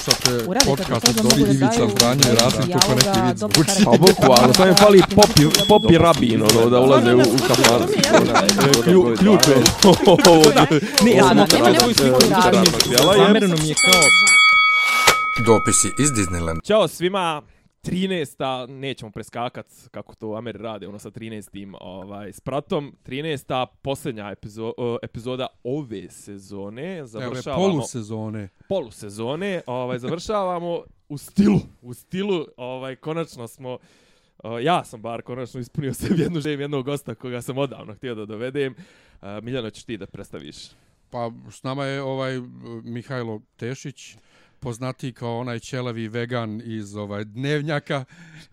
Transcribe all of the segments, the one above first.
slušate podcast od to, Dobri Ivica daju Franje i Rasim kako neki vid zvuči. Pa bukvalno, samo je fali popi, popi rabin, ono, da ulaze u, u kafan. Klju, ključ je. Ne, ja sam je- Zamereno mi je kao... Dopisi iz Disneyland. Ćao svima, 13. nećemo preskakat kako to u Ameri rade, ono sa 13. Ovaj, s pratom. 13. posljednja epizo, epizoda ove sezone. Evo, Završavamo polusezone. polusezone. Ovaj, završavamo u stilu. U stilu, ovaj, konačno smo Uh, ja sam bar konačno ispunio sebi jednu želju jednog gosta koga sam odavno htio da dovedem. Uh, Miljano, ćeš ti da predstaviš? Pa s nama je ovaj Mihajlo Tešić, poznati kao onaj ćelavi vegan iz ovaj dnevnjaka.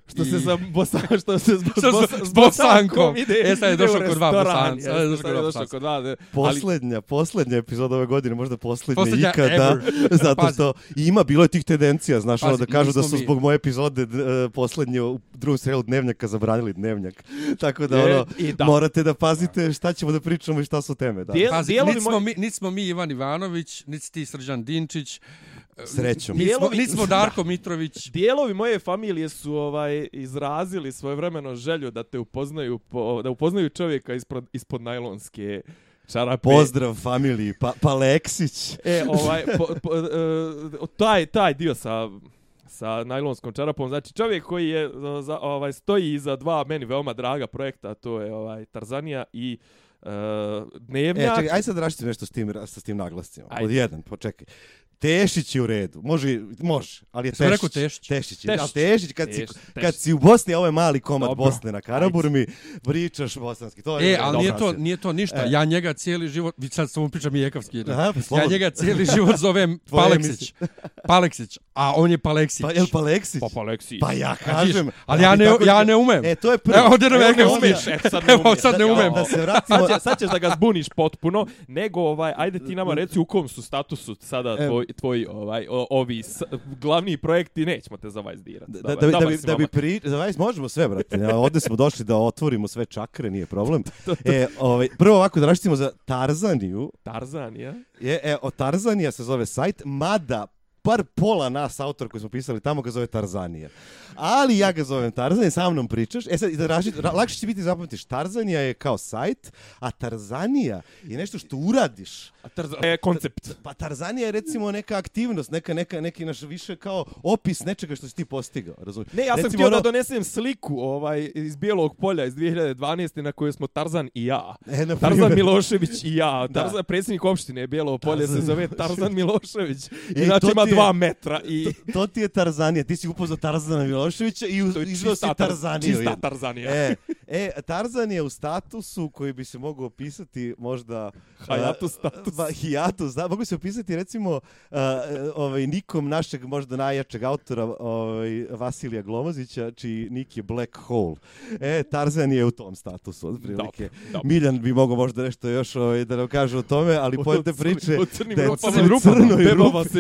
Što I- se sa bosa, što se s, bos, s- s bosankom. ide. E, sad je došao kod dva bosanca, sad je jeste, došao kod došao kod dva, ali Poslednja, poslednja epizoda ove godine, možda poslednja, Poslednja ikada, ever. zato Pazi. što ima bilo je tih tendencija, znaš, ono Pazi, da kažu da nismo su mi- zbog moje epizode d- e, poslednje u drugom serijalu Dnevnjaka zabranili Dnevnjak. Tako da, Je, ono, i da. morate da pazite šta ćemo da pričamo i šta su teme. Da. Dijel- Pazi, dijelovi niti smo, moj- mi, niti smo mi Ivan Ivanović, niti ti Srđan Dinčić, Srećom. Dijelovi- niti smo Darko Mitrović. Dijelovi moje familije su ovaj izrazili svojevremeno želju da te upoznaju po, da upoznaju čovjeka ispod ispod najlonske čarape. Pozdrav familiji, pa, pa Leksić. E, ovaj po, po, e, taj taj dio sa sa najlonskom čarapom, znači čovjek koji je za, ovaj stoji iza dva meni veoma draga projekta, to je ovaj Tarzanija i uh, E, Dnevnjak. čekaj, aj sad rašiti nešto s tim, sa tim naglascima. Ajde. Pod jedan, počekaj. Tešić je u redu. Može, može, ali je Jesam rekao Tešić. Tešić? Tešić. je. Tešić. Tešić, kad, Tešić, si, Tešić. kad si u Bosni, a ovo je mali komad Dobro. Bosne na Karaburmi, pričaš bosanski. To je E, ali nije to, nije to ništa. E. Ja njega cijeli život, sad samo pričam i jekavski. Aha, pa ja njega cijeli život zovem Paleksić. Paleksić, a on je Paleksić. Pa, jel pa Leksić? Pa, pa Aleksij. Pa ja kažem. ali ja ne, ja da- ne umem. E, to je prvo. Evo, ovdje ne Evo, ne umeš. E, sad ne Evo, umiješ. sad ne Da, umem. Da se vratimo. Sad, će, sad ćeš da ga zbuniš potpuno, nego ovaj, ajde ti nama reci u kom su statusu sada Evo. tvoj, tvoj ovaj, o, ovi s, glavni projekti, nećemo te zavajzdirati. Da, da, da, da, bi, da bi pri... Za vas možemo sve, brate. Ja, ovde smo došli da otvorimo sve čakre, nije problem. E, ovaj, prvo ovako da raštimo za Tarzaniju. Tarzan, ja? Je, e, o Tarzanija se zove sajt, mada par pola nas autor koji smo pisali tamo ga zove Tarzanija. Ali ja ga zovem Tarzanija, sa mnom pričaš. E sad, i da raši, ra, lakše će biti zapamtiš. Tarzanija je kao sajt, a Tarzanija je nešto što uradiš. A Tarzan, e, koncept. Pa Tarzanija je recimo neka aktivnost, neka, neka, neki naš više kao opis nečega što si ti postigao, razumiješ? Ne, ja sam Recimo htio da ono- donesem sliku ovaj, iz Bijelog polja iz 2012. na kojoj smo Tarzan i ja. E, na Tarzan. Milošević i ja. Da. Tarzan, predsjednik opštine Bijelo polje se zove Tarzan Milošević. E, Inače to ima je- dva metra i... To, to ti je Tarzanija, ti si upoznao Tarzana Miloševića i izveo si Tarzaniju. Čista Tarzanija. E, e, Tarzan je u statusu koji bi se mogao opisati možda... A, status. Ba, hiatus, da. Mogu se opisati recimo a, ovaj, nikom našeg možda najjačeg autora ovaj, Vasilija Glomazića, čiji nik je Black Hole. E, Tarzan je u tom statusu, otprilike. Dobro, dobro. Miljan bi mogao možda nešto još ovaj, da nam kaže o tome, ali pojedite priče... U crnim da je crno-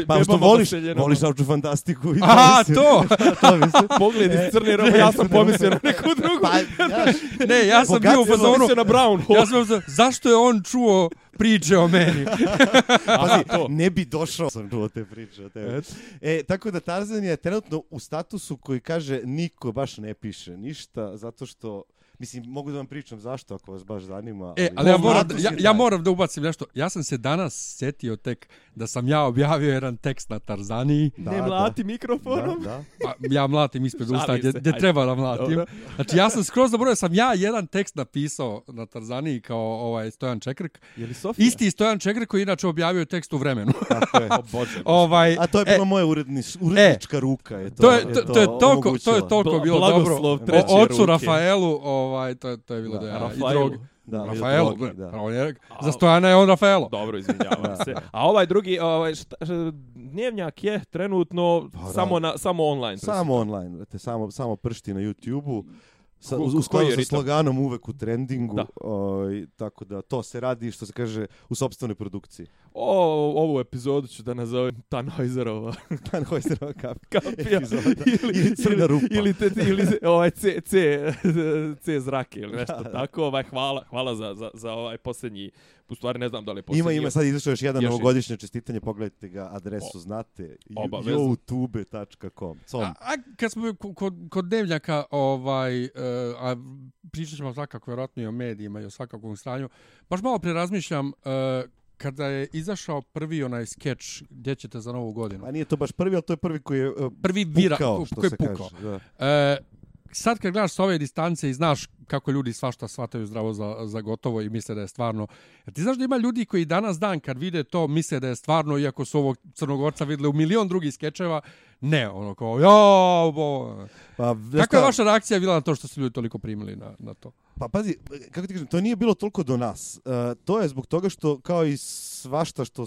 Pa što bebama voliš, voliš naučnu fantastiku. i A, mislim. to! to mislim. Pogled iz crne robe, ja sam pomislio na neku drugu. Pa, Ne, ja sam bio u fazonu, na Brown ja sam bio, zašto je on čuo priče o meni? Pazi, to. ne bi došao sam čuo te priče o tebe. E, tako da Tarzan je trenutno u statusu koji kaže niko baš ne piše ništa, zato što Mislim, mogu da vam pričam zašto, ako vas baš zanima. E, ali ja moram, status ja, je ja moram da ubacim nešto. Ja sam se danas sjetio tek da sam ja objavio jedan tekst na Tarzaniji. Da, Ne da. mlati Da, mikrofonom. da. Pa, ja mlatim ispred usta gdje, gdje treba da mlatim. Dobro. Znači ja sam skroz zaboravio, sam ja jedan tekst napisao na Tarzaniji kao ovaj Stojan Čekrk. Je li Sofija? Isti Stojan Čekrk koji inače objavio tekst u vremenu. Tako je. O Bože. ovaj, A to je e, bilo moje urednič, urednička ruka. Je to, to je, to, to je toliko, to je toliko bilo blagoslov dobro. treće O, ocu ruke. Rafaelu, ovaj, to, je- to je bilo Da, da, ja, i drogi. Da, i Rafaelu, drogi, da. pa on je, za Stojana je on Rafaelo. Dobro, izvinjavam se. A ovaj drugi, ovaj, šta, šta, dnevnjak je trenutno Pa, da. samo, na, samo online. Samo online, brate, samo, samo pršti na YouTube-u. Sa, u, u skladu sa sloganom uvek u trendingu, Da. ovaj, tako da to se radi, što se kaže, u sobstvenoj produkciji. O, ovu epizodu ću da nazovem Tannhäuserova Tannhäuserova kap. kapija. Ili, Ili crna rupa. Ili, te, ili ovaj C, C, C zrake ili nešto tako. Ovaj, hvala, hvala za, za, za ovaj posljednji, u stvari ne znam da li je posljednji. Ima, ima, sad izašao još jedan Još je- novogodišnje čestitanje, pogledajte ga, adresu O, znate, obavezno. youtube.com. Com. A, a kad smo ko- kod, kod dnevnjaka, ovaj, uh, a pričat ćemo svakako vjerojatno i o medijima i o svakakvom stanju, baš malo prerazmišljam uh, kada je izašao prvi onaj skeč gdje ćete za novu godinu. Pa nije to baš prvi, ali to je prvi koji je uh, Prvi vira, pukao, što koji se pukao. kaže. Da. E, sad kad gledaš s ove distance i znaš kako ljudi svašta shvataju zdravo za, za gotovo i misle da je stvarno. Jer ti znaš da ima ljudi koji danas dan kad vide to misle da je stvarno, iako su ovog crnogorca vidjeli u milion drugih skečeva, ne, ono kao, jo, bo. Pa, Kako je vaša reakcija bila na to što su ljudi toliko primili na, na to? Pa pazi, kako ti kažem, to nije bilo toliko do nas. Uh, to je zbog toga što, kao i svašta što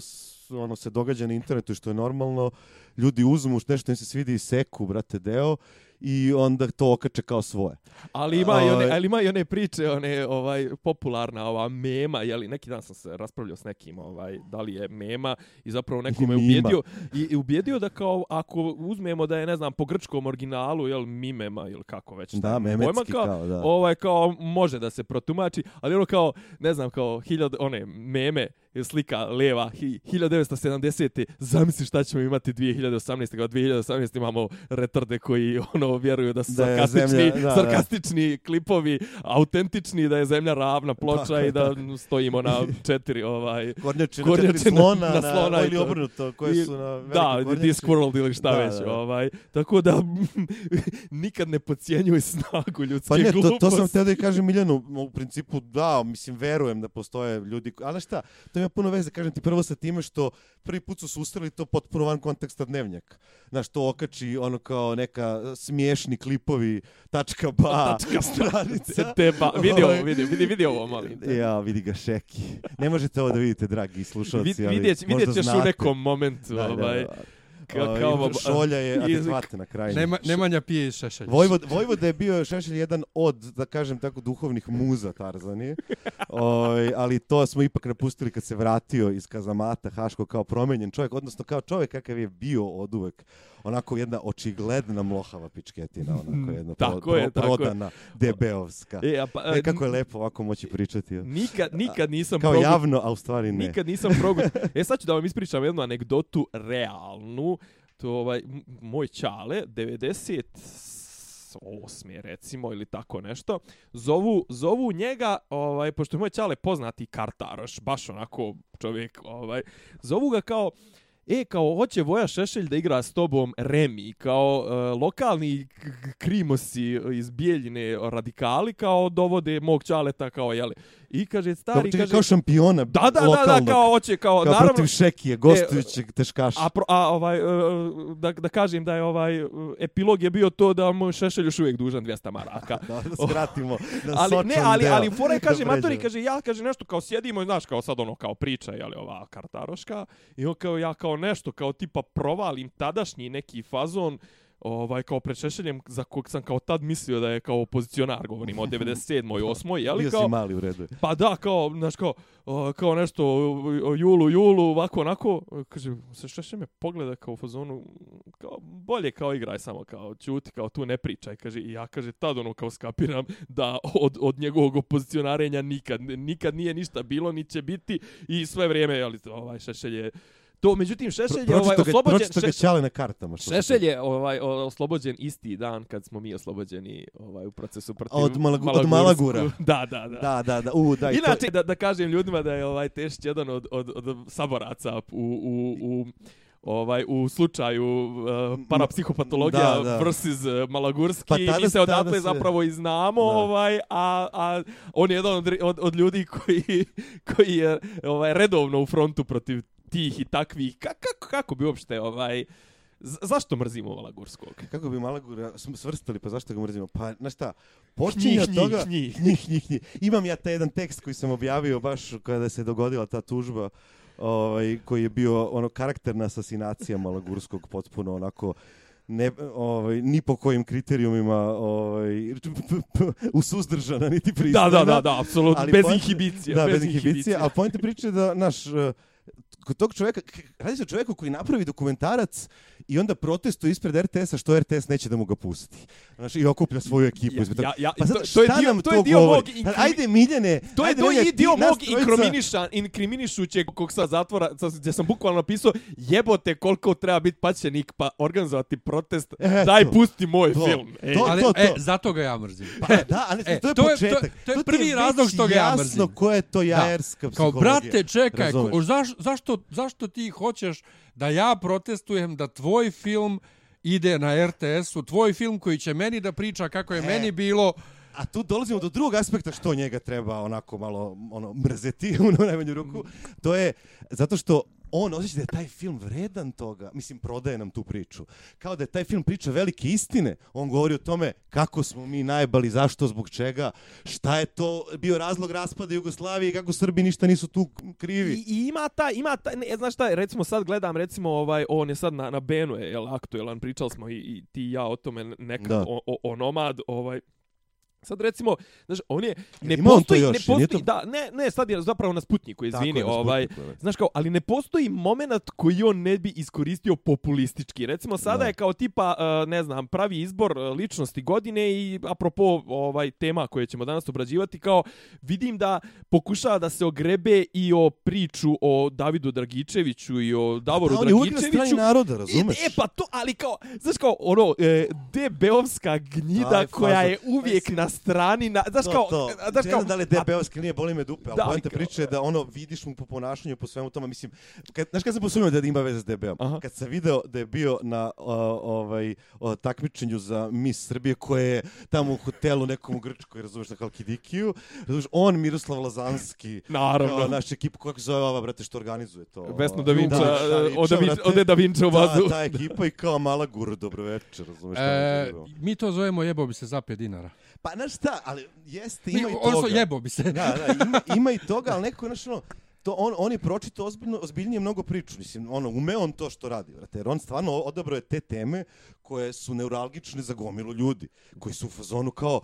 ono se događa na internetu i što je normalno, ljudi uzmu nešto im se svidi i seku, brate, deo, i onda to okače kao svoje. Ali ima, i one, Ovaj- ali ima i one priče, one ovaj popularna ova mema, je li neki dan sam se raspravljao s nekim, ovaj da li je mema i zapravo neko me ubijedio i, i ubijedio da kao ako uzmemo da je ne znam po grčkom originalu, je li mimema ili kako već. Da, memetski pojma, kao, kao, da. Ovaj kao može da se protumači, ali ono kao ne znam kao hiljad one meme je slika leva hi, 1970. Zamisli šta ćemo imati 2018. Kao 2018. imamo retarde koji ono vjeruju da su Da sarkastični, zemlja- da, da. sarkastični klipovi, autentični da je zemlja ravna ploča Tako i da stojimo na četiri ovaj Kornjače na Kornjače četiri na- slona, na na, slona ili to. obrnuto, koje su na velike Da, kornjače. Discworld ili šta Da, već, da, da. ovaj. Tako da nikad ne podcjenjuj snagu ljudske Pa ne, to, gluposti. to sam htio da kažem Miljanu, u principu da, mislim, verujem da postoje ljudi, ali šta, to ima puno veze, kažem ti prvo sa time što prvi put su susreli to potpuno van konteksta dnevnjak. Znaš, to okači ono kao neka smiješni klipovi, tačka ba, Tačka stranica. Te ba, vidi ovo, Ovaj. vidi, vidi, vidi ovo, molim te. Ja, vidi ga šeki. Ne možete ovo da vidite, dragi slušalci, ali vidjet, možda vidjet ćeš u znate. nekom momentu, Da, da, ovaj, da. Ka- kao- šolja je adekvatna na kraju. Nema, Nemanja pije iz šešelja. Vojvod, Vojvoda je bio Šešelj jedan od, da kažem tako, duhovnih muza Tarzani. Oj, ali to smo ipak napustili kad se vratio iz kazamata Haško kao promenjen čovjek, odnosno kao čovjek kakav je bio od uvek. Onako jedna očigledna mlohava pičketina, onako jedna Tako pro, je, pro, tako je. prodana, debeovska. E, a pa, E, kako je lepo ovako moći pričati. Nikad, nikad nisam Kao progu- javno, a u stvari ne. Nikad nisam progu... E sad ću da vam ispričam jednu anegdotu realnu. To ovaj, moj čale, 98. recimo ili tako nešto, zovu, zovu njega, ovaj, pošto je moj čale poznati kartaroš, baš onako čovjek, ovaj, zovu ga kao, E, kao, hoće Voja Šešelj da igra s tobom Remi, kao e, lokalni krimosi iz Bijeljine radikali, kao dovode mog čaleta, kao, jeli. I kaže, stari, kaže... kao šampiona Da, da, da, da, lokalnog. kao hoće, kao, kao naravno, protiv Šekije, gostujućeg teškaša. a, pro, a ovaj, e, da, da kažem da je ovaj, e, epilog je bio to da mu Šešelj još uvijek dužan 200 maraka. da, da skratimo na ali ne, ali deo. ali fora je, kaže Da matori kaže ja kaže nešto kao sjedimo znaš kao sad ono kao priča je li ova kartaroška i on kao ja kao nešto kao tipa provalim tadašnji neki fazon ovaj kao pred Šešeljem za kog sam kao tad mislio da je kao opozicionar govorimo o 97. 8. je li kao si mali u redu. Pa da, kao, znaš, kao, o, kao nešto o, o julu, julu, ovako, onako, kaže, se šeše me pogleda kao u fazonu, kao, bolje kao igraj samo, kao, čuti, kao, tu ne pričaj, kaže, i ja, kaže, tad ono, kao, skapiram da od, od njegovog opozicionarenja nikad, nikad nije ništa bilo, ni će biti, i sve vrijeme, ali, ovaj, šešelj je, to, međutim, šešelj je, ovaj, ga, oslobođen, pročito ga ćale na kartama. Što Šešelj je ovaj oslobođen isti dan kad smo mi oslobođeni ovaj u procesu protiv Od Malagu- od. Malagura. Da, da, da. Da, da, da. U, da, i to- Inače, da, da kažem ljudima da je ovaj Tešić jedan od, od, od saboraca u, u, u ovaj u slučaju uh, parapsihopatologija Da, da. versus uh, Malagurski Pa tada- mi se odatle se- zapravo i znamo Da. ovaj a, a on je jedan od, od, od ljudi koji koji je ovaj redovno u frontu protiv tih i takvih Ka, kako kako bi uopšte ovaj zašto mrzimo Malagurskog Kako bi Malagura svrstali, pa zašto ga mrzimo? Pa, znaš šta, počinje od toga... njih, njih. njih, njih. Imam ja taj jedan tekst koji sam objavio baš kada se dogodila ta tužba, ovaj, koji je bio ono karakterna asasinacija Malagurskog, potpuno onako ne, ovaj, ni po kojim kriterijumima ovaj, usuzdržana, niti da pristojna. da da da apsolutno bez inhibicije Da, bez inhibicije, ali pojenta priče da, naš, kod tog čovjeka, radi se o čovjeku koji napravi dokumentarac i onda protestuje ispred RTS-a što RTS neće da mu ga pusti. Znaš, i okuplja svoju ekipu. Ja- ispred ja- ja- pa sad, to- to je dio- nam to je dio govori? mog inkrimi- Ajde, Miljane, To je ajde, to Miljane, i ti, dio mog trojica- inkriminiša, inkriminišućeg kog sa zatvora, sa, gdje sam bukvalno napisao, jebote koliko treba biti paćenik pa organizovati protest, Eto. daj pusti moj To. film. Ej, To- Ali, to, e, to. zato ga ja mrzim. Pa da, ali E, to je to je- to je- početak. to je prvi razlog što ga ja jasno mrzim. koja je to jajerska Kao, psihologija. brate, čekaj, Razumeš? ko, zaš, zašto, zašto ti hoćeš da ja protestujem da tvoj film ide na RTS-u, tvoj film koji će meni da priča kako je E. meni bilo, A tu dolazimo do drugog aspekta što njega treba onako malo ono mrzeti u najmanju ruku. To je zato što on osjeća da je taj film vredan toga. Mislim, prodaje nam tu priču. Kao da je taj film priča velike istine. On govori o tome kako smo mi najbali, zašto, zbog čega, šta je to bio razlog raspada Jugoslavije i kako Srbi ništa nisu tu krivi. I, I ima ta, ima ta, ne, znaš šta, recimo sad gledam, recimo, ovaj, on je sad na, na Benu, je, jel, aktuelan, pričali smo i, i ti i ja o tome nekad, Da. o, o, o Nomad, ovaj, Sad recimo, znaš, on je, ne ima postoji, još? ne postoji, to- da, ne, ne, sad je zapravo na Sputniku, izvini, je, na ovaj, Sputniku, da. Znaš kao, ali ne postoji moment koji on ne bi iskoristio populistički. Recimo sada Da. je kao tipa, uh, ne znam, pravi izbor uh, ličnosti godine i apropo ovaj tema koje ćemo danas obrađivati, kao vidim da pokušava da se ogrebe i o priču o Davidu Dragičeviću i o Davoru Da, na Dragičeviću. naroda, razumeš? E, e, pa to, ali kao, znaš kao, ono, e, debeovska gnjida Taj koja je uvijek Mislim, na strani, na, znaš to, kao, to. znaš ne kao, znam da li je ili nije, boli me dupe, ali Da, da, poenta kao- priče je da ono, vidiš mu po ponašanju, po svemu tome, mislim, kad, znaš kad sam posumio da ima veze s DB-om? Aha. Kad sam video da je bio na o, ovaj, o, takmičenju za Miss Srbije, koje je tamo u hotelu nekom u Grčkoj, razumeš, na Halkidikiju, razumeš, on, Miroslav Lazanski, Naravno. kao naš ekip, kako se zove ova, brate, što organizuje to? Vesno Da Vinča, Da, Da e, od Da Vinča- brate. od Da Vinča u bazu. Da, ta ekipa i kao mala guru, dobro večer, razumeš, e, mi to zovemo jebo bi se za 5 dinara. Pa, znaš šta, ali jeste, Mi, ima i odnosno, toga. jebo bi se. Da, da, ima, ima i toga, ali neko, znaš, ono, to on, on je pročitao ozbiljno, ozbiljnije mnogo priču. Mislim, ono, ume on to što radi, brate, jer on stvarno odabrao je te teme koje su neuralgične za gomilu ljudi, koji su u fazonu kao,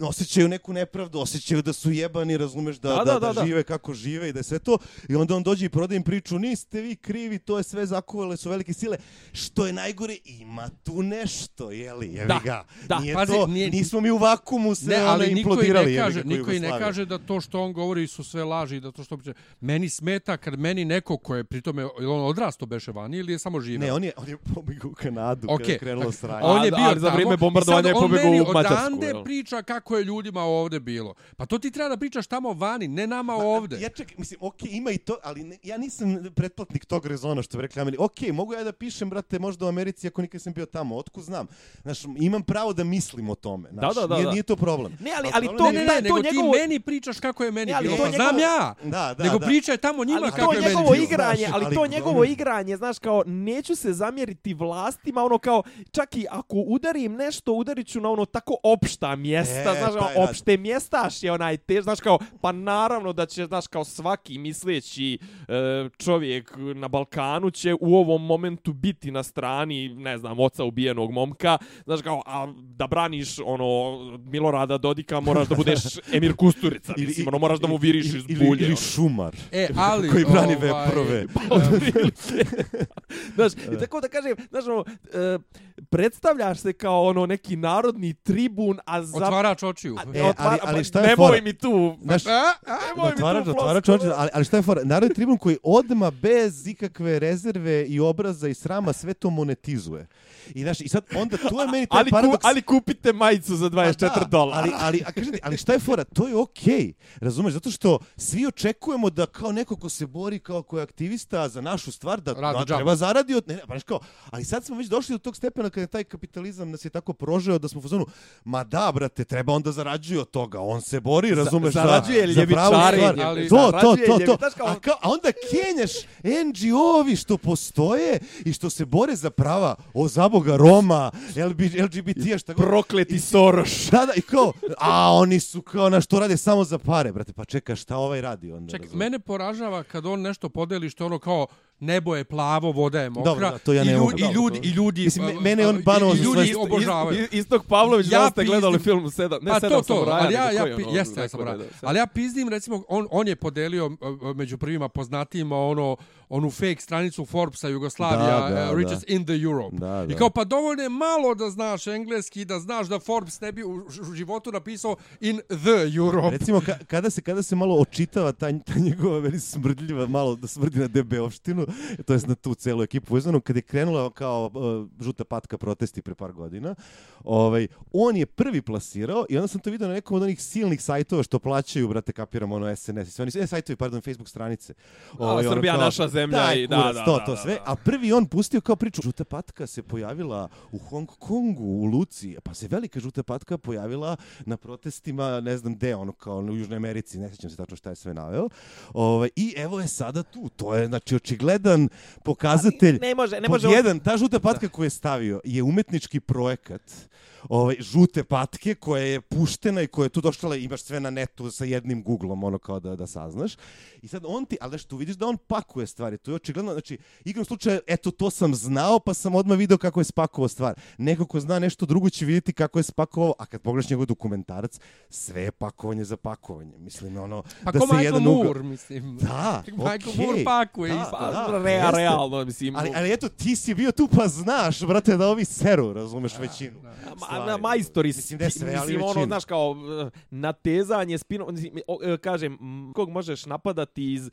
osjećaju neku nepravdu, osjećaju da su jebani, razumeš, da, Da, da, da, da, da, da. žive kako žive i da je sve to. I onda on dođe i prodaje im priču, niste vi krivi, to je sve zakuvale su velike sile. Što je najgore, ima tu nešto, jeli, jevi Da, ga. da. Nije Pazi, to, nije- nismo mi u vakumu se Ne, ono, ali implodirali, ne kaže, niko i ne kaže da to što on govori su sve laži, da to što. Meni smeta kad meni neko ko je pritome, on odrasto beše vani ili je samo živeo? Ne, on je, on je pobjegao u Kanadu Ok, kada je krenulo dakle, sranje. On je bio za vrijeme i bombardovanja sad je on pobjegao meni u Mađarsku, odande jel? priča kako je ljudima ovde bilo. Pa to ti treba da pričaš tamo vani, ne nama ovde. Ja ček, mislim, okej, ima i to, ali ne, ja nisam pretplatnik tog rezona što bi rekli Ameri. Okej, mogu ja da pišem, brate, možda u Americi, ako nikad sam bio tamo, otku znam. Znaš, imam pravo da mislim o tome. Znaš, Da, da, da, nije, nije to problem. Ne, ali- ali problem to- je- Ne, ne, taj- nego to ti njegovo- meni pričaš kako je meni Ne, ali bilo. to Pa njegovo- znam ja. Da, da, nego da. pričaj tamo njima kako to je meni njegovo bilo. igranje, ali to njegovo ono- igranje, znaš, kao, neću se zamjeriti vlastima, ono kao, čak i ako udarim nešto, udarit ću na ono tako opšta mjesta, E, znaš, pa ono, ja- opšte mjestaš je onaj te, znaš, kao, pa naravno da će, znaš, kao svaki misleći e, čovjek na Balkanu će u ovom momentu biti na strani, ne znam, oca ubijenog momka, znaš, kao, a da braniš, ono, Milorada Dodika, moraš da budeš Emir Kusturica, mislim, ono, moraš da mu viriš iz ili, bulje. ili ono. šumar. E, ali... koji brani ovaj, veprove. Otprilike. znaš, i tako da kažem, znaš, ono, e, predstavljaš se kao ono neki narodni tribun, a za... Otvarač očiju. a- E, otvara- ali- ali šta je Nemoj fora? mi tu... Znaš, nemoj mi Otvarač, tu otvarač, otvarač, ali, ali šta je fora? Narodni tribun koji odma bez ikakve rezerve i obraza i srama sve to monetizuje. I, znaš, i sad onda tu je meni taj Ali, ku, paradoks... ali kupite majicu za 24 Pa da, dolara. Ali, ali, a kažete, ali šta je fora? To je okej. Razumeš? Zato što svi očekujemo da kao neko ko se bori kao ko je aktivista za našu stvar, da, Radi da treba zaradi od... Ne, ne, pa kao, ali sad smo već došli do tog stepena kada je taj kapitalizam nas je tako prožeo da smo u fazonu, ma da, brate, treba onda zarađuje od toga. On se bori, razumeš, zarađuje za, za pravu ljevičarenje, stvar. ali- To, to, to, to. kao- A, kao, a onda kenjaš NGO-ovi što postoje i što se bore za prava o zaboga Roma, LB, LGBT-a, šta god. Prokleti Soroš. Da, da, i kao, a oni su kao na što rade samo za pare, brate, pa čeka šta ovaj radi onda. Ček, razumeš? mene poražava kad on nešto podeli što ono kao nebo je plavo, voda je mokra. Dobro, da, to ja i, ne ljudi, mogu. i ljudi, i ljudi, Mislim, mene on banuo i ljudi obožavaju. Istok Pavlović, Ja da ste gledali film sedam, ne Pa sedam to, to, samuraja, ali ja, ja, ono, jeste, ja sam da- da- ali ja pizdim, recimo, on, on je podelio među prvima poznatijima ono, onu fake stranicu Forbesa Jugoslavija, Da, da, uh, Richest in the Europe. Da, I da. kao, pa dovoljno je malo da znaš engleski, da znaš da Forbes ne bi u, u životu napisao in the Europe. Recimo, ka, kada, se, kada se malo očitava ta, ta njegova meni smrdljiva, malo da smrdi na DB opštinu, to jest na tu celu ekipu vezanu, kad je krenula kao uh, žuta patka protesti pre par godina, ovaj, on je prvi plasirao i onda sam to vidio na nekom od onih silnih sajtova što plaćaju, brate, kapiram, ono SNS i sve, oni, e, sajtovi, pardon, Facebook stranice. Ovaj, ono Srbija naša zemlja i da, kurac, da, to, da, to da, sve. da. A prvi on pustio kao priču, žuta patka se pojavila u Hong Kongu, u Luci, pa se velika žuta patka pojavila na protestima, ne znam gde, ono kao u Južnoj Americi, ne sjećam se tačno šta je sve naveo. Ovaj, I evo je sada tu. To je, znači, očigledan pokazatelj. Ne može, ne Pod može. jedan, ta žuta patka koju je stavio je umetnički projekat ovaj, žute patke koja je puštena i koja je tu došla, imaš sve na netu sa jednim googlom, ono kao da, da saznaš. I sad on ti, ali znaš, tu vidiš da on pakuje stvari, to je očigledno, znači, igrom slučaja, eto, to sam znao, pa sam odmah video kako je spakovao stvar. Neko ko zna nešto drugo će vidjeti kako je spakovao, a kad pogledaš njegov dokumentarac, sve je pakovanje za pakovanje. Mislim, ono, Pa da se Michael jedan ugao- Moore, mislim. Da, Michael okej. Moore pakuje Da. Pa, da, rea, jeste. realno, mislim. Ali, ali eto, ti si bio tu pa znaš, brate, da ovi seru, razumeš većinu. Ma, stvari. na majstori, Mislim, ne sve, ali mislim, ono, znaš, kao, eh, natezanje, spino, mislim, o, eh, kažem, kog možeš napadati iz, eh,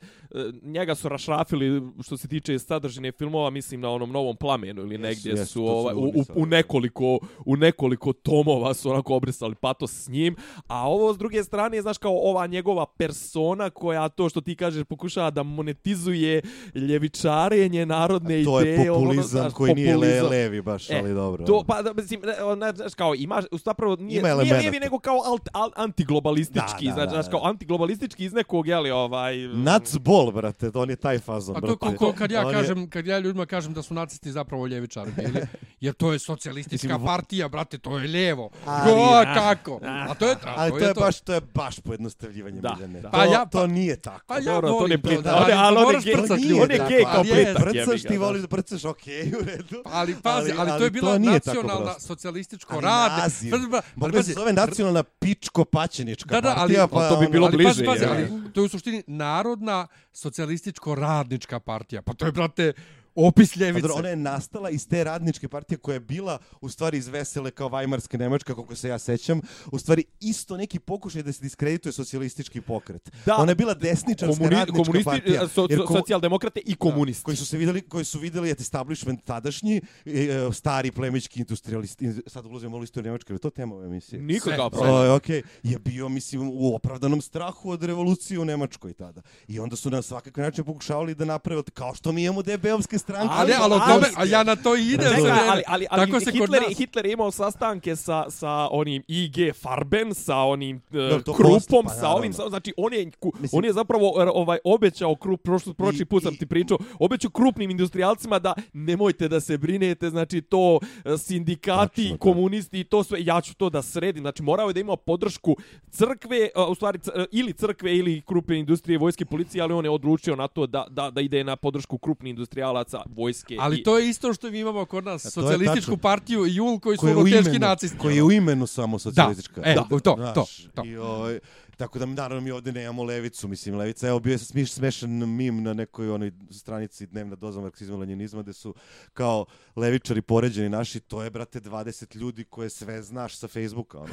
njega su rašrafili, što se tiče sadržine filmova, mislim, na onom novom plamenu ili negdje jesu, su, to su ovaj, u, u, nekoliko, u nekoliko tomova su onako obrisali patos s njim, a ovo s druge strane, znaš, kao ova njegova persona koja to što ti kažeš pokušava da monetizuje ljevičarenje narodne To ideje. je ono, populizam znaš, koji nije le, populizam. levi baš, E, ali dobro. To, pa, da, mislim, ne, ona, znaš, kao, ima, zapravo, nije, Ima nije lijevi, nego kao alt, alt, antiglobalistički, Da, da, znači, da, znaš, da. kao antiglobalistički iz nekog, jeli, ovaj... Nacbol, brate, on je taj fazon, Pa to brate. ko, ko, kad ja On je- kažem, kad ja ljudima kažem da su nacisti zapravo ljevičari bili, jer to je socijalistička Mislim, partija, brate, to je lijevo. Ali, o, a, kako? A to je, a, Ali to to je to. baš, to je baš pojednostavljivanje, Da, Miljane. da. To, Pa ja- to nije tako. Pa ja Dobro, to ne plita. je- ali on je gej- on je gej kao ali je, Prcaš, ti da. voliš da prcaš, okej, u redu. Ali pazi, ali, Ali- to ali je bila to nije tako nacionalna prosto. socijalističko Naziv. Ali Mogla se zove nacionalna pičko paćenička Da, da, ali- partija, pa to bi bilo bliže, ali to je u suštini narodna socijalističko radnička partija. Pa to je, brate, opis ljevice. dobro, ona je nastala iz te radničke partije koja je bila u stvari iz vesele kao Vajmarska Nemačka, kako se ja sećam, u stvari isto neki pokušaj da se diskredituje socijalistički pokret. Da. Ona je bila desničarska Komuni, radnička komunisti, partija. so, jer so, ko- socijaldemokrate i komunisti. koji su se videli koji su videli establishment tadašnji e, e, stari plemićki industrialisti sad ulazimo u istoriju Nemačke, je to tema ove emisije? Nikakav Sve, problem. O, okay. je bio, mislim, u opravdanom strahu od revolucije u Nemačkoj tada. I onda su na svakakve način pokušavali da naprave, kao što mi imamo DB-ovske stranke. Ali, ali, ali- tome, a ja na to i idem. Čekaj, vreme. ali, ali, ali Tako se Hitler, nas... Hitler je imao sastanke sa, sa onim IG Farben, sa onim uh, Dobro, to krupom, pa sa ovim, sa, znači on je, ku, Mislim- on je zapravo er, ovaj obećao krup, prošli, prošli I- put sam i- ti pričao, obećao krupnim industrijalcima da nemojte da se brinete, znači to e, sindikati, Tačno, komunisti i to sve, ja ću to da sredim, znači morao je da ima podršku crkve, a, u stvari e, ili crkve ili krupne industrije, vojske, policije, ali on je odlučio na to da, da, da ide na podršku krupnih industrijalaca, vojske Ali i... to je isto što mi imamo kod nas, to je socijalističku tačno. partiju i JUL koji su ono teški nacisti. koji je u imenu samo socijalistička. e, to, to, Znaš, to. I, ovaj, tako da naravno mi ovdje nemamo levicu, mislim levica. Evo bio je smiš, smešan mim na nekoj onoj stranici dnevna doza marksizma lenjinizma gde su kao levičari poređeni naši, to je brate 20 ljudi koje sve znaš sa Facebooka, ono,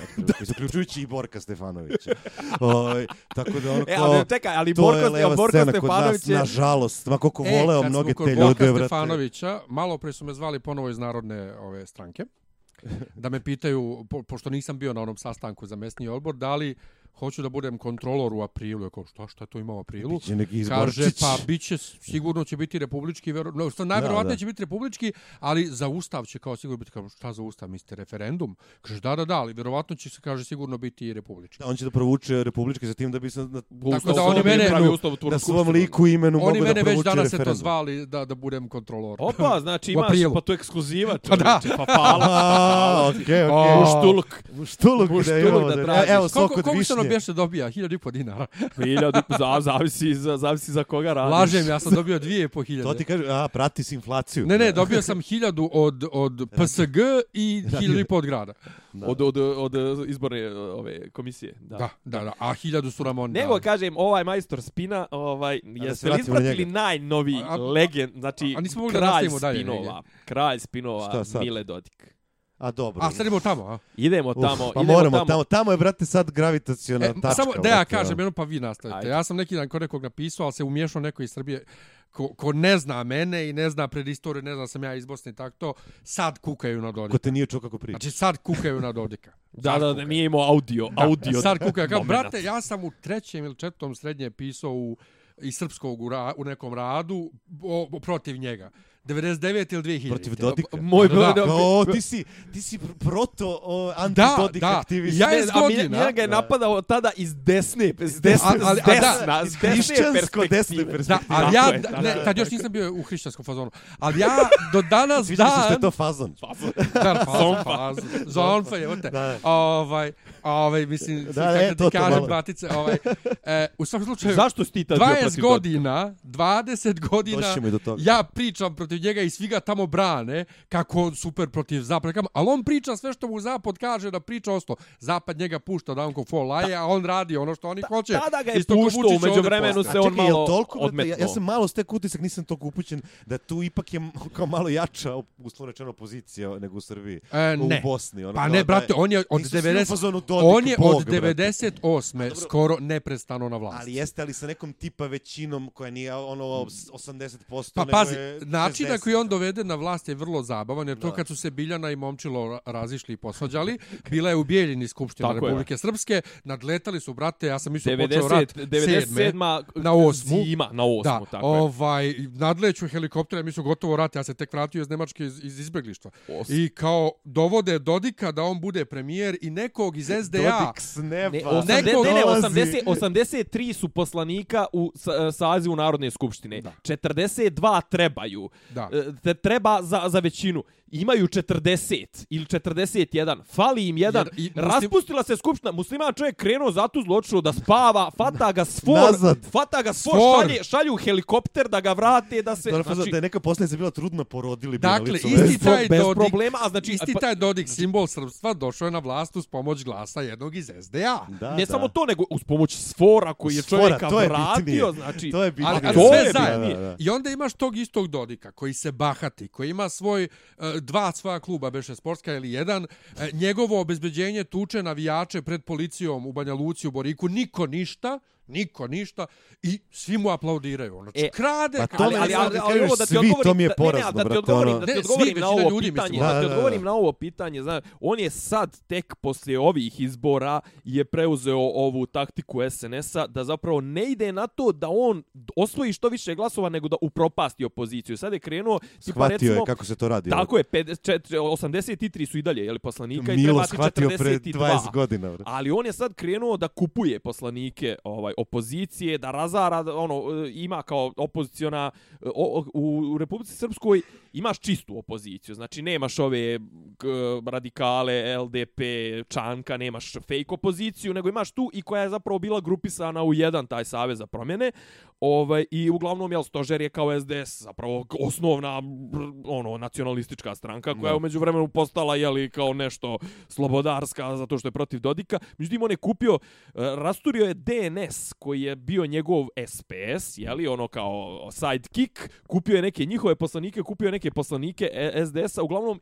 uključujući i Borka Stefanovića. Ovaj, tako da ono E, kao, ali čekaj, ali Borko, je leva Borko scena kod nas, je... nažalost, ma koliko E, voleo mnoge te kod Borka ljude, brate. Stefanovića, malo pre su me zvali ponovo iz Narodne ove stranke, da me pitaju, po, pošto nisam bio na onom sastanku za mesni odbor, da li hoću da budem kontrolor u aprilu. Ja kao, šta, šta to ima u aprilu? Biće neki Kaže, izborčić. pa biće, sigurno će biti republički, vero, no, što najverovatnije da. će biti republički, ali za ustav će kao sigurno biti, kao, šta za ustav, mislite, referendum? Kaže, da, da, da, ali verovatno će se, kaže, sigurno biti i republički. Da, on će da provuče republičke za tim da bi se na, Tako da oni mene- pravi ustav u na svom liku i imenu Oni mogu da mene već provuče danas se to referendum. zvali da, da budem kontrolor. Opa, znači imaš, aprilu. pa to je ekskluziva, Pa da. čovječe, pa hvala. A, okej, okej. Muštuluk. Muštuluk Muštuluk da imamo. da da-. Evo od koliko se ono bješe dobija? 1000 i po dinara. Hiljadu, za, zavisi, za, zavisi za koga radiš. Lažem, ja sam dobio dvije i po To hiljade. ti kaže, a, prati s inflaciju. Ne, ne, dobio sam hiljadu od, od PSG i hiljadu i po od grada. Od, od, od, izborne ove komisije. Da. Da, da, da. A hiljadu su Ramon Nego dali. kažem, ovaj majstor spina, ovaj, da jeste se li njega. najnoviji A- a- legend, znači a da kralj dalje spinova, kralj spinova? Mile Dodik. A, dobro. A sad idemo tamo, a? Idemo Uf, tamo, pa idemo moramo tamo. tamo. Tamo je, brate, sad gravitaciona E, tačka. samo da ja brate, kažem ono. jedno pa vi nastavite. Ajde. Ja sam neki dan kod nekog napisao, ali se umiješao neko iz Srbije ko, ko ne zna mene i ne zna predistoriju, ne zna sam ja iz Bosne i tako to, sad kukaju na Ko Dodika. te nije čuo kako priča. Znači sad kukaju na Dodika. Da, da, da, nije imao audio, audio. Sad kukaju. Kao, brate, ja sam u trećem ili četvrtom srednje pisao u iz srpskog u, ra, u nekom radu o, o, protiv njega. 99 ili 2000. Protiv Dodika. Moj, Da, da, da, O, ti si, ti si pr- proto o, Da, anti-Dodik da. aktivist. Ja je a Miljan- godina. Miljan ga je Da. napadao tada iz desne, iz desne, Ali- ali- a da, desna, desne hrišćansko desne perspektive. Da, ali ja, je, da, ne, tad još nisam bio u hrišćanskom fazonu. Ali ja do danas Sviđa mi se što je dan... to fazon. Da, fazon, fazon. Zonfa ote. Da. Ovaj, ovaj, mislim, Da, da, ne, to, ti kažem, malo. bratice, ovaj, e, u svakom slučaju, Zašto si ti tad bio 20 protiv godina, 20 godina, ja pričam protiv njega i svi ga tamo brane, kako on super protiv zapada, ali on priča sve što mu zapad kaže da priča osto. Zapad njega pušta da on ko fol laje, a on radi ono što oni hoće. Tada ga je puštao, Vučić umeđu vremenu se on malo toliko, brate, ja, ja sam malo stek utisak, nisam toliko upućen, da tu ipak je kao malo jača, uslovno rečeno, opozicija nego u Srbiji. E, ne. U Bosni. Ono, Pa ne, da brate, on je od nisu svi u 90... Dodik, On je Bog, od brate. 98. skoro neprestano na vlasti. Ali jeste, ali sa nekom tipa većinom koja nije ono 80%, Pa nego pazi, je način na 60. koji on dovede na vlast je vrlo zabavan, jer to Da. kad su se Biljana i Momčilo ra- razišli i posvađali, bila je u Bijeljini Skupština Tako je. Republike Srpske, nadletali su, brate, ja sam mislio počeo 90, rat 97. sedme, na osmu. Zima, na osmu, Da, tako je. ovaj, nadleću helikoptera, mi su gotovo rat, ja se tek vratio iz Nemačke iz, iz izbjeglištva. Os- I kao dovode Dodika da on bude premijer i nekog iz SDA. Dodik s neba. Ne, Pa, 80, nekog ne, ne, dolazi. 80, 83 su poslanika u sa- sazivu Narodne skupštine. Da. 42 trebaju. Da. E, te- treba za, za većinu. Imaju 40 ili 41. Fali im jedan. Jer i muslim- Raspustila se skupština. Musliman čovjek krenuo za tu zločinu da spava. Fata ga sfor. Nazad. Fata ga sfor. Sfor. Šalje, šalju helikopter da ga vrate. Da se... Da, znači, Znači, da je neka posljednica bila trudna, porodili bi na Dakle, licu isti taj bez Dodik, problema, a znači- isti pa- taj Dodik, simbol srpstva, došao je na vlast uz pomoć glasa jednog iz SDA. Da, ne da. samo to, nego uz pomoć sfora koji je čovjeka to je vratio. bitnije. Znači, To je bitnije. Ali, ali to sve je zajedno. bitnije. Da, da, da. I onda imaš tog istog Dodika koji se bahati, koji ima svoj e, dva svoja kluba, beše sportska ili jedan, e, njegovo obezbeđenje tuče navijače pred policijom u Banja Luci u Boriku, niko ništa, niko ništa i svi mu aplaudiraju. Ono, E, krade, pa to ali, ali, ali, ali, ovo da ti svi, odgovorim, to mi je da- ne, ne, porazno, da ti odgovorim, ono. da ti odgovorim na ovo ljudi, pitanje, mislim. da, Da, ti da, odgovorim da. na ovo pitanje, znaš, on je sad tek poslije ovih izbora je preuzeo ovu taktiku SNS-a da zapravo ne ide na to da on osvoji što više glasova nego da upropasti opoziciju. Sad je krenuo, tipa recimo, je kako se to radi. Tako je, 54, 83 su i dalje, je li poslanika i Milo treba ti shvatio pre 42. 20 godina. bre. Ali on je sad krenuo da kupuje poslanike ovaj opozicije, da razara, ono, e, ima kao opoziciona, e, o, o, u, u Republici Srpskoj imaš čistu opoziciju, znači nemaš ove k, radikale, LDP, Čanka, nemaš fake opoziciju, nego imaš tu i koja je zapravo bila grupisana u jedan taj savez za promjene, ovaj, i uglavnom, jel, stožer je kao SDS, zapravo osnovna, ono, nacionalistička stranka, koja je umeđu vremenu postala, jeli, kao nešto slobodarska, zato što je protiv Dodika. Međutim, on je kupio, e, rasturio je DNS, koji je bio njegov SPS, jeli, ono kao sidekick, kupio je neke njihove poslanike, kupio je neke poslanike e, SDS-a, uglavnom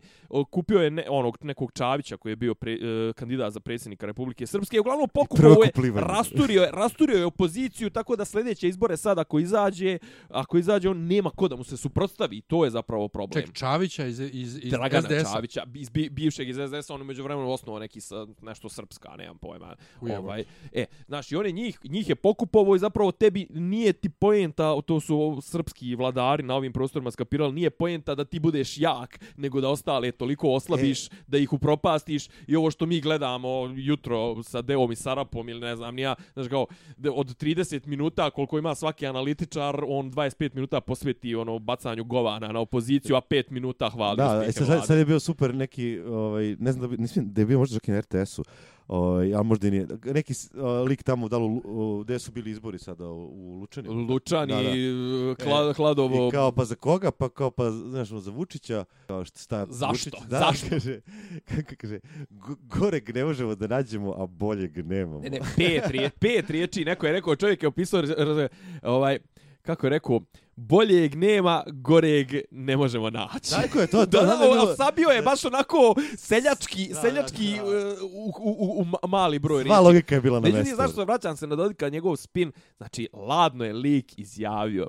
kupio je ne, onog nekog Čavića koji je bio pre, e, kandidat za predsjednika Republike Srpske, uglavnom pokupovao je, rasturio je, rasturio je opoziciju, tako da sljedeće izbore sad ako izađe, ako izađe on nema ko da mu se suprotstavi, i to je zapravo problem. Ček, Čavića iz, iz, iz Dragana SDS-a. Čavića, iz bi, bivšeg iz SDS-a, on među vremenu osnovao neki sa, nešto srpska, nemam pojma. Ujebo. Ovaj, e, znaš, i on je njih, njih je pokupovao i zapravo tebi nije ti poenta, to su srpski vladari na ovim prostorima skapirali, nije poenta da ti budeš jak, nego da ostale toliko oslabiš, da ih upropastiš i ovo što mi gledamo jutro sa Deom i Sarapom ili ne znam nija, znaš kao, od 30 minuta koliko ima svaki analitičar, on 25 minuta posveti ono bacanju govana na opoziciju, a 5 minuta hvali Da, uspjehe e, sad, sad je bio super neki, ovaj, ne znam da, bi, nisam, da je bio možda čak i na RTS-u, Ovaj, a možda i nije. Neki a, lik tamo, da li, gde su bili izbori sada u, Lučani? Lučani, Da, da. Kla, Hladovo, I kao pa za koga? Pa kao pa znaš ono, za Vučića. Kao što sta Zašto? Vučić, da, Zašto? Kaže, kako kaže, go- goreg ne možemo da nađemo, a boljeg nemamo. Ne, ne, pet, rije, pet riječi, neko je rekao, čovjek je opisao, ovaj, kako je rekao, boljeg nema, goreg ne možemo naći. Tako je, to, to, Da, da, bilo- ali sabio je baš onako seljački, Da, seljački da, da. uh, U, u, u, u ma- mali broj Sva riječi. logika je bila na mjestu. zašto vraćam se na Dodika, njegov spin, znači, ladno je lik izjavio,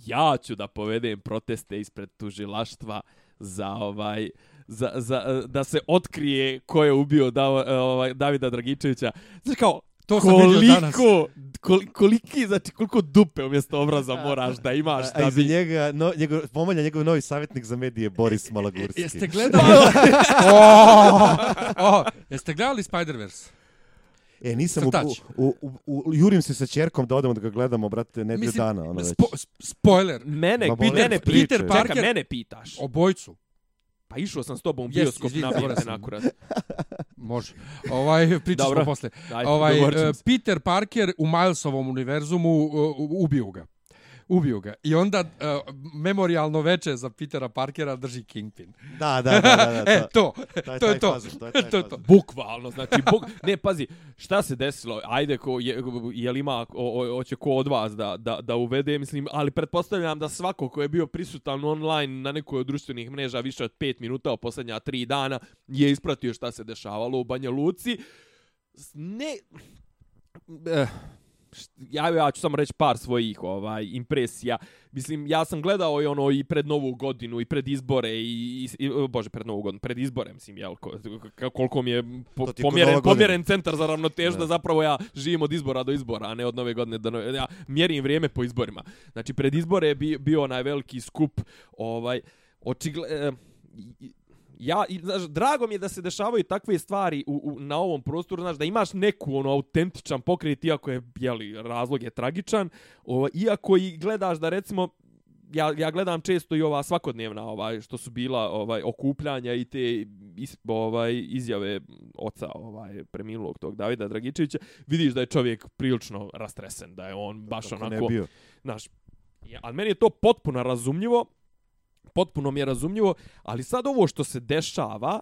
ja ću da povedem proteste ispred tužilaštva za ovaj za, za, da se otkrije ko je ubio da, ovaj, Davida Dragičevića. Znači kao, To sam vidio danas. koliko, kol, koliki, znači koliko dupe umjesto obraza moraš da imaš da bi... njega, no, njegov, pomalja njegov novi savjetnik za medije, Boris Malagurski. Jeste gledali? o, o, jeste gledali Spider-Verse? E, nisam u, u, u, u, jurim se sa čerkom da odemo da ga gledamo, brate, nedelju dana. Ono već. spo, sp- spoiler, Mene, Ma, Peter, mene, priče. Peter, Parker- mene pitaš. obojcu. Pa išao sam s tobom u bioskop izvini, na zaboravio Bigten sam. akurat. Može. Ovaj, pričat ćemo Dobro. posle. Ovaj, e. Peter Parker u Milesovom univerzumu uh, ubiju ga. Ubiju ga. I onda uh, memorialno veče za Petera Parkera drži Kingpin. Da, da, da, da, da, e, to. to je to to. to je To je fazon. Bukvalno, znači, buk... ne, pazi, šta se desilo, ajde, ko, je, je li ima, o, o, hoće ko od vas da, da, da uvede, mislim, ali pretpostavljam da svako ko je bio prisutan online na nekoj od društvenih mreža više od 5 minuta u posljednja 3 dana je ispratio šta se dešavalo u Banja Luci. Ne, eh, ja, ja ću samo reći par svojih ovaj impresija. Mislim, ja sam gledao i ono i pred novu godinu i pred izbore i, i, i bože, pred novu godinu, pred izbore, mislim, jel, ko, koliko mi je po, pomjeren, pomjeren centar za ravnotežu da. Zapravo ja živim od izbora do izbora, a ne od nove godine do nove, ja mjerim vrijeme po izborima. Znači, pred izbore je bi, bio onaj veliki skup, ovaj, očigle, eh, i- ja, i, znaš, drago mi je da se dešavaju takve stvari u, u, na ovom prostoru, znaš, da imaš neku ono autentičan pokret, iako je, jeli, razlog je tragičan, o, iako i gledaš da recimo, ja, ja gledam često i ova svakodnevna ovaj što su bila ovaj okupljanja i te is, ovaj izjave oca ovaj preminulog tog Davida Dragičevića vidiš da je čovjek prilično rastresen da je on baš Kako ne onako znaš ja, ali meni je to potpuno razumljivo potpuno mi je razumljivo, ali sad ovo što se dešava,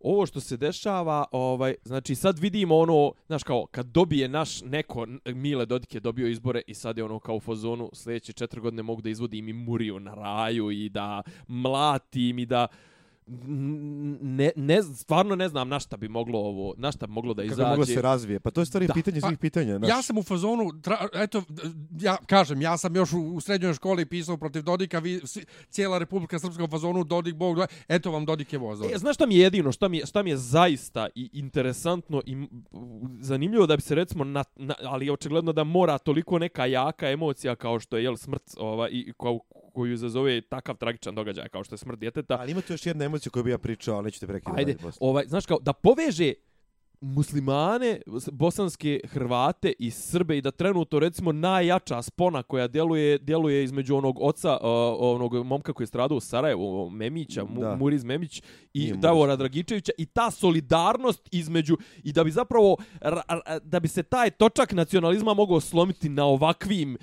ovo što se dešava, ovaj, znači sad vidimo ono, znaš kao, kad dobije naš neko, Mile Dodik je dobio izbore i sad je ono kao u fazonu, sljedeće četiri godine mogu da izvodim i Muriju na raju i da mlatim i da ne, ne, stvarno ne znam na šta bi moglo ovo, na šta bi moglo da Kako izađe. moglo se razvije? Pa to je stvari Da. pitanje Pa, svih pitanja. Znaš. Ja sam u fazonu, tra, eto, ja kažem, ja sam još u, u srednjoj školi pisao protiv Dodika, vi, svi, cijela Republika Srpska u fazonu, Dodik, Bog, eto vam Dodik je voz. E, znaš šta mi je jedino, šta mi je, šta mi je zaista i interesantno i zanimljivo da bi se recimo, na, na, ali očigledno da mora toliko neka jaka emocija kao što je jel, smrt ova, i ko, koju izazove takav tragičan događaj kao što je smrt djeteta. Ali ima tu još jedna emocija koju bi ja pričao, ali neću te prekidati. Ajde, ovaj, znaš kao, da poveže muslimane, bosanske Hrvate i Srbe i da trenutno recimo najjača spona koja djeluje djeluje između onog oca uh, onog momka koji je stradao u Sarajevu Memića Mu, Da. Muriz Memić i Nije. Davora Dragičevića i ta solidarnost između i da bi zapravo ra- ra- da bi se taj točak nacionalizma mogao slomiti na ovakvim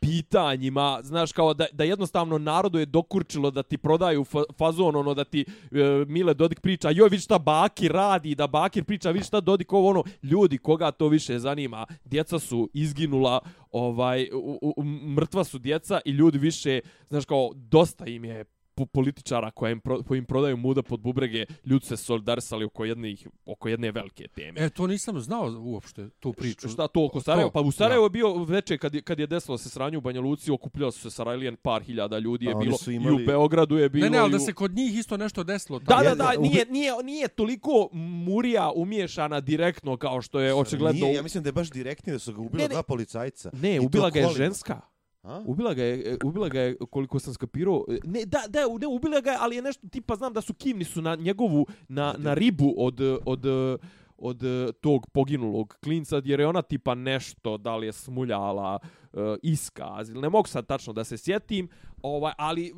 pitanjima, znaš, kao da, da jednostavno narodu je dokurčilo da ti prodaju fa fazon, ono, da ti e, Mile Dodik priča, joj, vidi šta Bakir radi, da Bakir priča, vidi šta Dodik ovo, ono, ljudi, koga to više zanima, djeca su izginula, ovaj, u, u, u, mrtva su djeca i ljudi više, znaš, kao, dosta im je po- političara koja im, pro, koji im prodaju muda pod bubrege, ljudi se solidarisali oko, jednih, oko jedne velike teme. E, to nisam znao uopšte, tu priču. Šta to oko Sarajeva? To, Pa u Sarajevu da. je bio veče kad kad je desilo se sranje u Banja Luci, okupljalo su se Sarajlijen, par hiljada ljudi je A bilo, su i imali- u Beogradu je bilo. Ne, ne, ali i da u- se kod njih isto nešto desilo. Da, tamo. da, da, u- nije, nije, nije toliko Murija umiješana direktno kao što je očigledno... Nije, ja mislim da je baš direktnije da su ga ubili Ne, ne. dva policajca. Ne, I ubila ga je kolima. ženska. A? Ubila ga je, e, ubila ga je koliko sam skapirao. e, Ne, da, da, ne, ubila ga je, ali je nešto tipa znam da su kimni su na njegovu na, na ribu od od od e, tog poginulog klinca, jer je ona tipa nešto, da li je smuljala e, iskaz, ili ne mogu sad tačno da se sjetim, ovaj, ali...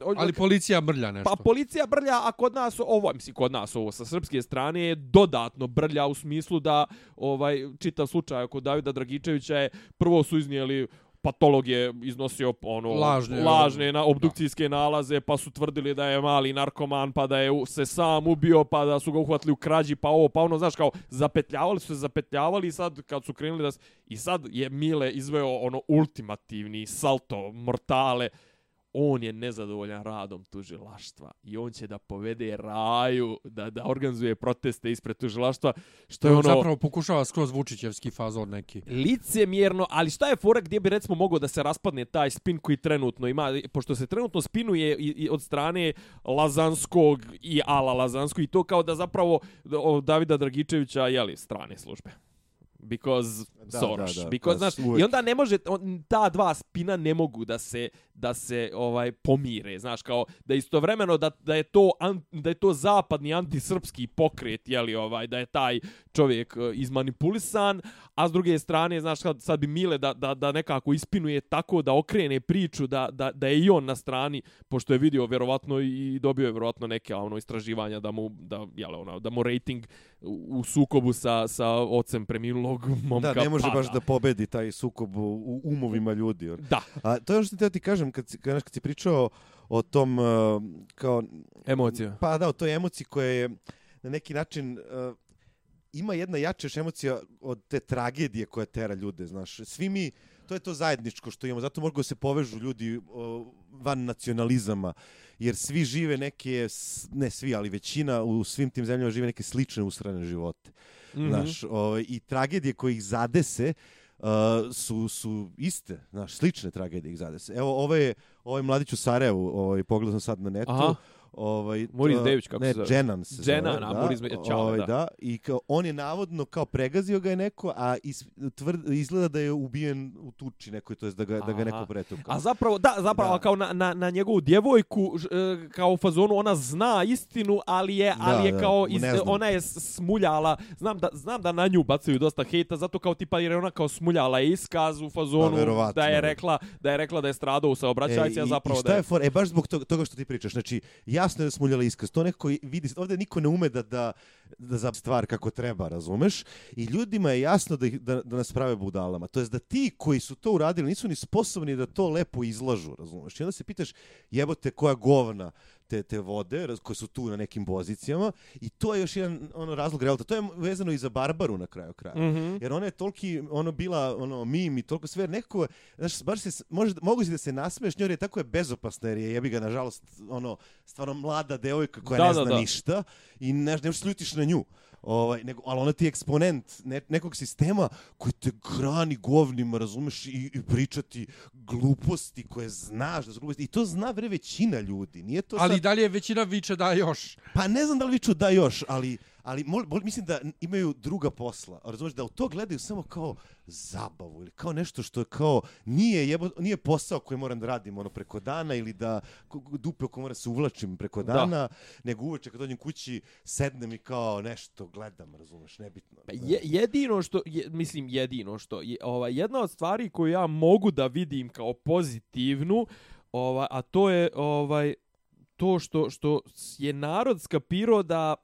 o- Ali policija mrlja nešto. Pa policija brlja, a kod nas ovo, mislim kod nas ovo sa srpske strane je dodatno brlja u smislu da ovaj čitav slučaj kod Davida Dragičevića je prvo su iznijeli patolog je iznosio ono Lažne, lažne na obdukcijske nalaze pa su tvrdili da je mali narkoman pa da je se sam ubio pa da su ga uhvatili u krađi pa ovo pa ono znaš kao zapetljavali su se zapetljavali i sad kad su krenuli da i sad je Mile izveo ono ultimativni salto mortale on je nezadovoljan radom tužilaštva i on će da povede raju, da, da organizuje proteste ispred tužilaštva, što je On ono zapravo pokušava skroz Vučićevski fazon neki. licemjerno, ali šta je fora gdje bi recimo mogao da se raspadne taj spin koji trenutno ima, pošto se trenutno spinuje i, i od strane Lazanskog i Ala Lazanskog i to kao da zapravo od Davida Dragičevića, jeli, strane službe. Because Da, Soros. da, da, Because, pa znaš. I onda ne može, on, ta dva spina ne mogu da se, da se ovaj pomire, znaš, kao da istovremeno da, da je to an, da je to zapadni antisrpski pokret, je li ovaj da je taj čovjek e, izmanipulisan, a s druge strane, znaš, sad, sad bi Mile da, da, da nekako ispinuje tako da okrene priču da, da, da je i on na strani, pošto je vidio vjerovatno i dobio je vjerovatno neke ono istraživanja da mu da jel ono da mu rating u, sukobu sa sa ocem preminulog momka Da, ne može pada. baš da pobedi taj sukob u, u umovima ljudi. da A to je ono što te ti kažem, kad, si- kad, kad si pričao o tom, uh, kao, emocija. pa da, o toj emociji koja je na neki način, uh, ima jedna jača još emocija od te tragedije koja tera ljude, znaš. Svi mi, to je to zajedničko što imamo, zato mogu da se povežu ljudi uh, van nacionalizama, jer svi žive neke, ne svi, ali većina u svim tim zemljama žive neke slične usrane živote. Mm -hmm. Znaš, ovaj, i tragedije koje ih zadese uh, su, su iste, znaš, slične tragedije ih zadese. Evo, ovo je, ovo je mladić u Sarajevu, ovaj, pogledao sam sad na netu. Aha. Ovaj, Moritz uh, Dević, kako ne, se zove? Dženan se Dženan, zove, a da, Ćale, ovaj, da. da. I kao, on je navodno kao pregazio ga je neko, a is, tvrd, izgleda da je ubijen u tuči nekoj, to jest da ga, da ga neko Aha. pretukao. A zapravo, da, zapravo, Da. kao na, na, na njegovu djevojku, e, kao u fazonu, ona zna istinu, ali je, ali Da, je da, kao, iz, ona je smuljala, znam da, znam da na nju bacaju dosta hejta, zato kao tipa, jer je ona kao smuljala iskaz u fazonu, verovatno, da je da. rekla, da je rekla da je stradao u saobraćajci, a i- zapravo i šta da je for, e baš zbog toga, toga što ti pričaš, znači jasno je da smuljala iskaz, to nekako vidi, ovdje niko ne ume da, da, da za stvar kako treba, razumeš? I ljudima je jasno da, ih, da, da nas prave budalama. To jest da ti koji su to uradili nisu ni sposobni da to lepo izlažu, razumeš? I onda se pitaš jebote koja govna te, te vode koje su tu na nekim pozicijama i to je još jedan ono razlog realta. To je vezano i za Barbaru na kraju kraja. Mhm. Jer ona je toliki, ono, bila, ono, mim i toliko sve, nekako, znaš, baš se, može, mogu si da se nasmeješ njoj, je tako je bezopasna, jer je, jebi ga, nažalost, ono, stvarno mlada devojka koja Da, ne da, zna da. ništa i ne, ne možeš se ljutiš na nju. Ovaj, nego, ali ona ti je eksponent ne, nekog sistema koji te grani govnima, razumeš, i, i pričati gluposti koje znaš da su gluposti. I to zna vre većina ljudi. Nije to Ali sad... dalje većina viče da još. Pa ne znam da li viču da još, ali, ali mol, mol, mislim da imaju druga posla. Razumeš, da u to gledaju samo kao zabavu ili kao nešto što je kao nije, jebo, nije posao koji moram da radim ono preko dana ili da dupe oko moram se uvlačim preko Da. dana, nego uveče kad dođem kući sednem i kao nešto gledam, razumeš, nebitno. Pa je, jedino što, je, mislim jedino što, je, ovaj, jedna od stvari koju ja mogu da vidim kao pozitivnu, ovaj, a to je ovaj to što, što je narod skapirao da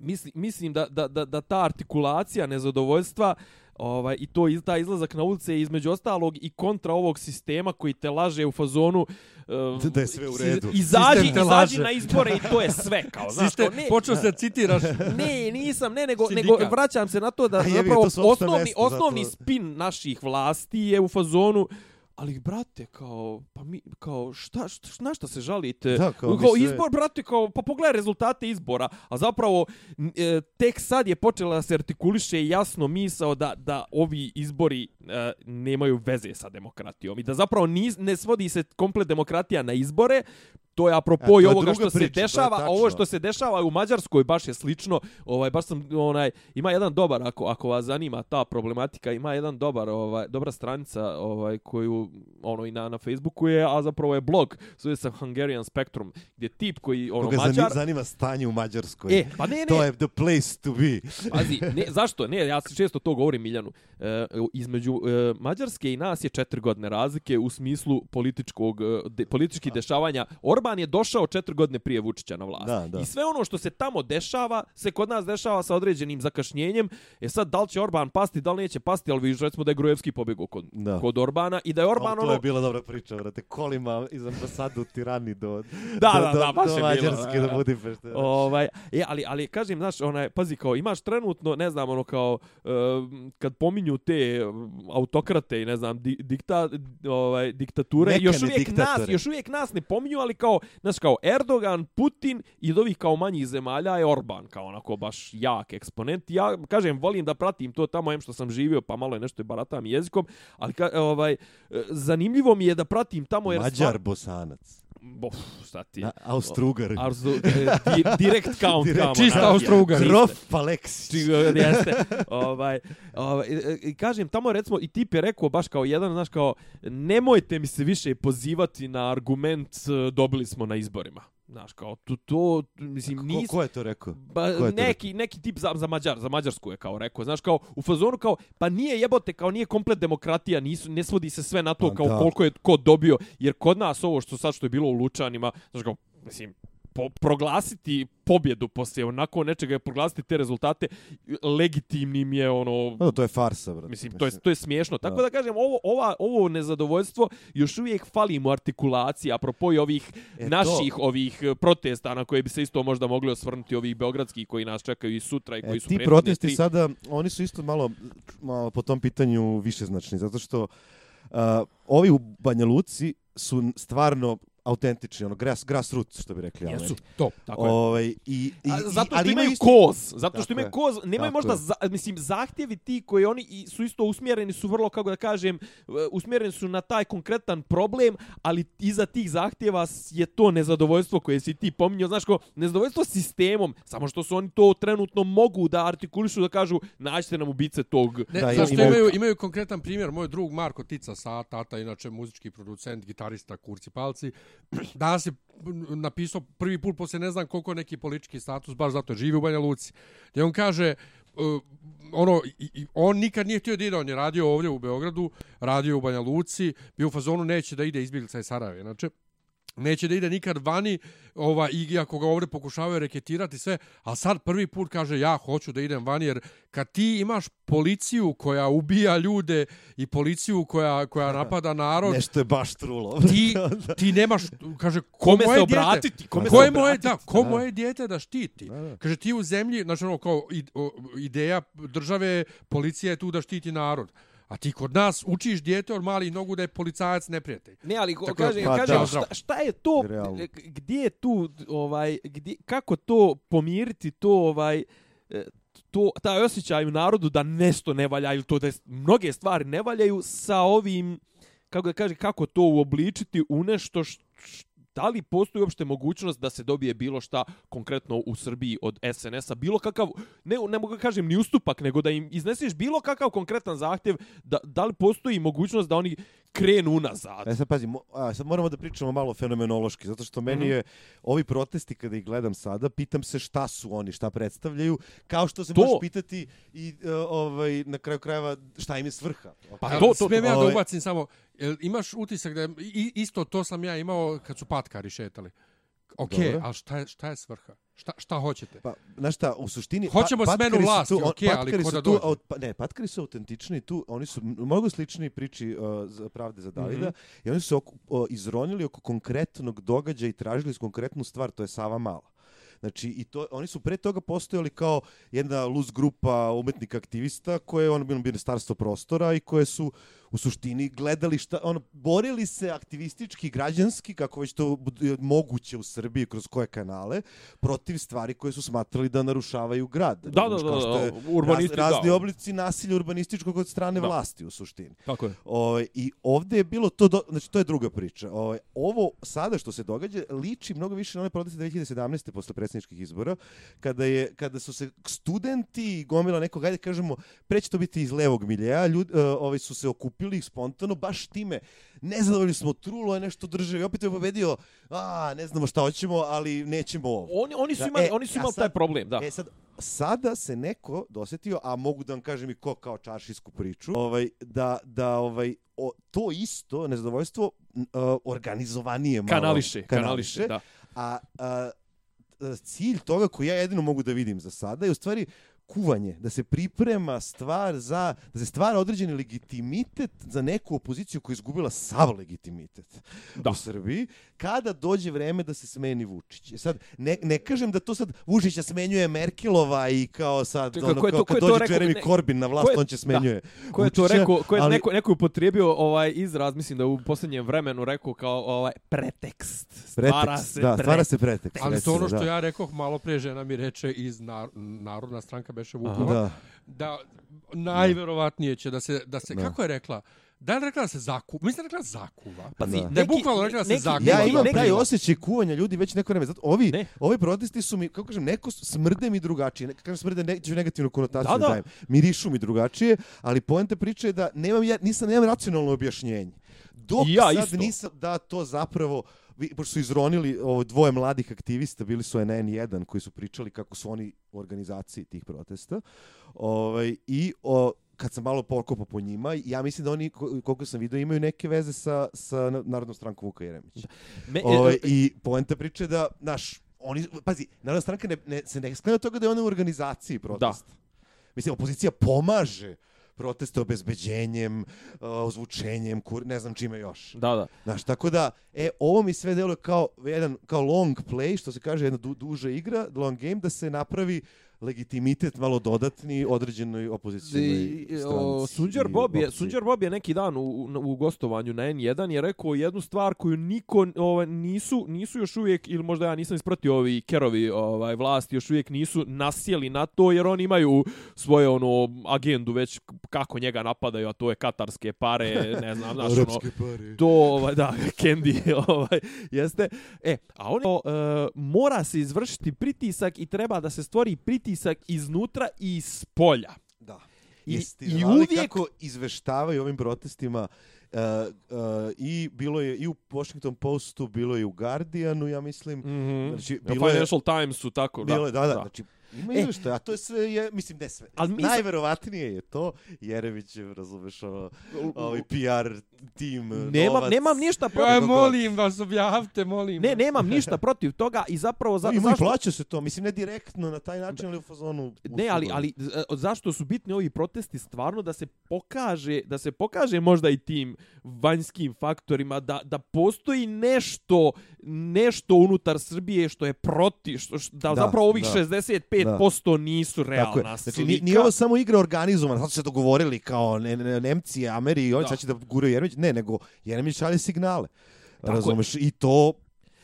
mislim, mislim da, da, da, da ta artikulacija nezadovoljstva ovaj i to iz, taj izlazak na ulice je između ostalog i kontra ovog sistema koji te laže u fazonu uh, Da je sve u redu. Izađi, Sistem izađi na izbore i to je sve kao, znaš, Siste, kao, ne, počeo se citiraš. ne, nisam, ne, nego, nego vraćam se na to da A zapravo to osnovni, osnovni zato- spin naših vlasti je u fazonu ali brate kao pa mi kao šta, šta na šta se žalite? Da, kao kao, sve- izbor brate kao pa pogledaj rezultate izbora. A zapravo e, tek sad je počela da se artikuliše jasno misao da da ovi izbori e, nemaju veze sa demokratijom i da zapravo nis, ne svodi se komplet demokratija na izbore to je apropo to i ovoga što se priča, je dešava, a ovo što se dešava u Mađarskoj baš je slično. Ovaj baš sam onaj ima jedan dobar ako ako vas zanima ta problematika, ima jedan dobar ovaj dobra stranica ovaj koju ono i na na Facebooku je, a zapravo je blog zove se Hungarian Spectrum, gdje tip koji ono Koga Mađar zanima, stanje u Mađarskoj. E, pa ne, ne. To je the place to be. Pazi, ne, zašto? Ne, ja često to govorim Miljanu. E, između e, Mađarske i nas je četiri godine razlike u smislu političkog, e, de, političkih dešavanja. Orban je došao četiri godine prije Vučića na vlast. Da, da. I sve ono što se tamo dešava, se kod nas dešava sa određenim zakašnjenjem. E sad, da li će Orban pasti, da li neće pasti, ali vidiš recimo da je Grujevski pobjegao kod, Da. kod Orbana i da je Orban Orban, to ono... je bila dobra priča, brate. Kolima iz ambasadu Tirani do, Da, do, da, do, da, baš do je bilo, Mađarske, da, do da. Budimpešte. Ovaj, e, ali, ali kažem, znaš, onaj, pazi, kao, imaš trenutno, ne znam, ono, kao, uh, kad pominju te um, autokrate i, ne znam, di, dikta, ovaj, diktature, još uvijek nas, još uvijek nas ne pominju, ali kao, znaš, kao, Erdogan, Putin i od ovih kao manjih zemalja je Orban, kao onako baš jak eksponent. Ja, kažem, volim da pratim to tamo, em što sam živio, pa malo je nešto i baratam jezikom, ali, ka, ovaj, e, zanimljivo mi je da pratim tamo, jer... Mađar, stvar- bosanac. Bof, šta ti? Na, Austrougar. Arzu, e, di, direct count kamo. Čista Austro-Ugar. Grof Aleksić. Čigo, jeste. ovaj, ovaj, i- i kažem, tamo recimo, i tip je rekao baš kao jedan, znaš, kao, nemojte mi se više pozivati na argument e, dobili smo na izborima. Znaš, kao, to, to mislim, Ko, nis... ko je to rekao? Ba, Ko je to neki, neki tip za, za Mađar, za Mađarsku je kao rekao, znaš, kao, u fazonu kao, pa nije jebote, kao nije komplet demokratija, nisu, ne svodi se sve na to Pa kao da. koliko je ko dobio, jer kod nas ovo što sad što je bilo u Lučanima, znaš, kao, mislim, po, proglasiti pobjedu poslije onako nečega, proglasiti te rezultate, legitimnim je ono, No, to je farsa, brate. Mislim, to je, to je smiješno. Tako da, Da. kažem, ovo, ova, ovo nezadovoljstvo još uvijek fali mu artikulacija, apropo i ovih E, to- naših ovih eh, protesta na koje bi se isto možda mogli osvrnuti, ovih beogradskih koji nas čekaju i sutra i koji E, su ti protesti tri. sada, oni su isto malo, malo po tom pitanju višeznačni, zato što uh, ovi u Banja Luci su stvarno autentični, ono, grass, grassroots, što bi rekli. Jesu, to, tako je. Ovaj, i, i, A, zato što ali imaju isto- koz, zato što imaju je. koz, nemaju Tako možda, je. za, mislim, zahtjevi ti koji oni i su isto usmjereni su vrlo, kako da kažem, e, usmjereni su na taj konkretan problem, ali iza tih zahtjeva je to nezadovoljstvo koje si ti pominjao, znaš ko, nezadovoljstvo sistemom, samo što su oni to trenutno mogu da artikulišu, da kažu, nađite nam ubice tog. Ne, Da, zašto ima- imaju, imaju konkretan primjer, moj drug Marko Tica sa tata, inače muzički producent, gitarista, kurci palci, danas je napisao prvi put posle ne znam koliko neki politički status, baš zato živi u Banja Luci. Gdje on kaže, uh, ono, i, i, on nikad nije htio da ide, on je radio ovdje u Beogradu, radio u Banja Luci, bio u fazonu neće da ide izbjeglica iz Sarajeva, inače neće da ide nikad vani, ova, iako ga ovdje pokušavaju reketirati sve, a sad prvi put kaže ja hoću da idem vani, jer kad ti imaš policiju koja ubija ljude i policiju koja, koja napada narod, Nešto je baš trulo. ti, ti nemaš, kaže, ko Kome moje se obratiti? Kome ko je moje, da, ko Da. moje dijete da štiti? Da, da. Kaže, ti u zemlji, znači ono, kao ideja države, policija je tu da štiti narod. A ti kod nas učiš dijete od malih nogu da je policajac neprijatelj. Ne, ali ko, kažem, Pa kažem da. šta, šta je to, Realno. e, gdje je tu, ovaj, gdje, kako to pomiriti, to, ovaj, e, to, taj osjećaj u narodu da nešto ne valja ili to da je- mnoge stvari ne valjaju sa ovim, kako da kaže, kako to uobličiti u nešto što da li postoji uopšte mogućnost da se dobije bilo šta konkretno u Srbiji od SNS-a, bilo kakav, ne, ne mogu da kažem ni ustupak, nego da im izneseš bilo kakav konkretan zahtjev, da, da li postoji mogućnost da oni krenu unazad. E sad pazi, mo, a, sad moramo da pričamo malo fenomenološki, zato što meni Mhm. je ovi protesti kada ih gledam sada, pitam se šta su oni, šta predstavljaju, kao što se To. možeš pitati i e, ovaj na kraju krajeva šta im je svrha. Pa Evo, to- to- smijem ja da ovaj- ubacim samo, jel imaš utisak da je, isto to sam ja imao kad su patkari šetali. Ok, Dobro. ali šta je, šta je svrha? Šta, šta hoćete? Pa, znaš šta, u suštini... Hoćemo pa- smenu vlasti, tu, on- okej, ali ko da tu, dođe? pa, ne, patkari su autentični tu, oni su mnogo slični priči uh, za pravde za Davida Mhm. i oni su oko, o, izronili oko konkretnog događaja i tražili su konkretnu stvar, to je Sava Mala. Znači, i to, oni su pre toga postojali kao jedna luz grupa umetnika aktivista koje je ono bilo ministarstvo prostora i koje su u suštini gledali šta, ono, borili se aktivistički, građanski, kako već to je moguće u Srbiji, kroz koje kanale, protiv stvari koje su smatrali da narušavaju grad. Da, da, da, da, je urbanisti, raz, razni da. oblici nasilja urbanističkog od strane Da. vlasti u suštini. Tako je. O, I ovdje je bilo to, do, znači to je druga priča. O, ovo sada što se događa liči mnogo više na one proteste 2017. posle predsjedničkih izbora, kada, je, kada su se studenti gomila nekog, ajde kažemo, pre će to biti iz levog miljeja, ljudi, ovaj su se okupili spontano baš time. Nezadovoljni smo, trulo je nešto državi, opet je pobedio, a, ne znamo šta hoćemo, ali nećemo ovo. Oni, oni su Da, imali, e, oni su imali sad- taj problem, da. E sad, sada se neko dosetio, a mogu da vam kažem i ko kao čaršijsku priču, ovaj, da, da ovaj, o, to isto nezadovoljstvo uh, organizovanije malo. kanališe, kanališe, da. A, a, a, cilj toga koji ja jedino mogu da vidim za sada je u stvari kuvanje, da se priprema stvar za, da se stvara određeni legitimitet za neku opoziciju koja je izgubila sav legitimitet Da. u Srbiji, kada dođe vreme da se smeni Vučić. E Sad, ne, ne kažem da to sad Vučića smenjuje Merkelova i kao sad, Čekaj, ono, ko je kao to- ko kad je to dođe rekao? Jeremy Ne, Corbyn na vlast, ko je- on će smenjuje Ko je to rekao, ko je ali- neko, neko je upotrijebio ovaj izraz, mislim da u posljednjem vremenu rekao kao ovaj pretekst. Stvara Pretekst, se da, pretekst. stvara se pretekst. Ali to ono što da. ja rekoh malo pre žena mi reče iz nar Narodna stranka Beše Vukova, Da. da najverovatnije će da se, da se Da. kako je rekla, da je rekla da se zakuva, mislim da je rekla zakuva. Pazi, Da. Da je bukvalno rekla da se neki- zakuva. Ja neki- imam neki- taj osjećaj kuvanja ljudi već neko vreme. Zato ovi, Ne. ovi protesti su mi, kako kažem, neko smrde mi drugačije. Ne, kažem smrde, neću negativnu konotaciju Da, da. dajem. Mirišu mi drugačije, ali poenta priče je da nemam, ja, nisam, nemam racionalno objašnjenje. Dok I ja sad isto. nisam da to zapravo vi, pošto su izronili ovo dvoje mladih aktivista, bili su NN1 koji su pričali kako su oni u organizaciji tih protesta. Ovaj, I o, kad sam malo pokopao po njima, ja mislim da oni, ko- koliko sam vidio, imaju neke veze sa, sa Narodnom strankom Vuka Jeremića. Me, Ovaj, e, I poenta priče da, naš, oni, pazi, Narodna stranka ne, ne, se ne sklanja od toga da je ona u organizaciji protesta. Mislim, opozicija pomaže proteste obezbeđenjem, uh, ozvučenjem, kur, ne znam čime još. da, da. Znaš, tako da, e, ovo mi sve deluje kao jedan, kao long play, što se kaže, jedna du, duža igra, long game, da se napravi legitimitet malo dodatni određenoj opozicijnoj stranci. Sunđer i Bob je. Sunđer Bob je neki dan u, u, gostovanju na N1 je rekao jednu stvar koju niko ovaj, nisu, nisu još uvijek, ili možda ja nisam ispratio ovi kerovi ovaj, vlasti, još uvijek nisu nasjeli na to, jer oni imaju svoje ono agendu već kako njega napadaju, a to je katarske pare, ne znam, znaš, ono, pare. to, ovaj, da, Candy, ovaj, jeste. E, a ono, e, mora se izvršiti pritisak i treba da se stvori pritisak iznutra i iz polja. Da. I- Jeste, i uvijek- kako izveštavaju ovim protestima uh, uh, i bilo je i u Washington Postu, bilo je i u Guardianu, ja mislim. Mm Znači, -hmm. bilo je- Financial Timesu, tako, Bilo je, da, da, da. znači ima E. izveštaj, a to je sve, je, mislim, ne sve. Ali mi Najverovatnije je to, Jerević je, razumeš, ovo, ovaj PR tim, Nemam, novac. nemam ništa protiv Kako molim vas, objavite, molim Ne, nemam ništa protiv toga i zapravo za, ima i zašto plaća se to, mislim, ne direktno na taj način, ali u fazonu... Ne, ali ali e, zašto su bitni ovi protesti stvarno da se pokaže da se pokaže možda i tim vanjskim faktorima da da postoji nešto nešto unutar Srbije što je protiv što, što da, Da, zapravo ovih da. 65% nisu Tako realna je. Znači, nije, nije ovo samo igra organizovana, sad su se dogovorili kao ne, ne, Nemci, Ameri i oni Da. sad će da guraju Jeremić. Ne, nego Jeremić šalje signale. Tako je. Razumeš? I to...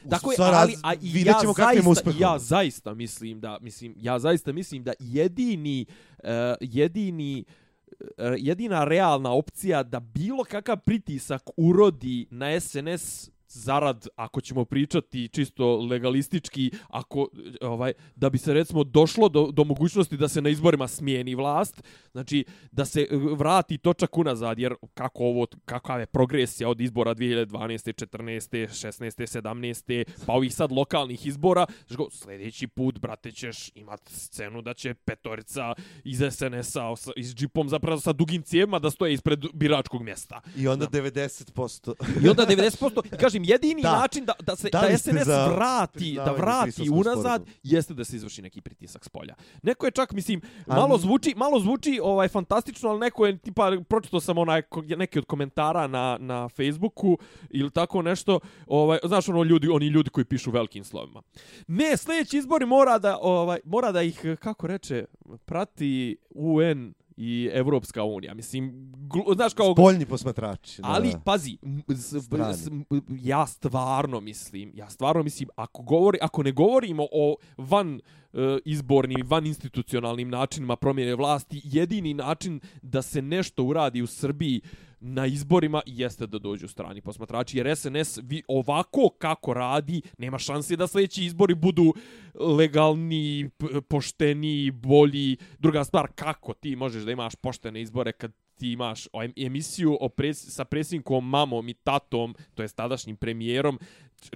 Dakle, sva ali a i ja zaista, ja zaista mislim da mislim ja zaista mislim da jedini uh, jedini uh, jedina realna opcija da bilo kakav pritisak urodi na SNS zarad ako ćemo pričati čisto legalistički ako ovaj da bi se recimo došlo do, do mogućnosti da se na izborima smijeni vlast znači da se eh, vrati točak unazad jer kako ovo kakva je progresija od izbora 2012. 14. 16. 17. pa ovih sad lokalnih izbora znači sljedeći put brate ćeš imat scenu da će petorica iz SNS-a sa- iz džipom zapravo sa dugim cijevima da stoje ispred biračkog mjesta I onda 90%. i onda 90% i kažem jedini Da. način da da se Da da, SNS za vrati da vrati unazad sporazuma? jeste da se izvrši neki pritisak s polja. Neko je čak mislim malo zvuči malo zvuči ovaj fantastično, ali neko je tipa pročitao sam onaj neki od komentara na na Facebooku ili tako nešto, ovaj znaš ono ljudi oni ljudi koji pišu velikim slovima. Ne, sljedeći izbori mora da ovaj mora da ih kako reče prati UN i Evropska unija. Mislim, glu- znaš kao... Spoljni posmatrači. da, Ali da. pazi, s- s- ja stvarno mislim, ja stvarno mislim ako govori ako ne govorimo o van e, izbornim, van institucionalnim načinima promjene vlasti, jedini način da se nešto uradi u Srbiji na izborima jeste da dođu strani posmatrači, jer SNS vi, ovako kako radi, nema šanse da sljedeći izbori budu legalni, pošteni, bolji. Druga stvar, kako ti možeš da imaš poštene izbore kad ti imaš emisiju o pres, sa presinkom mamom i tatom, to je tadašnjim premijerom,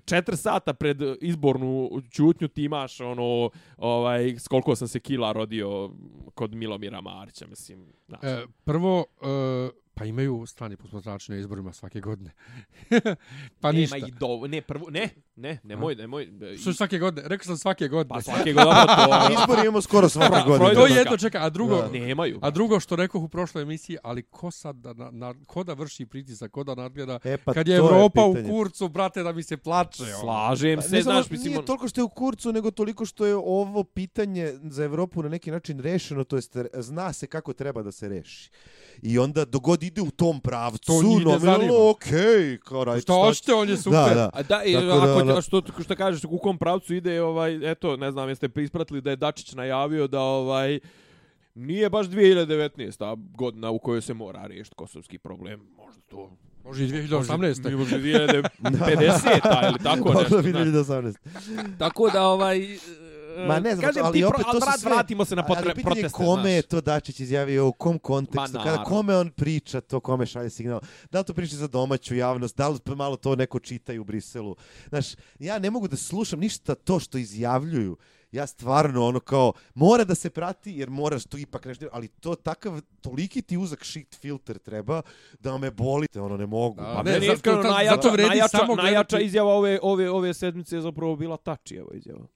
četiri sata pred izbornu čutnju ti imaš ono, ovaj, s koliko sam se kila rodio kod Milomira Marića, mislim. Znaš. E, prvo, e, pa imaju strani posmatrači na izborima svake godine. pa ništa. Nema i do, ne, prvo, ne, ne, nemoj, nemoj. Što svake godine? Rekao sam svake godine. Pa svake godine to... Izbori imamo skoro svake godine. to je jedno, čekaj, a drugo, Da. Nemaju. a drugo što rekoh u prošloj emisiji, ali ko sad da, na, na, ko da vrši pritisak, ko da nadgleda, E, pa kad je Evropa u pitanje. kurcu, brate, da mi se plače. ono. Slažem Pa se, ne samo, znaš, mislim, nije on- toliko što je u kurcu, nego toliko što je ovo pitanje za Evropu na neki način rešeno, to jest zna se kako treba da se reši. I onda dogod ide u tom pravcu, To njih ne zanima. nominalno, okej, kao radite Što hoćete, on je super. Da, da. A da, i, Tako da, ako, ono- što, što kažeš, u kom pravcu ide, ovaj, eto, ne znam, jeste ispratili da je Dačić najavio da, ovaj, nije baš 2019. godina u kojoj se mora riješiti kosovski problem. Možda to... Može i 2018. Možda i 2050. ili tako nešto. bi znaš. 2018. Tako da, ovaj... Ma ne znam, kažem ali ti, opet pro, to ali vrat- sve- vratimo se na potre, Ali proteste. kome je to Dačić izjavio, u kom kontekstu, Ma, kada kome on priča to, kome šalje signal, da li to priča za domaću javnost, da li malo to neko čita u Briselu. Znaš, ja ne mogu da slušam ništa to što izjavljuju. Ja stvarno ono kao, mora da se prati jer moraš tu ipak nešto, ali to takav, toliki ti uzak shit filter treba da me bolite, ono ne mogu. Da, Pa ne, zato- iskreno zato- najjača, zato najjača, najjača izjava ove, ove, ove sedmice je zapravo bila Tačijeva izjava.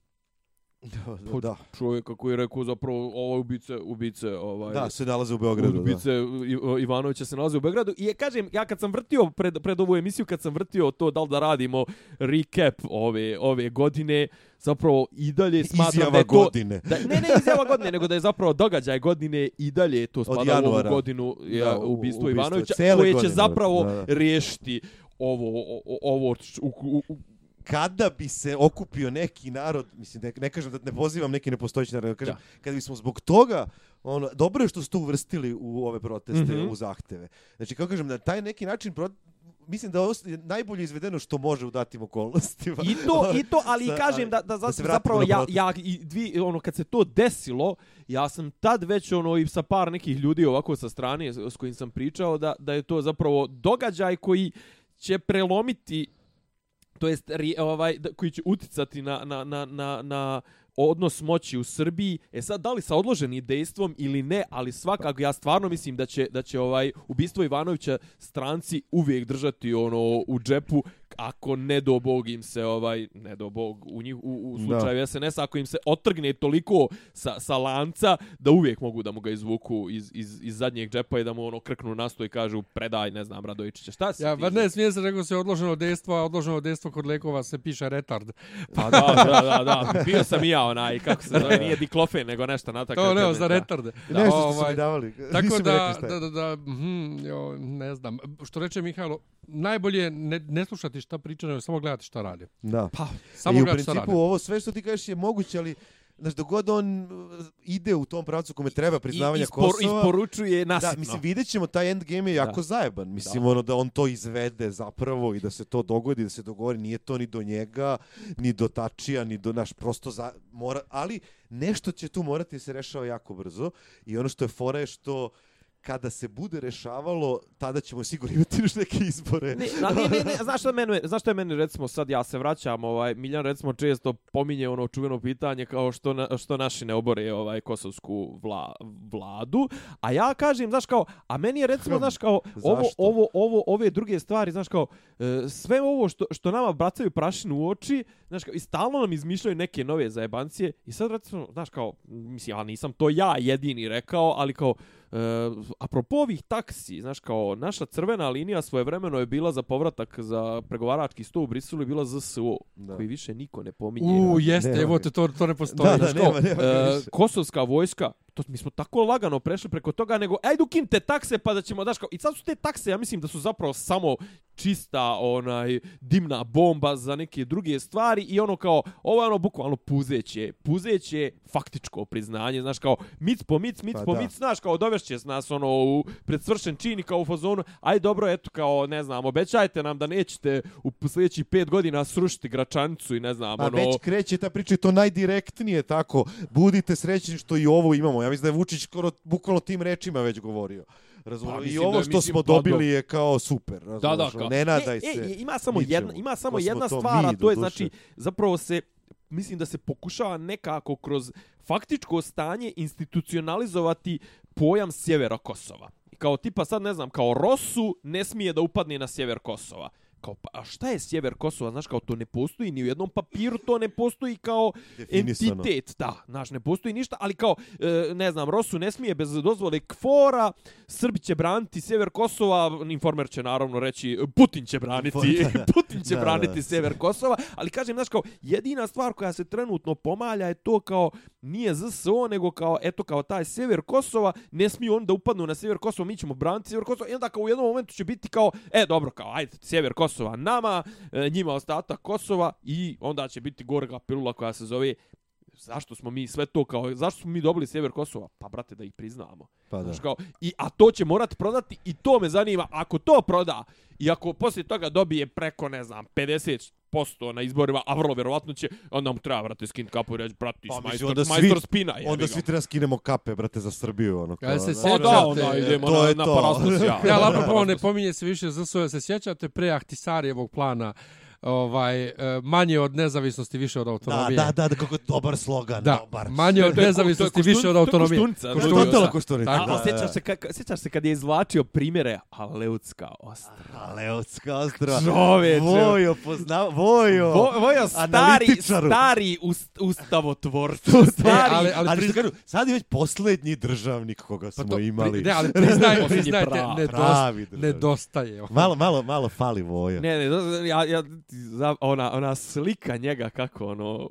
Da, da, Čovjeka koji je rekao zapravo ovo ubice, ubice, ovaj, da, se nalaze u Beogradu. Da. Ubice I- Ivanovića se nalaze u Beogradu i je, kažem, ja kad sam vrtio pred, pred ovu emisiju, kad sam vrtio to da li da radimo recap ove, ove godine, zapravo i dalje smatram Izjava da je to... godine. Da, ne, ne izjava godine, nego da je zapravo događaj godine i dalje to spada u ovu godinu ja, Da, ubistvo, u- ubistvo Ivanovića, koje će godine, zapravo da, da. riješiti ovo, o- ovo u, u, u, kada bi se okupio neki narod, mislim ne, ne kažem da ne pozivam neki nepostojeći narod, kažem Da. kada bismo zbog toga ono dobro je što ste uvrstili u ove proteste, mm. -hmm. u zahteve. Znači kako kažem na taj neki način pro, mislim da je najbolje izvedeno što može u datim okolnostima. I to, i to, ali Sa- kažem da, da, da se zapravo ja, ja i dvi, ono, kad se to desilo, ja sam tad već ono i sa par nekih ljudi ovako sa strane s, s kojim sam pričao da, da je to zapravo događaj koji će prelomiti to jest ovaj da- koji će uticati na, na, na, na, na odnos moći u Srbiji. E sad da li sa odloženim dejstvom ili ne, ali svakako ja stvarno mislim da će da će ovaj ubistvo Ivanovića stranci uvijek držati ono u džepu ako ne do bog im se ovaj ne do bog u njih u, u Da. slučaju SNS ako im se otrgne toliko sa, sa lanca da uvijek mogu da mu ga izvuku iz, iz, iz zadnjeg džepa i da mu ono krknu na sto i kažu predaj ne znam Radojičića šta si Ja, ti ba ne, smije se rekao se odloženo dejstvo, a odloženo dejstvo kod lekova se piše retard. Pa da, da, da, da. Bio sam i ja onaj, kako se zove, nije diklofen, nego nešto na takav. To ne, za da. retarde. Nešto što su Ovaj, mi davali. Tako da, je. da, da, da, mhm, jo, ne znam. Što reče Mihajlo, najbolje je ne, ne slušati šta pričaju, nego samo gledati šta radi. Da. Pa, Samo I u principu ovo sve što ti kažeš je moguće, ali znaš, dogod on uh, ide u tom pravcu kome treba priznavanja I, ispor, Kosova... isporučuje nasitno. Da, mislim, vidjet ćemo, taj endgame je jako Da. zajeban. Mislim, Da. ono da on to izvede zapravo i da se to dogodi, da se dogovori. Nije to ni do njega, ni do Tačija, ni do naš prosto za... Mora, ali nešto će tu morati da se rešava jako brzo. I ono što je fora je što kada se bude rešavalo, tada ćemo sigurno imati još neke izbore. Ne, na, ne, ne, ne, znaš što je meni, znaš što je meni recimo sad ja se vraćam, ovaj Miljan recimo često pominje ono čuveno pitanje kao što na, što naši ne obore ovaj kosovsku vla, vladu, a ja kažem znaš kao, a meni je recimo znaš kao ovo Zašto? ovo ovo ove druge stvari, znaš kao e, sve ovo što što nama bacaju prašinu u oči, znaš kao i stalno nam izmišljaju neke nove zajebancije i sad recimo znaš kao mislim ja nisam to ja jedini rekao, ali kao E, apropo ovih taksi, znaš, kao naša crvena linija svojevremeno je bila za povratak za pregovarački sto u Briselu i bila ZSO, Da. koji više niko ne pominje. U, jeste, Nema evo te, to, to ne postoji. Da, da, nema, nema. E, kosovska vojska, to mi smo tako lagano prešli preko toga, nego ajde ukinite takse pa da ćemo, daš kao, i sad su te takse, ja mislim da su zapravo samo čista onaj dimna bomba za neke druge stvari i ono kao ovo je ono bukvalno puzeće puzeće faktičko priznanje znaš kao mic po mic mic Pa po da. mic znaš kao dovešće nas ono u predsvršen čin i kao u fazonu aj dobro eto kao ne znam obećajte nam da nećete u sljedećih pet godina srušiti Gračanicu i ne znam Pa ono već kreće ta priča to najdirektnije tako. Budite srećni što i ovo imamo. Ja mislim da je Vučić skoro bukvalno tim rečima već govorio. Razumiješ? Pa, I da ovo što smo pa, dobili je kao super. Da, Razumiješ? da, kao. Ne nadaj e, se. E, ima samo ničemu. jedna, ima samo smo jedna to stvar, a to je znači zapravo se mislim da se pokušava nekako kroz faktičko stanje institucionalizovati pojam sjevera Kosova. Kao tipa sad ne znam, kao Rosu ne smije da upadne na sjever Kosova. Kao, pa, a šta je sjever Kosova? Znaš, kao to ne postoji ni u jednom papiru, to ne postoji kao entitet. Da, znaš, ne postoji ništa, ali kao, e, ne znam, Rosu ne smije bez dozvole kvora, Srbi će braniti sjever Kosova, informer će naravno reći, Putin će braniti. Putin će Da, braniti da. sjever Kosova, ali kažem, znaš, kao, jedina stvar koja se trenutno pomalja je to kao, nije ZSO, nego kao, eto, kao taj sjever Kosova, ne smiju oni da upadnu na sjever Kosova, mi ćemo braniti sjever Kosova, i onda kao u jednom momentu će biti kao, e, dobro, kao, ajde, sjever Kosova nama, e, njima ostatak Kosova, i onda će biti gorga pilula koja se zove zašto smo mi sve to kao zašto smo mi dobili sjever Kosova pa brate da ih priznamo Pa da. Znaš, kao, i a to će morat prodati i to me zanima ako to proda i ako poslije toga dobije preko ne znam 50% na izborima a vrlo vjerovatno će onda mu treba brate skin kapu i reći brate ti Pa, majstor, onda svi- majstor spina jebi Onda svi treba skinemo kape, brate, za Srbiju. Ono, Kada se znaš. Pa sjećate- da, onda idemo to na, je na to. Parasmus, ja. Ja, apropo, ne pominje se više ZSO, se sjećate pre Ahtisarijevog plana, ovaj, e, manje od nezavisnosti, više od autonomije. da, da, da, kako je dobar slogan, Da, dobar. manje od nezavisnosti, je više od koštun- to je autonomije. koštunica, To je Koštunica. totalno koštunica. Tako. A, da, a da, sjećaš se, ka, sjećaš se kad je izvlačio primjere Aleutska ostra. A Leotska ostrava. Čoveče. Vojo, pozna... Vojo. Vo, vojo stari, stari ust, ustavotvorcu. Stari, ali- ali, ali što kažu, sad je već posljednji državnik koga smo Pa to, imali. Pri, ne, ali priznaj, priznajte, prav- nedos, pravi državnik. nedostaje. Malo, malo, malo fali Voja. Ne, ne, ja, ja, za, ona, ona slika njega kako ono,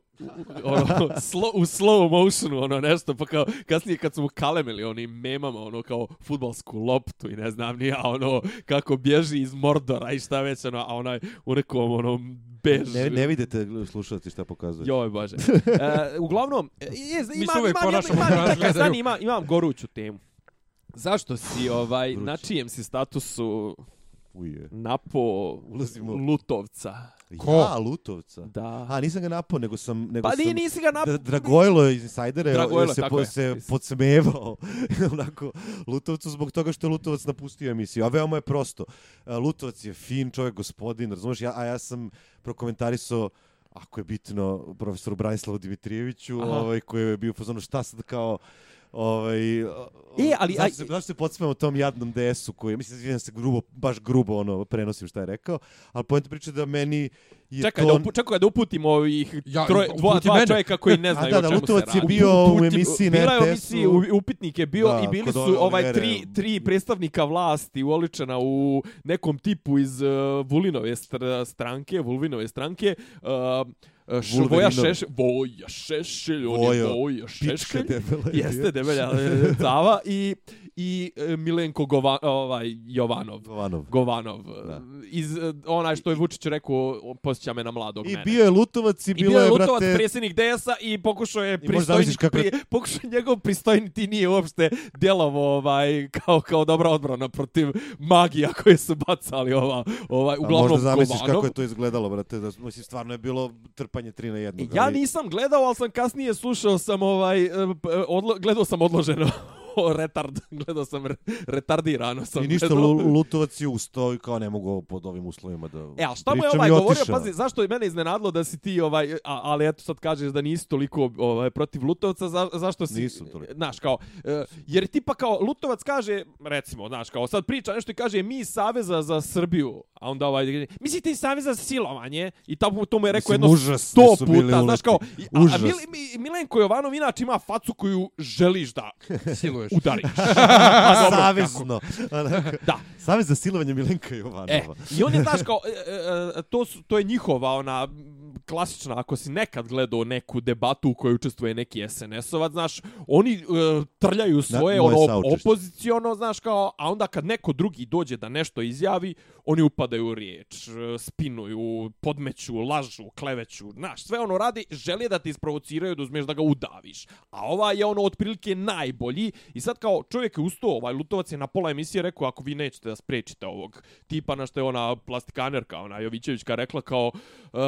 ono slo, u slow motionu ono nešto, pa kao kasnije kad su mu kalemili onim memama, ono kao futbalsku loptu i ne znam ni ja, ono kako bježi iz Mordora i šta već, ono, a onaj u nekom onom bež. Ne, ne vidite slušati šta pokazuje. Joj, bože. E, uglavnom, e, je, Mi ima, se uvijek imam, imam, ponašamo imam, imam, imam, imam, imam goruću temu. Zašto si, ovaj, Vruće. na čijem si statusu Uje. napo Ulazimo. Lutovca? Ko? Ja, Lutovca. Da. A, nisam ga napao, nego sam... Nego Pa nije, sam... nisi ga nap... Dra- Dragojlo iz Insajdera Dragojlo, se, po, je. se podsmevao onako, Lutovcu zbog toga što je Lutovac napustio emisiju. A veoma je prosto. A, Lutovac je fin čovjek, gospodin, razumiješ? Ja, a ja sam prokomentarisao ako je bitno profesoru Branislavu Dimitrijeviću, Aha. ovaj, koji je bio fazonu šta sad kao ovaj E, ali- zašto, se, zašto se podsmevamo tom jadnom DS-u koji mislim izvinjam se grubo baš grubo ono prenosim šta je rekao ali poenta priče da meni je Čekaj, to da, upu, čekaj da uputim ovih Ja, troje, dva, dva mene. čovjeka koji ne znaju da, o da, čemu Lutovac se je radi. bio u emisiji na Bila je u RTS-u. emisiji, u- upitnik je bio Da, i bili su ovaj tri, tri predstavnika vlasti uoličena u nekom tipu iz uh, Vulinove str- stranke, Vulvinove stranke, uh, Voja Vulverinove. Šešelj, Voja Šešelj, on je Voja Šešelj. debela. je Jeste debelja e, cava i i e, Milenko Gova, ovaj Jovanov. Govanov. Govanov. Da. Iz e, onaj što je Vučić rekao, posjeća me na mladog I mene. bio je Lutovac i, I bilo bio je je, Lutovac brate... predsjednik DS-a i pokušao je I zamisliš pristojnik, kako je- pri, pokušao njegov pristojniti nije uopšte djelovo ovaj, kao, kao dobra odbrana protiv magija koje su bacali ova, ovaj, A uglavnom možda zamisliš Govanov. kako je to izgledalo, brate. Da, mislim, stvarno je bilo trpanje tri na jednog. Ja ali- nisam gledao, ali sam kasnije slušao sam ovaj, e, p- odlo, gledao sam odloženo retard, gledao sam re, retardirano sam I ništa, gledao. Lutovac je ustao i kao ne mogu pod ovim uslovima da E, a šta mu je ovaj govorio? otišao. Pazi, zašto je mene iznenadilo da si ti, ovaj, a, ali eto sad kažeš da nisi toliko ovaj, protiv Lutovca, za, zašto si... Nisam toliko. Znaš, kao, e, jer tipa kao Lutovac kaže, recimo, znaš, kao sad priča nešto i kaže mi iz Saveza za Srbiju, a onda ovaj, kaže, mislite iz Saveza za silovanje? I tamo to mu je rekao Mislim, jedno sto puta, znaš kao, a, a Mi- Milenko Jovanov inače ima facu koju želiš da Siluješ. Udariš. Pa dobro? Savezno. Da. Savez za silovanje Milenka Jovanova. E, i on je, znaš, kao, e, e, e, to, su, to je njihova, ona, klasična, ako si nekad gledao neku debatu u kojoj učestvuje neki SNS-ovac, znaš, oni uh, trljaju svoje, ono, opoziciono, znaš, kao, a onda kad neko drugi dođe da nešto izjavi, oni upadaju u riječ, e, spinuju, podmeću, lažu, kleveću, znaš, sve ono radi, žele da te isprovociraju da uzmeš da ga udaviš. A ova je ono otprilike najbolji i sad kao čovjek je ustao, ovaj Lutovac je na pola emisije rekao ako vi nećete da sprečite ovog tipa na što je ona plastikanerka, ona Jovićevićka rekla kao uh,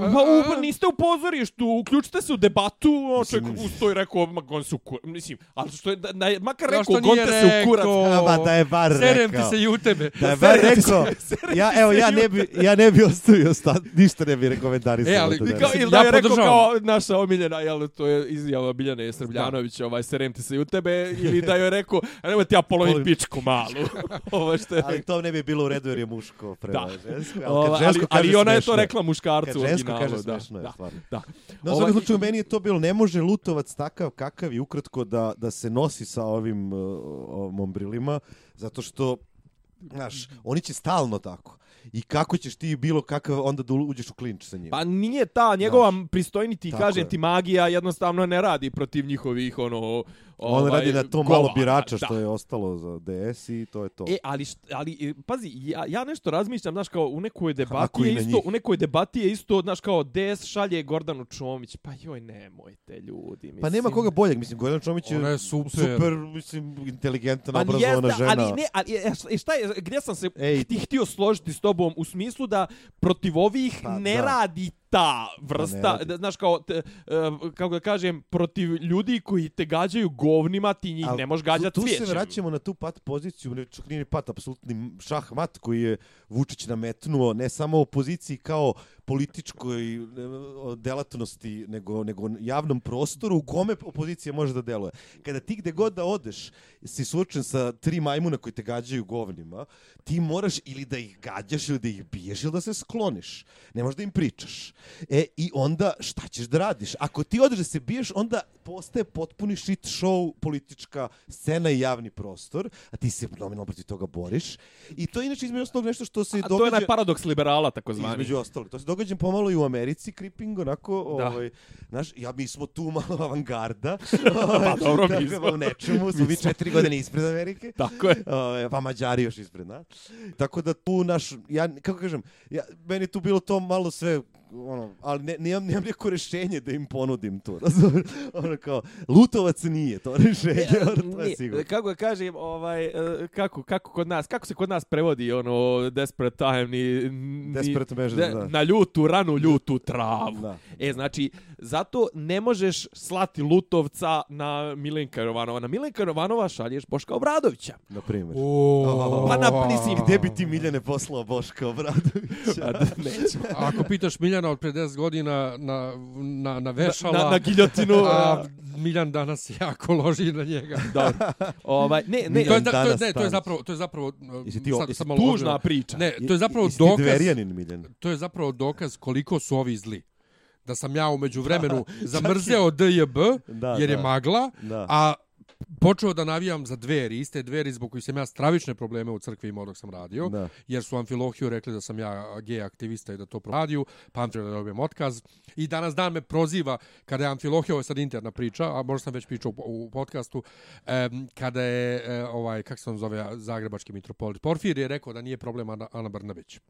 Pa, u, pa niste u pozorištu, uključite se u debatu, ono čovjek ustao i rekao, ma gon se u kurac, mislim, ali što je, da, makar Kao rekao, nije gonte se u kurac. Ma da je bar Serem ti rekao. se i u tebe. Da je bar rekao, ja, evo, ja ne bi, ja ne bi ostavio sta, ništa ne bi rekomentarisao. E, ali. Kao, ili da ja je rekao podržavam. kao naša omiljena, jel, to je izjava Biljane Srbljanović, ovaj, serem ti se i u tebe, ili da je rekao, a nemoj ti ja polovim pičku malu. Ovo što je Ali to ne bi bilo u redu jer je muško prema Da. žensko. Ali, žensko ali kaže ona je to rekla muškarcu Kad originalu. kaže da, smešno je, da, stvarno. da. No, u Ovaj- svakom slučaju, meni je to bilo, ne može Lutovac takav kakav i ukratko da, da se nosi sa ovim uh, mombrilima, zato što, znaš, oni će stalno tako. I kako ćeš ti bilo kakav onda da uđeš u klinč sa njima? Pa nije ta njegova pristojniti, kažem je. ti, magija jednostavno ne radi protiv njihovih, ono... On ovaj, radi na to malo birača da. što je ostalo za DS i to je to. E, ali, št, ali e, pazi, ja, ja nešto razmišljam, znaš, kao u nekoj debati je isto, njih. u nekoj debati je isto, znaš, kao DS šalje Gordanu Čomić, pa joj, nemojte, ljudi, mislim. Pa nema koga boljeg, mislim, Goran Čomić je, Ona je super. super mislim, inteligentna, Pa obrazovana žena. ali ne, ali e, šta- šta je, gdje sam se Ej. ti htio složiti s tobom u smislu da protiv ovih Pa, ne da. radi ta vrsta, da, znaš kao, te, e, kako da kažem, protiv ljudi koji te gađaju govnima, ti njih Al ne možeš tu- gađati Tu cvijećem. se vraćamo na tu pat poziciju, ne, čak nije ni pat, apsolutni šahmat koji je Vučić nametnuo, ne samo opoziciji kao političkoj delatnosti, nego, nego javnom prostoru u kome opozicija može da deluje. Kada ti gde god da odeš, si suočen sa tri majmuna koji te gađaju govnima, ti moraš ili da ih gađaš ili da ih biješ ili da se skloniš. Ne možeš da im pričaš. E, i onda šta ćeš da radiš? Ako ti odeš da se biješ, onda postaje potpuni shit show, politička scena i javni prostor, a ti se nominalno protiv toga boriš. I to je inače između ostalog nešto što se A to je događa... onaj paradoks liberala, takozvani. Između ostalog. To se događa pomalo i u Americi, creeping, onako, Da. ovaj, znaš, ja, mi smo tu malo avangarda. Pa dobro, mi smo. U nečemu smo mi četiri godine ispred Amerike. Tako je. Ove, pa Mađari još ispred nas. Tako da tu naš, ja, kako kažem, ja, meni tu bilo to malo sve, ono, ali ne, nemam, nemam neko rešenje da im ponudim to, razumiješ? Ono kao, Lutovac nije to rešenje, ono, to je Nije, sigurno. Kako da kažem, ovaj, e, kako, kako kod nas, kako se kod nas prevodi ono desperate time, ni, ni Desperate measures, de- da. na ljutu ranu, ljutu travu. Da. E, znači, zato ne možeš slati Lutovca na Milenka Jovanova. Na Milenka Jovanova šalješ Boška Obradovića. Na primjer. Pa na- mislim, Gde bi ti Miljane poslao Boška Obradovića? A da, neću. Ako pitaš Miljana od pre 10 godina na, na, na vešala, Na, na giljotinu. a Miljan danas jako loži na njega. Dobro. Ovaj, ne, ne, To je, da, to je, ne, to je zapravo, to je zapravo, Jesi ti sad, jesi malo tužna ozbiljno. priča. Ne, to je zapravo Jesi dokaz, Dverijanin Miljan? to je zapravo dokaz koliko su ovi zli. Da sam ja umeđu vremenu zamrzeo DJB, Da, jer je da. magla, Da. a počeo da navijam za dveri, iste dveri zbog kojih sam ja stravične probleme u crkvi imao dok sam radio, Da. jer su Amfilohiju rekli da sam ja gej aktivista i da to proradio, pa Amfilohiju da dobijem otkaz. I danas dan me proziva, kada je Amfilohija, ovo je sad interna priča, a možda sam već pričao u, u podcastu, em, kada je, e, ovaj, kako se on zove, zagrebački mitropolit, Porfir je rekao da nije problem Ana, Ana Brnabić.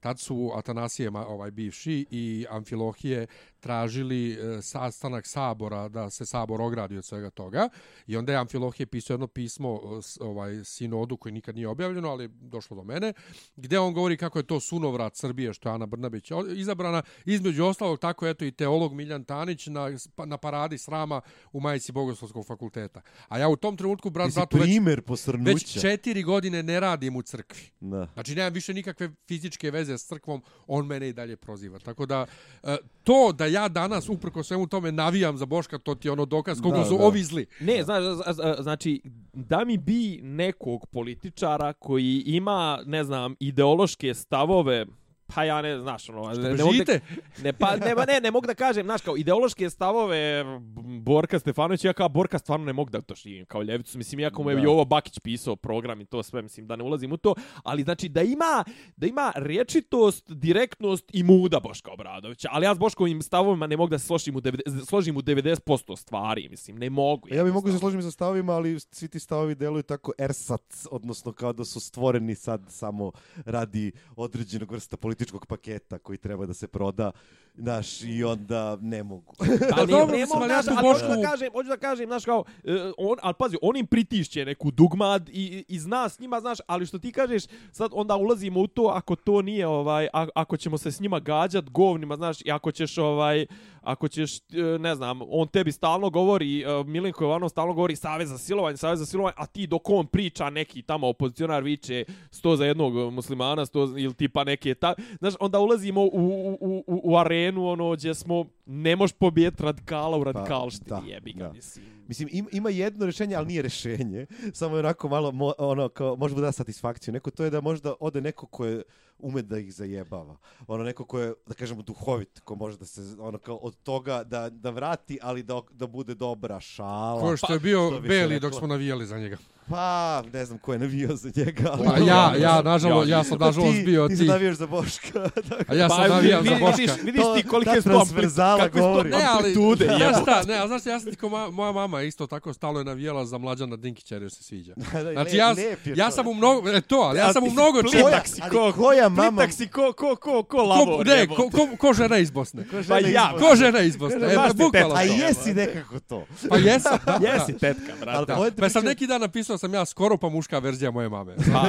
Tad su Atanasijema, ovaj bivši, i Amfilohije tražili e, sastanak sabora, da se sabor ogradi od svega toga. I onda je Amfilohije pisao jedno pismo e, ovaj sinodu koji nikad nije objavljeno, ali došlo do mene, gdje on govori kako je to sunovrat Srbije što je Ana Brnabić izabrana. Između ostalog tako eto i teolog Miljan Tanić na, na paradi srama u majici Bogoslovskog fakulteta. A ja u tom trenutku, brat, bratu, već, primer već posrnuća. četiri godine ne radim u crkvi. Da. Znači, nemam više nikakve fizičke veze s crkvom, on mene i dalje proziva. Tako da, e, to da ja danas, uprko svemu tome, navijam za Boška, to ti je ono dokaz koliko Da, su da. ovi zli. Ne, znaš, znači, da mi bi nekog političara koji ima, ne znam, ideološke stavove Pa ja ne, znaš, ono, ne, ne, mogu da, ne, pa, ne, ne, ne mogu da kažem, znaš, kao ideološke stavove Borka Stefanovića, ja kao Borka stvarno ne mogu da to živim kao ljevicu, mislim, iako mu je Da. Jovo Bakić pisao program i to sve, mislim, da ne ulazim u to, ali znači da ima, da ima rječitost, direktnost i muda Boška Obradovića, ali ja s Boškovim stavovima ne mogu da se složim u, 90, složim u 90% stvari, mislim, ne mogu. Ja bih mogu se jednostavno. složiti sa stavovima, ali svi ti stavovi deluju tako ersac, odnosno kao da su stvoreni sad samo radi određenog vrsta političkog paketa koji treba da se proda, znaš, i onda ne mogu. Ali dobro, ne, ne mogu, ali ja znaš, tu ali hoću da kažem, hoću da kažem, znaš, kao, e, on, ali pazi, on im pritišće neku dugmad i, i zna s njima, znaš, ali što ti kažeš, sad onda ulazimo u to, ako to nije, ovaj, a, ako ćemo se s njima gađat govnima, znaš, i ako ćeš, ovaj, ako ćeš, e, ne znam, on tebi stalno govori, e, Milenko Jovanov stalno govori savez za silovanje, savez za silovanje, a ti dok on priča neki tamo opozicionar viče sto za jednog muslimana, sto ili tipa neke ta, znaš, onda ulazimo u, u, u, u arenu, ono, gdje smo, ne moš pobijeti radikala u radikalštini, Pa, da, jebi ga, da. mislim. Mislim, im, ima jedno rješenje, ali nije rješenje. Samo je onako malo, mo, ono, kao, možda da satisfakciju. Neko to je da možda ode neko ko je ume da ih zajebava. Ono, neko ko je, da kažemo, duhovit, ko može da se, ono, kao od toga da, da vrati, ali da, da bude dobra šala. Ko što je bio što Beli dok smo navijali za njega. Pa, ne znam ko je navijao za njega. Ali A ja, ja, nažalost, ja sam Pa nažalost ti, bio ti. ti. se navijaš za Boška. A ja sam Pa, navijao vi- za Boška. Vidiš, vidiš ti kolike kakve su to govori. Ne, ali, amplitude, znaš jebote. šta, ne, a znaš, ja sam ti ko moja, moja mama isto tako stalo je navijala za mlađana Dinkića jer joj se sviđa. Znači, ja, ja sam u mnogo, e, to, ali ja sam u mnogo čega. Si ali ko, koja mama- plitak si ko, ko, ko, ko Ko, lavor, ne, ko, ko, ko žena iz Bosne. Pa ja, Ko žena iz Bosne. E, Baš pa ti bukvalno tetka. A jesi nekako to. Pa jesam, da, da. Jesi tetka, brate. Pa sam priča- neki dan napisao sam ja skoro pa muška verzija moje mame. Pa.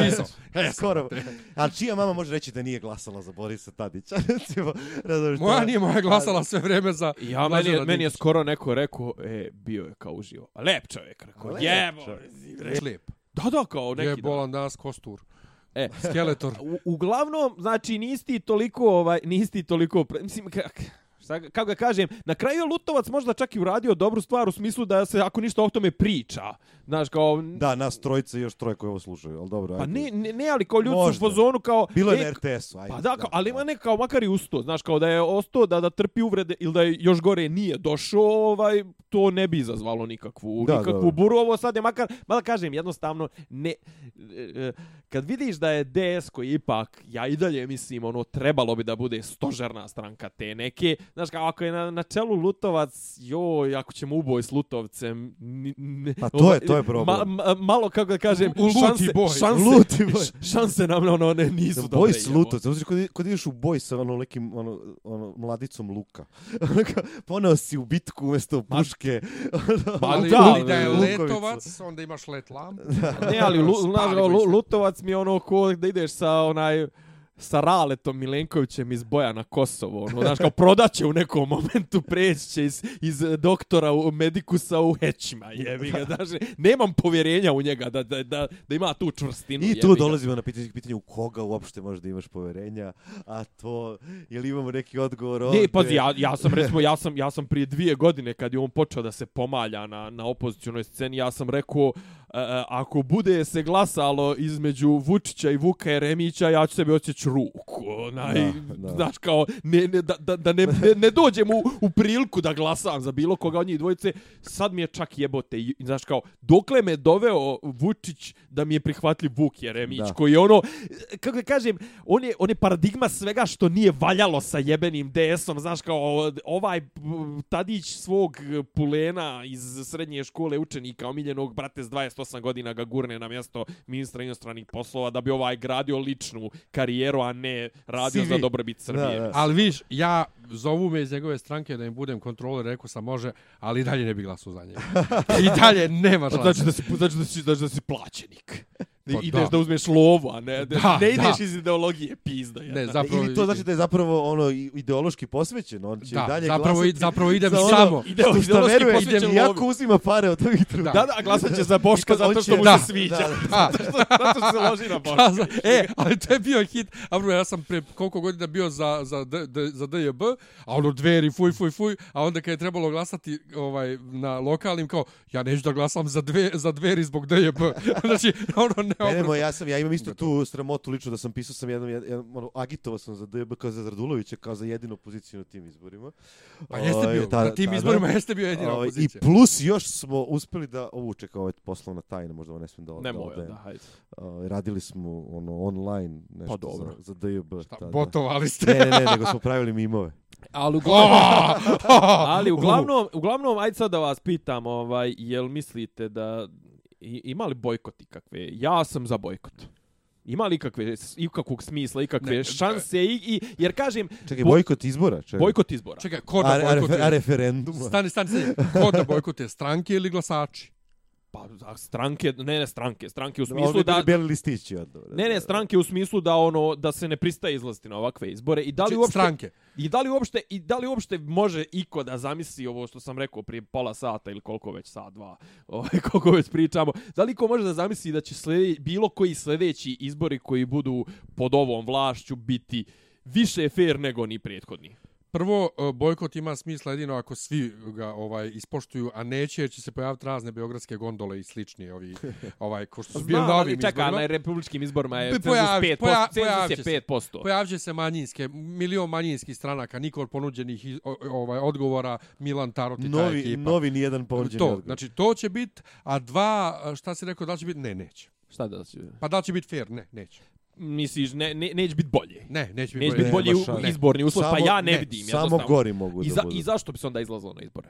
E, skoro. Ali čija mama može reći da nije glasala za Borisa Tadića? Moja je- nije moja glasala sve vrijeme za Ja, meni je, meni je skoro neko rekao, e, bio je kao uživo. Lep čovjek, rekao, Lep jebo. Je lijep. Da, da, kao neki. Je bolan danas kostur. E, Skeletor. U, uglavnom, znači, nisi ti toliko, ovaj, nisi ti toliko, pre- mislim, kak, šta, kako ga kažem, na kraju je Lutovac možda čak i uradio dobru stvar u smislu da se, ako ništa o tome priča, znaš, kao, Da, nas trojice i još troje koje ovo slušaju, ali dobro. pa ajde. ne, ne, ne, ali kao ljudi su Možda. u fazonu kao, Bilo je e, na RTS-u, ajde. Pa da, kao, ali ima neka kao makar i usto, znaš, kao da je ostao da, da trpi uvrede ili da je još gore nije došao, ovaj, to ne bi izazvalo nikakvu, Da, nikakvu da. buru. Ovo sad je makar, mada kažem, jednostavno, ne, e, e, kad vidiš da je DS koji ipak, ja i dalje mislim, ono, trebalo bi da bude stožerna stranka te neke, znaš, kao ako je na, na čelu Lutovac, joj, ako ćemo uboj s Lutovcem, ni, ne, Pa to je- to je problem. Ma, ma, malo, kako da kažem, U- u šanse, boj. šanse, Luti boj. šanse nam ono, ne, nisu dobre. Boj s. Lutovcem, znači kod, kod ideš u boj sa ono nekim ono, ono, mladicom Luka. Ono kao, Poneo si u bitku umjesto puške. Ono, Pa Ali da, da, da je Lukovicu. letovac, onda imaš let lamp. Ne, ali lu, znaš. Lutovac mi je ono ko da ideš sa onaj sa Raletom Milenkovićem iz boja na Kosovo. Ono, znaš, kao prodaće u nekom momentu, preći će iz, iz doktora u medikusa u hećima, jebi ga. Znaš, nemam povjerenja u njega da, da, da, da ima tu čvrstinu. I tu dolazimo na pitanje, pitanje u koga uopšte možeš da imaš poverenja, a to, ili imamo neki odgovor ovdje? Ne, pazi, ja, ja sam recimo, ja sam, ja sam prije dvije godine kad je on počeo da se pomalja na, na opozicionoj sceni, ja sam rekao, ako bude se glasalo između Vučića i Vuka Jeremića, ja ću sebi osjeći ruku. Onaj, Da, da. Znaš, kao, ne, ne, da, da, da ne, ne, ne dođem u, u priliku da glasam za bilo koga od njih dvojice, sad mi je čak jebote. I, Znaš, kao, dokle me doveo Vučić da mi je prihvatljiv Vuk Jeremić, Da. koji je ono, kako da kažem, on je, on je paradigma svega što nije valjalo sa jebenim DS-om, znaš, kao ovaj Tadić svog pulena iz srednje škole učenika, omiljenog brate s 28 godina ga gurne na mjesto ministra inostranih poslova da bi ovaj gradio ličnu karijeru, a ne radio CV. za dobrobit Srbije. Da, da. Ali viš, ja zovu me iz njegove stranke da im budem kontroler, rekao sam može, ali i dalje ne bi glasao za njega. I dalje nema Pa šanse. Znači da si, znači da si, znači da si plaćenik. Da Pa ideš da. da. uzmeš lovu, a ne, da, Da, ne ideš da. iz ideologije, pizda. Ne, jedna. zapravo... Ili to znači da je zapravo ono ideološki posvećen, on će Da, i dalje zapravo, i, glasati zapravo idem za ono- samo. Ide, što ideološki veruje, idem, lovi. iako uzima pare od ovih drugih. Da, da, glasat će za Boška to zato što hoće- mu Da. se sviđa. Da, A, zato što se loži na Pa, Boška. za- e, ali to je bio hit. A bro, ja sam pre koliko godina bio za, za, D, D, za DJB, a ono dveri, fuj, fuj, fuj, a onda kad je trebalo glasati ovaj, na lokalnim, kao, ja neću da glasam za, dve, za dveri zbog DJB. znači, ono, Ne, ne, obrnuto. moj, ja sam, ja imam isto tu sramotu lično da sam pisao sam jednom, jedan, ono, agitovao sam za DB kao za Radulovića, kao za jedinu poziciju na tim izborima. Pa jeste Ovaj, bio, na tim izborima jeste bio jedina Ovaj, I opozicija. plus još smo uspeli da, ovo čeka, ovo je poslovna tajna, možda ovo ne smijem da, Ne da moja, odajem. da, hajde. Ovaj, radili smo ono online nešto Pa dobro. za, za DB. Šta, tada. botovali ste. Ne, ne, ne, nego smo pravili mimove. Ali uglavnom, ali uglavnom, uglavnom, ajde sad da vas pitam, ovaj, jel mislite da i- ima li bojkot ikakve? Ja sam za bojkot. Ima li ikakve, ikakvog smisla, ikakve Ne, šanse? I, i, jer kažem, Čekaj, Bo- bojkot izbora? Čekaj. bojkot izbora. Čekaj, ko da a, refer- a bojkotuje? referendum? Stani, stani, stani. Ko da bojkotuje? Stranke ili glasači? Pa stranke, ne ne stranke, stranke u Smislu da... da... Beli listići. Od, Ne, ne, stranke u smislu da ono da se ne pristaje izlaziti na ovakve izbore i da li Či- uopšte Stranke. i da li uopšte i da li uopšte može iko da zamisli ovo što sam rekao prije pola sata ili koliko već sat dva, ovaj koliko već pričamo. Da li iko može da zamisli da će slede, bilo koji sledeći izbori koji budu pod ovom vlašću biti više fair nego ni prethodni? Prvo, e, bojkot ima smisla jedino ako svi ga ovaj ispoštuju, a neće jer će se pojaviti razne beogradske gondole i slični ovi, ovaj, ko što su bili na ovim čeka, izborima. na republičkim izborima je pojavi- 5%, poja- cenzus pojavit će je se. 5%. Pojavit će se manjinske, milion manjinskih stranaka, niko od ponuđenih ovaj, odgovora, Milan Tarot i ta Novi, ekipa. novi nijedan ponuđeni to, odgovor. znači to će biti, a dva, šta si rekao, da će biti? Ne, neće. Šta da će? Pa da će biti fair? Ne, neće. Misliš, ne, ne, neće biti bolje. Ne, neće biti Neće biti Ne, bolji baš u- šanse. izborni uslov, pa ja ne, ne, vidim. Samo jednostavno. gori mogu I, da za, budu. I zašto bi se onda izlazilo na izbore?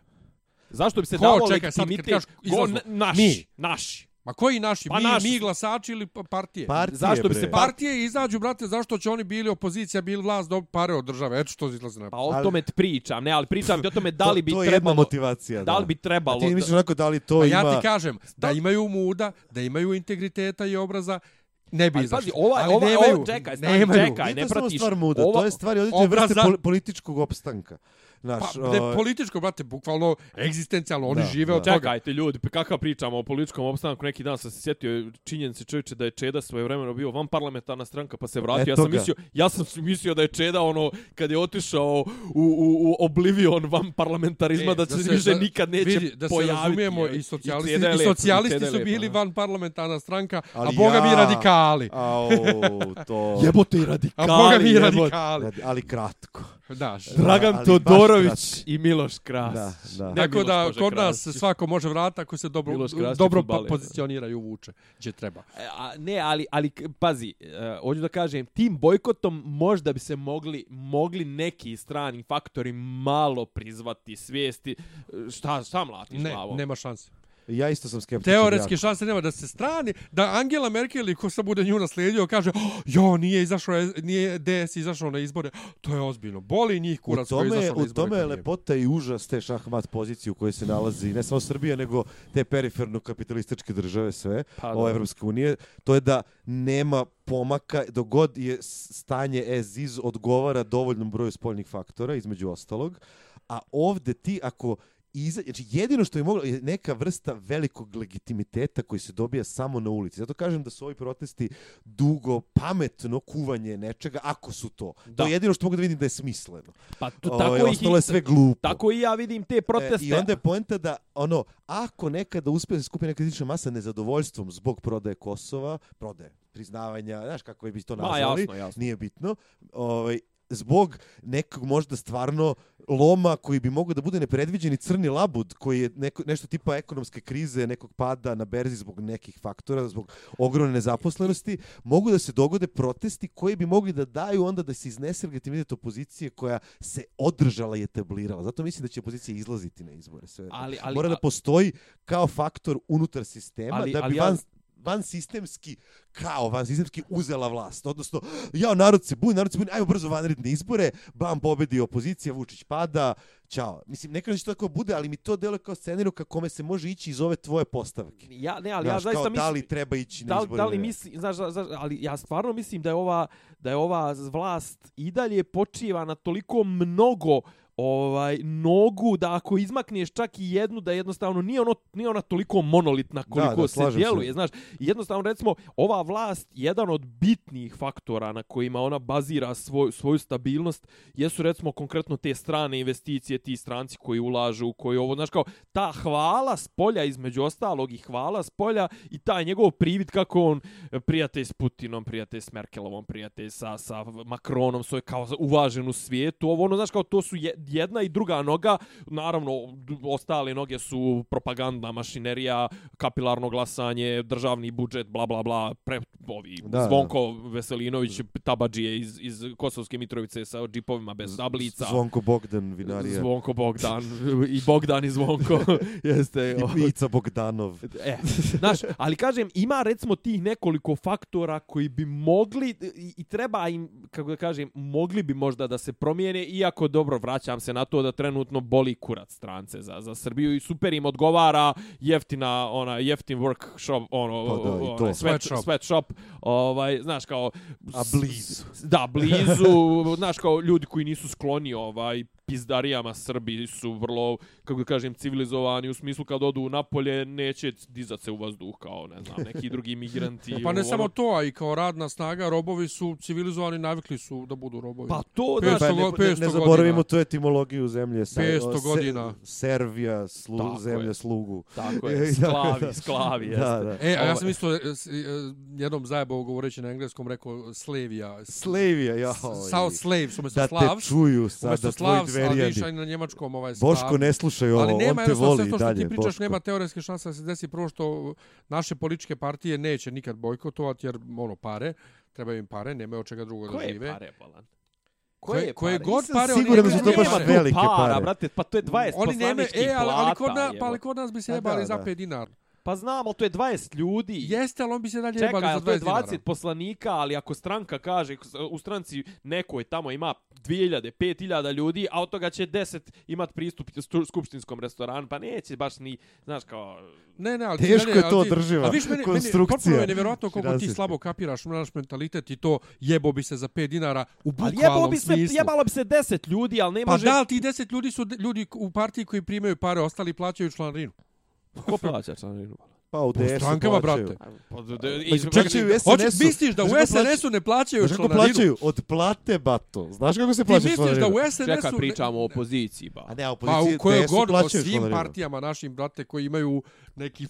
Zašto bi se Ko? dalo Čekaj, legitimitet? kažeš izlazilo. Go, naši, Mi. naši. Ma koji naši? Pa mi, naši mi glasači ili pa- partije? Partije, Zašto bi bre. se Pa- Partije izađu, brate, zašto će oni bili opozicija, bili vlast, dobi pare od države. Eto što izlaze na... Pa o Ali- tome ti pričam, ne, ali pričam ti o tome da li bi to, to je jedna trebalo... motivacija, da. Li bi trebalo... A ti misliš onako da li to Pa ima... ja ti kažem, da imaju muda, da imaju integriteta i obraza, ne bi izašli. pazi, ovaj, Ali ovaj, nemaju, ovaj, čekaj, stani, nemaju. čekaj, Nije ne to samo pratiš. stvar muda, Ova- to je stvar određene vrste pol- političkog opstanka. Znaš, Pa, ne, političko, brate, bukvalno egzistencijalno, oni Da, žive da. od toga. Čekajte ljudi, pa kakav pričamo o političkom opstanku, neki dan sam se sjetio činjenice čovječe da je Čeda svoje vremeno bio van parlamentarna stranka pa se vratio. Ja sam ga. mislio, ja sam mislio da je Čeda ono kad je otišao u, u, u oblivion van parlamentarizma E, da se da se- više da- nikad neće Vidi, da se pojaviti. razumijemo, je. i socijalisti, i lepo, socijalisti Čeda je su bili da. van parlamentarna stranka, a boga mi ja- radikali. Au, to... Jebote i A radikali. boga mi radikali. Ali kratko. Da, Dragan Ali baš Todorović i Miloš Kras. Da, da. Tako Miloš da može kod nas se svako može vratiti ako se dobro, Miloš dobro fudbaler, po- pozicioniraju vuče, gdje treba. E, A, ne, ali, ali pazi, uh, hoću da kažem, tim bojkotom možda bi se mogli, mogli neki strani faktori malo prizvati svijesti. E, Šta, šta mlatiš Ne, glavom? nema šanse. Ja isto sam skeptičan. Teoretski jako. šanse nema da se strani, da Angela Merkel ili ko sad bude nju naslijedio kaže oh, jo, nije izašao, nije DS izašao na izbore. To je ozbiljno. Boli njih U kurac koji je tome, izašao na u izbore. tome je lepota i užas te šahmat pozicije u kojoj se nalazi ne samo Srbija, nego te periferno kapitalističke države sve, Pa, ove. Evropske unije, to je da nema pomaka dok god je stanje as is odgovara dovoljnom broju spoljnih faktora, između ostalog, a ovde ti ako iza, znači jedino što je moglo je neka vrsta velikog legitimiteta koji se dobija samo na ulici. Zato kažem da su ovi protesti dugo, pametno kuvanje nečega, ako su to. Da. To je jedino što mogu da vidim da je smisleno. Pa tu, Ovaj, tako, ih, ostalo je sve glupo. tako i ja vidim te proteste. E, I onda je poenta da, ono, ako nekada uspije se skupi neka kritična masa nezadovoljstvom zbog prodaje Kosova, prodaje priznavanja, znaš kako bi to Ma, nazvali, jasno, jasno. nije bitno, ovaj, zbog nekog možda stvarno loma koji bi mogao da bude nepredviđeni crni labud koji je neko, nešto tipa ekonomske krize, nekog pada na berzi zbog nekih faktora, zbog ogromne nezaposlenosti, mogu da se dogode protesti koji bi mogli da daju onda da se iznese legitimitet opozicije koja se održala i etablirala. Zato mislim da će opozicija izlaziti na izbore. Sve. Ali- ali- Mora da postoji kao faktor unutar sistema Ali- da bi ali ja- van van sistemski, kao van sistemski uzela vlast. Odnosno, ja, narod se buni, narod se buni, ajmo brzo vanredne izbore, bam, pobedi opozicija, Vučić pada, ćao. Mislim, nekada da će to tako bude, ali mi to deluje kao scenariju ka kome se može ići iz ove tvoje postavke. Ja, ne, ali Znaš, ja zaista kao, mislim... da li treba ići na da, izbore da li ne. misli, znaš, znaš, ali ja stvarno mislim da je ova da je ova vlast i dalje počiva na toliko mnogo ovaj nogu da ako izmakneš čak i jednu da jednostavno nije ono nije ona toliko monolitna koliko Da, da, se slažem se. djeluje, znaš. Jednostavno recimo ova vlast jedan od bitnih faktora na kojima ona bazira svoj, svoju stabilnost jesu recimo konkretno te strane investicije, ti stranci koji ulažu, koji ovo, znaš kao, ta hvala s polja između ostalog i hvala s polja i taj njegov privid kako on prijatelj s Putinom, prijatelj s Merkelovom, prijatelj sa, sa Macronom, svoj kao uvažen u svijetu, ovo ono, znaš kao, to su je- jedna i druga noga, naravno, ostale noge su propagandna mašinerija, kapilarno glasanje, državni budžet, bla, bla, bla, pre, ovi, Da, da. Zvonko Veselinović, tabadžije iz, iz Kosovske Mitrovice sa džipovima bez tablica. Zvonko Bogdan, vinarija. Zvonko Bogdan i Bogdan i Zvonko jeste I Ica Bogdanov. E, znaš, ali kažem, ima recimo tih nekoliko faktora koji bi mogli i, i treba im, kako da kažem, mogli bi možda da se promijene, iako dobro, vraćam se na to da trenutno boli kurac strance za, za Srbiju i super im odgovara jeftina, ona, jeftin workshop, ono, Pa da, i onaj to. sweat, Sweatshop. sweatshop, ovaj, znaš, kao... A blizu. Da, blizu, znaš, kao ljudi koji nisu skloni, ovaj, pizdarijama Srbi su vrlo, kako da kažem, civilizovani u smislu kad odu napolje neće dizat se u vazduh kao, ne znam, neki drugi migranti. Pa ne ovo, samo to, a i kao radna snaga, robovi su civilizovani, navikli su da budu robovi. Pa to, Pet- znaš, Pa ne, ne, 500 ne zaboravimo godina. tu etimologiju zemlje. Sa, 500 o, se- godina. Servija, slu, Tako zemlja je. slugu. tako je, da, sklavi, da. sklavi, jeste. Da, da. E, a ja Ovaj- sam isto e, e, jednom zajebao govoreći na engleskom rekao Slavija. Slavija, ja. South Slave, su umjesto Da te Slavs. čuju sad, da tvoji Slavs, a vidiš dverijani. na njemačkom ovaj Boško, Slav. ne slušaj ovo, Ali nema on te voli sve to što dalje, ti pričaš, Boško. nema teoretske šanse da se desi prvo što naše političke partije neće nikad bojkotovati jer ono pare, trebaju im pare, nemaju od čega drugo da Koje žive. pare, Balan? Koje- koje god pare, oni siguran da su to baš velike para, pare. brate, pa to je 20 Oni nemaju, poslaničkih e, ali, ali, kod na, plata, pa ali kod nas bi se A jebali za da. 5 dinara. Pa znam, ali to je 20 ljudi. Jeste, ali on bi se dalje jebali Čekaj, za ali to je 20 dinara. 20 poslanika, ali ako stranka kaže, u stranci nekoj tamo ima 2000, 5000 ljudi, a od toga će 10 imat pristup stu- skupštinskom restoranu, pa neće baš ni, znaš kao... Ne, ne, ali ti Teško dalje, je to održiva meni, konstrukcija Meni, potpuno je nevjerojatno koliko ti slabo kapiraš naš mentalitet i to jebo bi se za 5 dinara u Ali jebalo bukvalnom bi se, smislu. jebalo bi se 10 ljudi, ali ne Pa može... da, ali ti 10 ljudi su ljudi u partiji koji primaju pare, ostali plaćaju članarinu. Ko plaća članarinu? Pa u DS-u strankama, plaćaju. brate. Pa, Pa čekaj, u SNS-u. misliš da u SNS-u ne plaćaju Znaš kako članarinu? plaćaju? Od plate, bato. Znaš kako se Ti plaća misliš da u Čekaj, SNS-u... pričamo o opoziciji, ba. A ne, a Pa u kojoj god, o svim članarinu. partijama našim, brate, koji imaju neki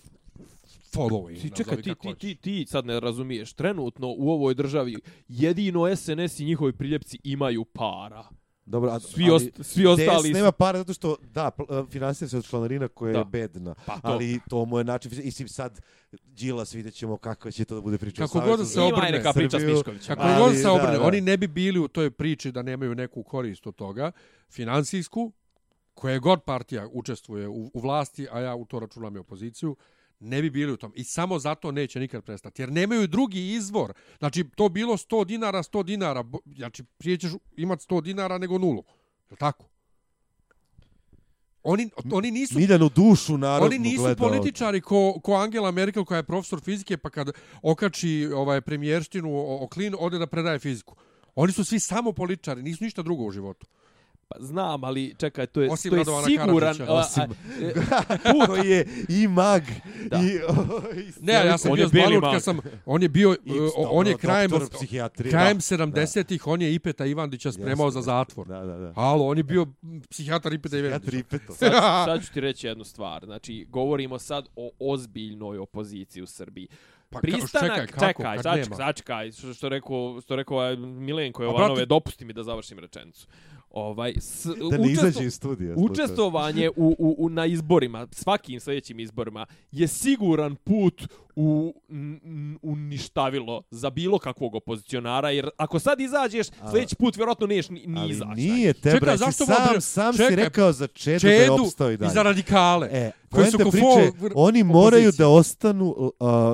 following. Ti, čekaj, ti, ti, ti, ti sad ne razumiješ. Trenutno u ovoj državi jedino SNS i njihovi priljepci imaju para. Dobro, a, Svi, ost, svi ostali DS nema para zato što, da, pl- finansira se od članarina koja Da. je bedna. Pa to. Ali to mu je način, i sad Đilas vidjet ćemo kako će to da bude priča. Kako god se obrne neka priča s Srbiju. Miškovićem. Kako Ali, god se da, obrne, da. oni ne bi bili u toj priči da nemaju neku korist od toga, finansijsku, koja god partija učestvuje u, u vlasti, a ja u to računam i opoziciju, ne bi bili u tom. I samo zato neće nikad prestati. Jer nemaju drugi izvor. Znači, to bilo 100 dinara, 100 dinara. Znači, prije ćeš imati 100 dinara nego nulu. Je li tako? Oni, oni nisu Miljanu dušu narodnu Oni nisu gleda političari ko, ko Angela Merkel koja je profesor fizike pa kad okači ovaj premijerštinu o, o klin ode da predaje fiziku. Oni su svi samo političari, nisu ništa drugo u životu. Pa znam, ali čekaj, to je, Osim to je Radovana siguran... Karadžića. a, a, Osim- e, koji je i mag Da. i, i Ne, ja sam On bio zbanut mag. kad sam on je bio uh, on je krajem krajem Da. 70-ih on je Ipeta Ivandića spremao za zatvor. Da, da, da. Halo, on je bio psihijatar Ipeta Ivandića. tripeto. sad, sad ću ti reći jednu stvar. Znači, govorimo sad o ozbiljnoj opoziciji u Srbiji. Pa ka- Pristanak, čekaj, kako, čekaj, sačekaj, sačekaj, što, što rekao, što rekao ovaj Milenko Jovanove, brate- dopusti mi da završim rečenicu. Ovaj, s, Da ne izađe iz studija. Učestvovanje u, u, u, na izborima, svakim sljedećim izborima, je siguran put u uništavilo za bilo kakvog opozicionara, jer ako sad izađeš, A- sljedeći put vjerojatno niješ ni, ni Ali izaći. nije te, Čekaj, brate, zašto sam, sam si čekaj, rekao za Čedu, da je Čedu opstao i i dalje. za radikale. E, koji su poenta ko priče, oni moraju da ostanu uh,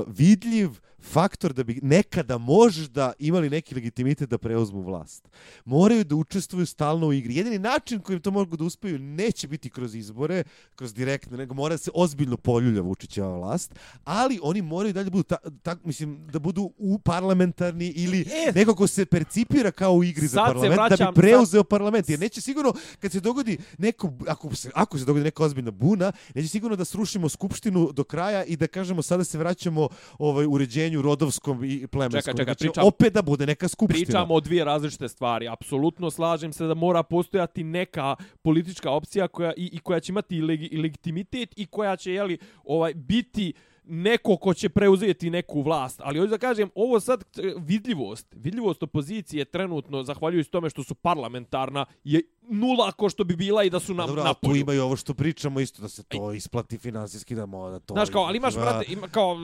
vidljiv faktor da bi nekada možda imali neki legitimitet da preuzmu vlast. Moraju da učestvuju stalno u igri. Jedini način kojim to mogu da uspeju neće biti kroz izbore, kroz direktne, nego mora se ozbiljno poljulja Vučićeva vlast, ali oni moraju dalje budu, ta, ta, mislim, da budu u parlamentarni ili E, neko ko se percipira kao u igri za Sad parlament, da vraćam- bi preuzeo parlament. Jer neće sigurno, kad se dogodi neko, ako se, ako se dogodi neka ozbiljna buna, neće sigurno da srušimo skupštinu do kraja i da kažemo sada se vraćamo ovaj uređenju rodovskom i plemenskom. Čekaj, čekaj, će pričam- opet da bude neka skupština. Pričamo o dvije različite stvari. Apsolutno slažem se da mora postojati neka politička opcija koja i, i koja će imati i legi, i legitimitet i koja će jeli, ovaj biti neko ko će preuzeti neku vlast. Ali hoću da kažem, ovo sad e, vidljivost, vidljivost opozicije trenutno, zahvaljujući tome što su parlamentarna, je nula ko što bi bila i da su nam Dobro, na tu imaju ovo što pričamo isto, da se to isplati finansijski, da moda to... Znaš kao, ali imaš, ima- brate, ima kao,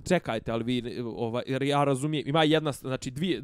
čekajte, ali vi, ovaj, jer ja razumijem, ima jedna, znači dvije,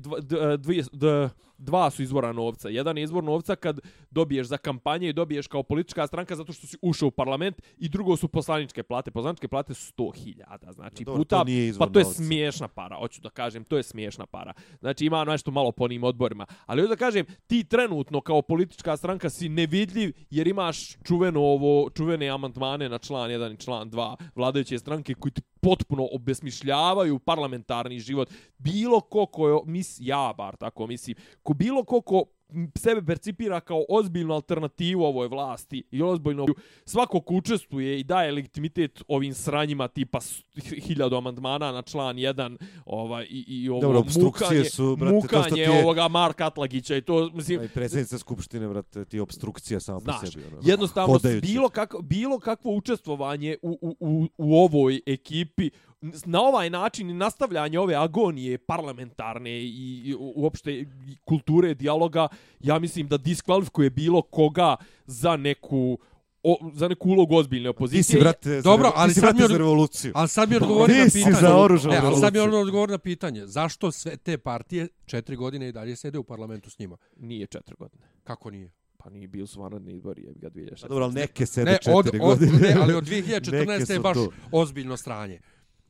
dvije, d- dva su izvora novca. Jedan je izvor novca kad dobiješ za kampanje i dobiješ kao politička stranka zato što si ušao u parlament i drugo su poslaničke plate. Poslaničke plate su 100.000, znači Dobro, puta, to pa to je novca. smiješna para, hoću da kažem, to je smiješna para. Znači ima nešto malo po onim odborima. Ali hoću da kažem, ti trenutno kao politička stranka si nevidljiv jer imaš čuveno ovo, čuvene amandmane na član 1 i član 2 vladajuće stranke koji ti potpuno obesmišljavaju parlamentarni život. Bilo ko ko je, mis, ja bar tako mislim, ko bilo ko ko sebe percipira kao ozbiljnu alternativu ovoj vlasti i ozbiljno svako ko učestvuje i daje legitimitet ovim sranjima tipa hiljadu amandmana na član 1 ovaj, i, i ovo Dobro, mukanje, su, brate, mukanje je- ovoga Marka Atlagića i to, mislim, Aj, predsjednica skupštine, brate, ti obstrukcija sama po sebi. Ono, jednostavno hodajući. bilo, kako, bilo kakvo učestvovanje u, u, u, u ovoj ekipi na ovaj način i nastavljanje ove agonije parlamentarne i, i u- uopšte i kulture dijaloga, ja mislim da diskvalifikuje bilo koga za neku o, za neku ulogu ozbiljne Ti opozicije. si, brate, za, Dobro, ali ti si, brate, mi za revoluciju. Ali sad mi odgovori Ti na si pitanje. za oružanu E, ali sad mi odgovori na pitanje. Zašto sve te partije četiri godine i dalje sede u parlamentu s njima? Nije četiri godine. Kako nije? Pa nije bio su vanredni izbori, je ga 2016. Pa dobro, ali neke sede Ne, od, četiri od, godine. ne, ali od Neke 2014. je baš tu. ozbiljno stranje.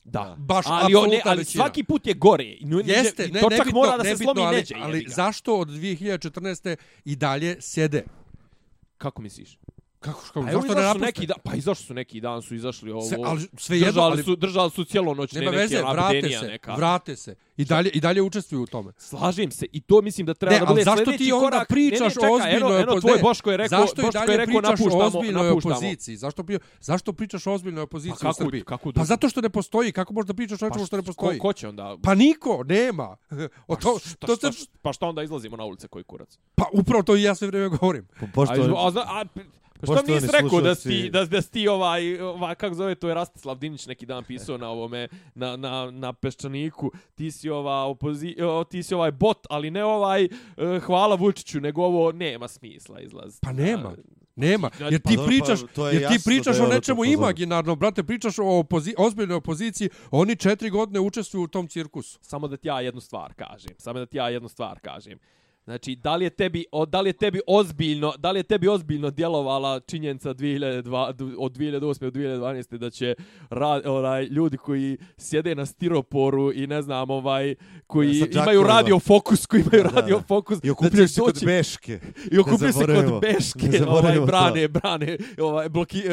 Da. Baš ali, on, ne, ali većina. svaki put je gore. Jeste, ne, to čak bitno, mora da ne se slomi ali, neđe. ali zašto od 2014. i dalje sjede? Kako misliš? Kako, kako, Pa zašto ne napuste? neki dan, pa izašli su neki dan su izašli ovo. Se, ali sve jedno, držali ali su držali su cijelo noć nema neke veze, vrate se, neka. vrate se. I dalje, I dalje učestvuju u tome. Slažem se i to mislim da treba Ne, da ali bude zašto sljedeći ti onda korak. pričaš ne, ne, čekaj, o ozbiljnoj eno, eno, opoziciji? tvoj Boško je rekao, zašto i Boško je rekao napuštamo, ozbiljnoj napuštamo. opoziciji? Zašto, pri, zašto pričaš o ozbiljnoj opoziciji Pa kako- u Srbiji? kako pa da- zato što ne postoji. Kako možeš da pričaš o nečemu što ne postoji? ko će onda? Pa niko, nema. O to, to, šta, se- pa šta onda izlazimo na ulice koji kurac? pa upravo to i ja sve vrijeme govorim. Po- A, Poštovani, a, a, Pa što Poštovani nisi rekao da si, da, da si ti ovaj, ovaj, kako zove, to je Rastislav Dinić neki dan pisao na ovome, na, na, na Peščaniku, ti si ova opozi, o, ti si ovaj bot, ali ne ovaj, eh, hvala Vučiću, nego ovo nema smisla izlaz. Pa nema. Nema, jer Pa ti dobro, pričaš, pa to je jer ti pričaš o nečemu fazon. imaginarnom, brate, pričaš o opozi ozbiljnoj opoziciji, oni četiri godine učestvuju u tom cirkusu. Samo da ti ja jednu stvar kažem, samo da ti ja jednu stvar kažem. Znači, da li je tebi, o, da li je tebi ozbiljno, da li je tebi ozbiljno djelovala činjenica 2002, od 2008. do 2012. da će ra, onaj, ljudi koji sjede na stiroporu i ne znam, ovaj, koji Sa imaju džakovima. radio fokus, koji imaju Da, da. radio fokus, I okupljaju se kod Beške. I okupljaju se kod Beške, ovaj, zaboravimo to. brane, brane, ovaj, bloki, eh,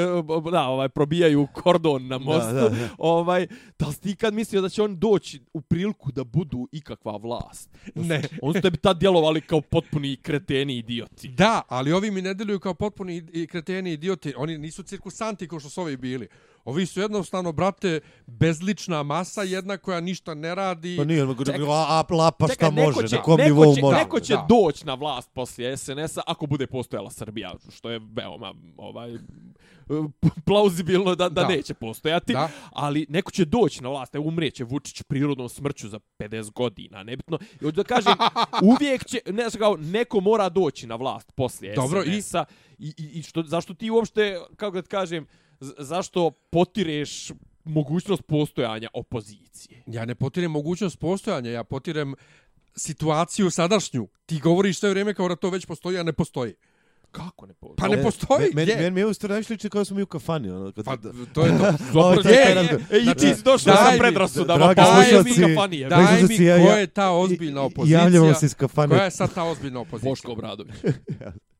da, ovaj, probijaju kordon na mostu. da, da. Ovaj, da li ti kad mislio da će on doći u priliku da budu ikakva vlast? Ne. Oni su tebi tad djelovali kao potpuni kreteni idioti. Da, ali ovi mi ne deluju kao potpuni kreteni idioti. Oni nisu cirkusanti kao što su ovi bili. Ovi su jednostavno, brate, bezlična masa, jedna koja ništa ne radi. Pa nije, nego Čekaj. a, a lapa šta Čekaj, može, će, na kom nivou će, može. Neko će Da. doći na vlast poslije SNS-a ako bude postojala Srbija, što je veoma ovaj, plauzibilno da, da, Da. neće postojati, Da. ali neko će doći na vlast, evo umrijeće Vučić prirodnom smrću za 50 godina, nebitno. I hoću da kažem, uvijek će, ne znam kao, neko mora doći na vlast poslije Dobro, i? SNS-a i, i, i što, zašto ti uopšte, kako da ti kažem, z- zašto potireš mogućnost postojanja opozicije? Ja ne potirem mogućnost postojanja, ja potirem situaciju sadašnju. Ti govoriš sve vrijeme kao da to već postoji, a ne postoji. Kako ne postoji? Pa ne postoji, Meni gdje? men, men, u stvari najviše liči kao smo mi u kafani. Ono, kad, Pa to je to. Dobro, je razgovor. E, i Znači, ti si došao daj sa mi- predrasudama, dragi pa ovo je slušalci, mi kafanije. Daj mi ko ja- je ta ozbiljna I- opozicija. Javljamo se iz kafane. Koja je sad ta ozbiljna opozicija? Boško Obradović.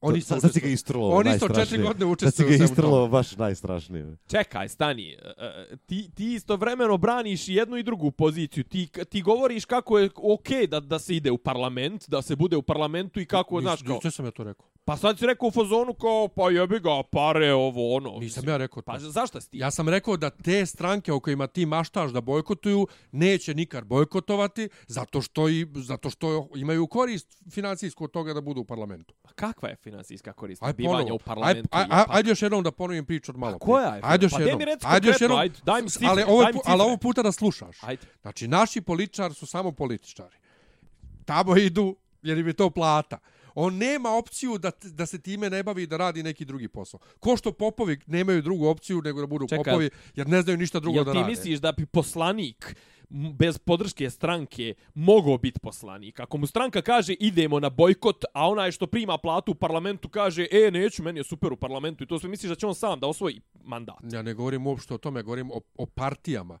Oni su sad, sad si ga istrlo, Oni isto četiri godine Sad si ga u svemu istrlo tome. baš najstrašnije. Čekaj, stani. E, Ti, ti istovremeno braniš jednu i drugu poziciju. Ti, ti govoriš kako je okej da, da se ide u parlament, da se bude u parlamentu i kako, znaš, kao... Nisam ja to rekao. Pa sad si rekao u fazonu kao, pa jebi ga, pare, ovo, ono. Nisam ja rekao to. Pa zašto si ti? Ja sam rekao da te stranke o kojima ti maštaš da bojkotuju neće nikad bojkotovati zato što i zato što imaju korist financijsku od toga da budu u parlamentu. Pa kakva je finansijska korist Aj bivanja ponovo. u parlamentu? Aj, aj, aj, pa- ajde još jednom da ponovim priču od malo. A koja je? Ajde još Pa jednom. mi Ajde još konkretno, jednom. ajde, daj mi cifre, ali, ovaj, daj mi pu- ali cifre. ovo puta da slušaš. Ajde. Znači, naši političari su samo političari. Tamo idu jer im je to plata. On nema opciju da, da se time ne bavi i da radi neki drugi posao. Ko što popovi nemaju drugu opciju nego da budu Čekaj, popovi jer ne znaju ništa drugo Jel da ti rade. misliš da bi poslanik bez podrške stranke mogao biti poslanik? Ako mu stranka kaže idemo na bojkot, a onaj što prima platu u parlamentu kaže e, neću, meni je super u parlamentu i to sve misliš da će on sam da osvoji mandat. Ja ne govorim uopšte o tome, govorim o, o partijama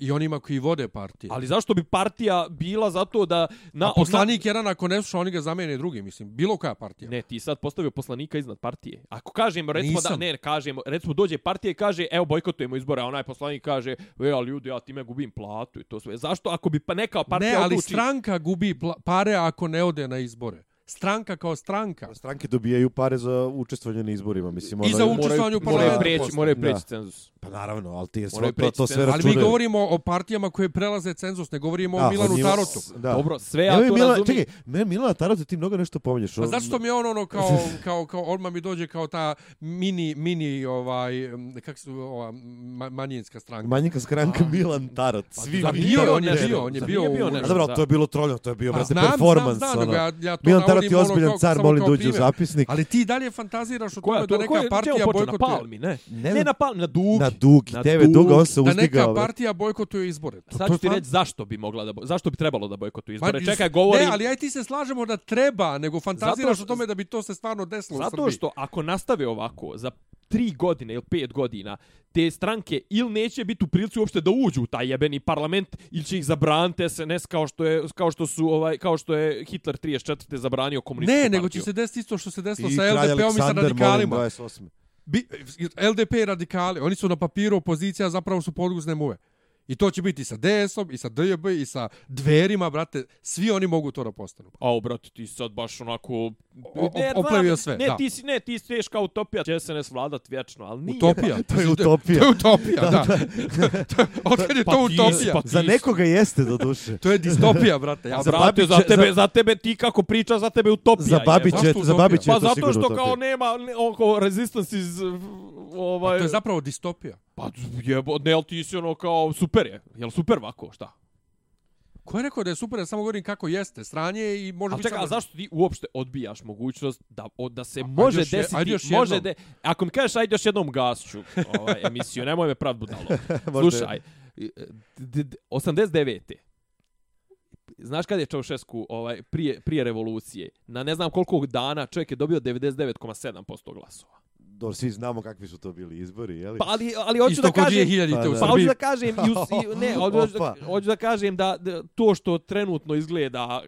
i onima koji vode partije. Ali zašto bi partija bila zato da... Na, A poslanik jedan ako ne sluša, oni ga zamene drugi, mislim. Bilo koja partija. Ne, ti sad postavio poslanika iznad partije. Ako kažemo, recimo Nisam. da, ne, kažemo, recimo dođe partija i kaže, evo bojkotujemo izbore, a onaj poslanik kaže, e, ali ljudi, ja time gubim platu i to sve. Zašto ako bi pa neka partija ne, ali odluči... stranka gubi pare ako ne ode na izbore. Stranka kao stranka. Stranke dobijaju pare za učestvovanje na izborima, mislim. I ono- za učestvovanje u moraju parlamentu. preći, postoji. moraju preći cenzus. Pa naravno, ali ti je Moraju sve, to, preći to sve cenzus. Ali mi računaju. govorimo o partijama koje prelaze cenzus, ne govorimo Da, o Milanu njima- Tarotu. Da. Dobro, sve ja to razumijem. čekaj, me Milana Tarota ti mnogo nešto pominješ. Pa zato što mi je on ono kao, kao, kao, odmah mi dođe kao ta mini, mini, ovaj, kak se zove, ova ma, manjinska stranka. Manjinka skranka Milan Tarot. Svi da, mi- bio on je bio, on je bio A dobro, to je bilo troljno, to je bio, Pa brate, znam, performans. znam, znam, ono. ja, ja to Milan Tarot je ono ozbiljan car, kao da uđe u zapisnik. Ali ti dalje fantaziraš o tome to, da neka partija počeo? Na bojkotuje. Palmi, ne. Ne, Ne, na Palmi, na Dugi. Na dugi, Na tebe duga, on se Da uzdigao. neka brate. partija bojkotuje izbore. To, Sad ću ti reći zašto bi mogla da zašto bi trebalo da bojkotuje Pa, izbore. iz- Čekaj, govorim... Ne, ali aj ti se slažemo da treba, nego fantaziraš Zato o tome da bi to se stvarno desilo u Zato Srbiji. što ako nastave ovako, za tri godine ili pet godina, te stranke ili neće biti u prilici uopšte da uđu u taj jebeni parlament, ili će ih zabraniti SNS kao što je, kao što su, ovaj, kao što je Hitler 34. zabranio komunističku Ne, partiju. nego će se desiti isto što se desilo I sa LDP-om i sa Aleksandar, molim, radikalima. 28. Bi, LDP i radikali, oni su na papiru opozicija, zapravo su podguzne muve. I to će biti i sa DS-om, i sa DJB, i sa dverima, brate. Svi oni mogu to da postanu. A, brate, ti sad baš onako... O- oplevio sve, ne, da. ti si, ne, ti si teška utopija, će SNS vladat vječno, ali nije. Utopija. To je utopija. To je utopija, da. Otkad je Pa to ti- utopija? pa Za nekoga jeste, do duše. To je distopija, brate. Ja, Za Brate, za tebe, za... za- tebe ti kako priča, za tebe utopija. Za Zašto je- za utopija? Babića je Pa to zato sigurno što utopija. kao nema ne, oko resistance iz ovaj to je zapravo distopija. Pa jebo ne ali ti si ono kao super je. Jel super vako, šta? Ko je rekao da je super, ja samo govorim kako jeste. Stranje je i može A biti... čekaj, a zašto ti uopšte odbijaš mogućnost da o, da se A- ajde može još je- desiti, ajde još može jednom. de, ako mi kažeš ajde još jednom gašću ovaj emisiju, nemoj me prav budalo. Je- Slušaj, d- d- 89. Znaš kad je Čaušesku ovaj, prije, prije revolucije? Na ne znam koliko dana čovjek je dobio 99,7% glasova. Dobro, svi znamo kakvi su to bili izbori, je li? Pa ali, ali hoću Isto da kažem... 2000 Pa u. Pa hoću da kažem, i, ne, hoću, da, hoću da kažem da, da to što trenutno izgleda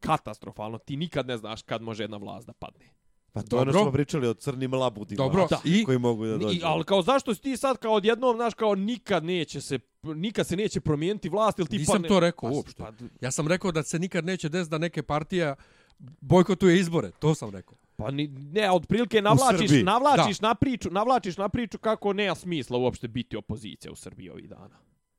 katastrofalno, ti nikad ne znaš kad može jedna vlast da padne. Pa to je ono Dobro. što smo pričali o crnim labudima. Dobro, Da. i- koji mogu da dođu. I, ali kao zašto si ti sad kao odjednom, znaš, kao nikad neće se nikad se neće promijeniti vlast ili ti Nisam padne- to rekao Pa, uopšte. Pa, Ja sam rekao da se nikad neće desiti da neke partija bojkotuje izbore. To sam rekao. Pa ni, ne, otprilike navlačiš, navlačiš na priču, navlačiš na priču kako nema smisla uopšte biti opozicija u Srbiji ovih dana.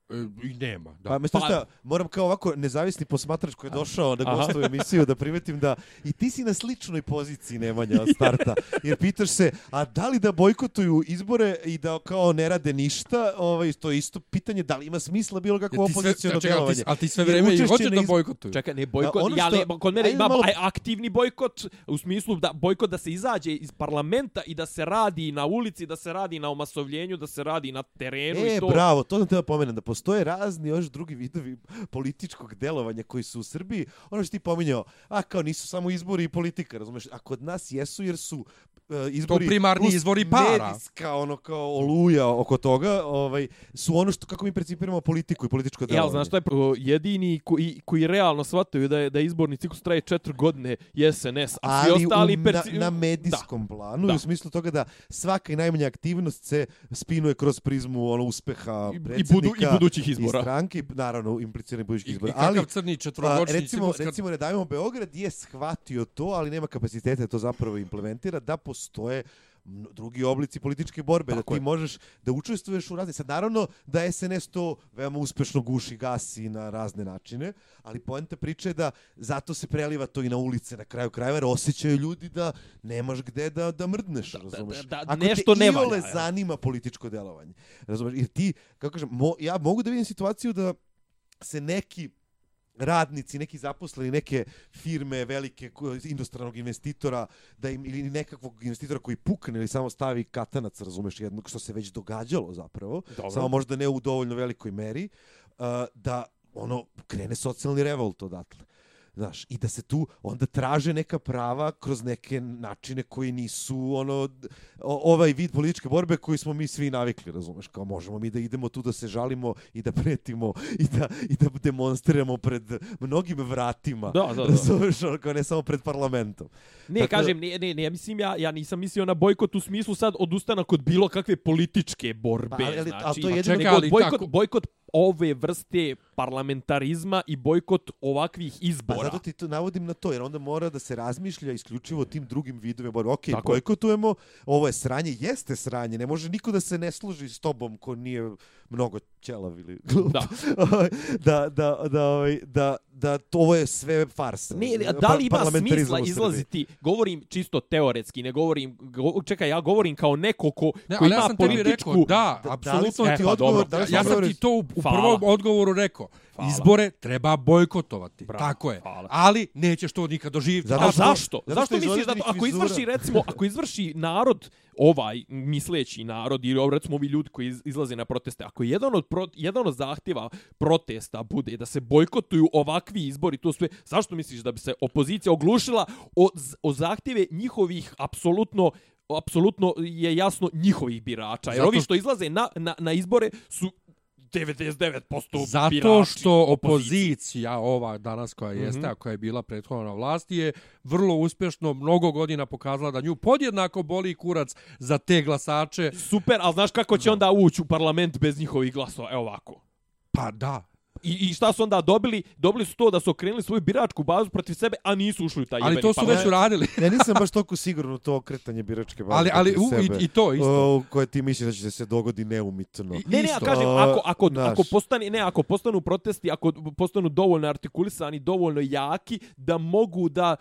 E, I nema. Da. Pa, mislim Pa- šta, moram kao ovako nezavisni posmatrač koji je došao da gostuje emisiju da primetim da i ti si na sličnoj poziciji Nemanja od starta. Jer pitaš se, a da li da bojkotuju izbore i da kao ne rade ništa, ovaj, to je isto pitanje da li ima smisla bilo kakvo Jer ti sve, čekaj, djelovanje. ti, ali ti sve vreme i hoćeš na da iz- bojkotuju. Čekaj, ne bojkot, A ono ja što- ne, kod mene ajde ima malo- aktivni bojkot u smislu da bojkot da se izađe iz parlamenta i da se radi na ulici, da se radi na omasovljenju, da se radi na terenu E, i to. bravo, to sam te da pomenem, da postoje razni još drugi vidovi političkog delovanja koji su u Srbiji. Ono što ti pominjao, a kao nisu samo izbori i politika, razumeš? A kod nas jesu jer su izbori... To primarni plus izvori para. Medijska, ono kao oluja oko toga, ovaj, su ono što, kako mi percipiramo politiku i političko delovanje. Ja, znaš što je pro- jedini koji, koji realno shvataju da je da je izborni ciklus traje četiri godine je SNS, a svi ali ostali na, perci... na medijskom da. planu Da. i u smislu toga da svaka i najmanja aktivnost se spinuje kroz prizmu ono uspeha I- i predsjednika budu- i budućih izbora. i stranke, i, naravno implicirani budućih I, i izbora. kakav Ali crni a, četvrogodišnji recimo, ciklus recimo ne dajemo Beograd je shvatio to, ali nema kapacitete da to zapravo implementira, da postoje drugi oblici političke borbe, Tako da ti je. možeš da učestvuješ u razne. Sad naravno da SNS to veoma uspešno guši, gasi na razne načine, ali poenta priče je da zato se preliva to i na ulice na kraju krajeva, jer osjećaju ljudi da nemaš gde da, da mrdneš, Da, razumeš? da, da, Ako nešto te ne iole ja. zanima političko delovanje, razumeš? Jer ti, kako kažem, mo, ja mogu da vidim situaciju da se neki radnici, neki zaposleni, neke firme velike inostranog investitora da im, ili nekakvog investitora koji pukne ili samo stavi katanac, razumeš, jednog što se već događalo zapravo, Dobro. samo možda ne u dovoljno velikoj meri, uh, da ono krene socijalni revolt odatle. Znaš, i da se tu onda traže neka prava kroz neke načine koji nisu ono o, ovaj vid političke borbe koji smo mi svi navikli, razumeš, kao možemo mi da idemo tu da se žalimo i da pretimo i da, i da demonstriramo pred mnogim vratima. Da, da, da. Razumeš, ono, kao ne samo pred parlamentom. Ne, Tako kažem, ne, ne, ne, ja mislim, ja, ja nisam mislio na bojkot u smislu sad odustanak od bilo kakve političke borbe. Pa, ali- znači, ali to je jedino- nego Čekaj, ali bojkot, tako- bojkot ove vrste parlamentarizma i bojkot ovakvih Pa izbora. zato ti to navodim na to, jer onda mora da se razmišlja isključivo o tim drugim vidovima borbe. Ok, Tako je. bojkotujemo, ovo je sranje, jeste sranje, ne može niko da se ne služi s tobom ko nije mnogo ćelav ili glup. Da. da, da, da, ovaj, da, da, to ovo je sve farsa. Ne, ne, da li ima smisla izlaziti, govorim čisto teoretski, ne govorim, go, čekaj, ja govorim kao neko ko, Ne, ko ali ja ima sam tebi političku... rekao, da, Da- da li apsolutno E, ti pa odgovor, dobro. da Ja sam ti to u, u prvom odgovoru rekao. Hvala. Izbore treba bojkotovati. Bravo, Tako je. hvala. Ali nećeš to nikad doživjeti. Zato zašto? zašto što iz misliš da to, ako izvrši recimo, ako izvrši narod ovaj misleći narod ili recimo ovi ljudi koji iz- izlaze na proteste, ako jedan od pro, jedan od zahtjeva protesta bude da se bojkotuju ovakvi izbori, to sve, zašto misliš da bi se opozicija oglušila o, o zahtjeve njihovih apsolutno apsolutno je jasno njihovih birača. Jer Zato ovi što izlaze na, na, na izbore su 99% Zato birači što opozicije. opozicija ova danas koja jeste, Mhm. a koja je bila prethodna na vlasti, je vrlo uspješno mnogo godina pokazala da nju podjednako boli kurac za te glasače. Super, ali znaš kako će onda ući u parlament bez njihovih glasova? Evo ovako. Pa da. I, I šta su onda dobili? Dobili su to da su okrenuli svoju biračku bazu protiv sebe, a nisu ušli u taj Ali jebeni to su parlament. već uradili. Ja nisam baš toliko siguran u to okretanje biračke baze. ali ali u, sebe. i, i to isto. O, koje ti misliš da će se dogodi neumitno. Ne, ne, ja Isto. kažem, A, ako, ako, znaš. ako, postane, ne, ako postanu protesti, ako postanu dovoljno artikulisani, dovoljno jaki, da mogu da,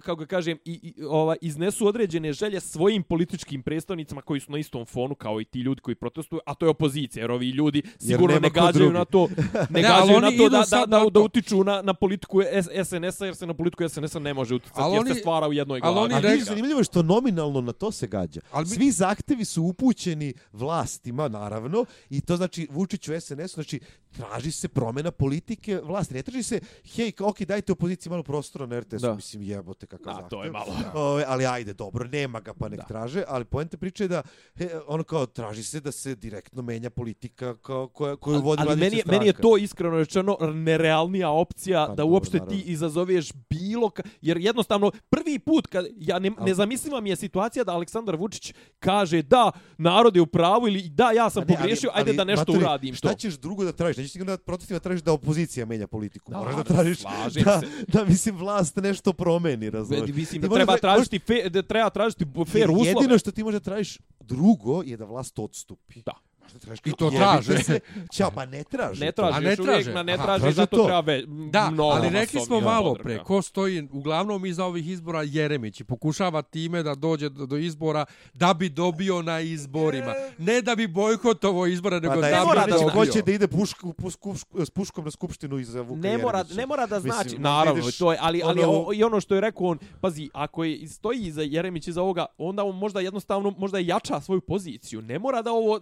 kako ga kažem, i, i, ova, iznesu određene želje svojim političkim predstavnicima koji su na istom fonu kao i ti ljudi koji protestuju, a to je opozicija, jer ovi ljudi sigurno ne gađaju na to, ne, Ne, ali gađaju na oni to da, da, da, da, utiču na, na politiku SNS-a, jer se na politiku SNS-a ne može uticati, Ali jer oni- se stvara u jednoj ali glavi. oni A rekli- vidi, zanimljivo je što nominalno na to se gađa. Ali mi- Svi zahtevi su upućeni vlastima, naravno, i to znači Vučiću SNS, znači traži se promjena politike vlasti. Ne traži se, hej, kao, ok, dajte opoziciji malo prostora na RTS-u, mislim, jebote kakav Da, zahtev. to je malo. Ove, ali ajde, dobro, nema ga pa nek Da. traže, ali poenta priče je da he, ono kao traži se da se direktno menja politika kao, koja, koju vodi ali vladajuća meni, je- stranka. meni je to iskreno rečeno nerealnija opcija Pa da dobro, uopšte naravno. ti izazoveš bilo ka, jer jednostavno prvi put kad ja ne, Al- nezamisliva mi je situacija da Aleksandar Vučić kaže da narod je u pravu ili da ja sam ne, ali- ajde ali, da nešto Maturi, uradim Šta to. ćeš drugo da tražiš? Nećeš sigurno na protestima da tražiš da opozicija menja politiku. Da, Moraš da da, tražiš da, se. da, mislim, vlast nešto promeni, razumiješ? Mislim Ti da treba tražiti fe, da treba tražiti fair uslove. Jedino što ti možeš da tražiš drugo je da vlast odstupi. Da. Možda tražiš I to traže. se. Ćao, pa ne traže. Ne A ne uvijek traže. na ne Aha, traži, traže zato to. treba ve, Da, mnogo ali rekli smo malo pre, ko stoji uglavnom iza ovih izbora Jeremić i pokušava time da dođe do, do izbora da bi dobio na izborima. Ne da bi bojkotovo izbore, nego Pa da, da, je, ne mora bi da dobio. hoće da ide pušku, pus, kuš- s puškom na skupštinu iza Vuka ne mora, Jeremića. ne mora da Mislim, znači, možda naravno, ideš to je, ali, ali ono- o, i ono što je rekao on, pazi, ako je stoji iza Jeremić iza ovoga, onda on možda jednostavno, možda jača svoju poziciju. Ne mora da ovo,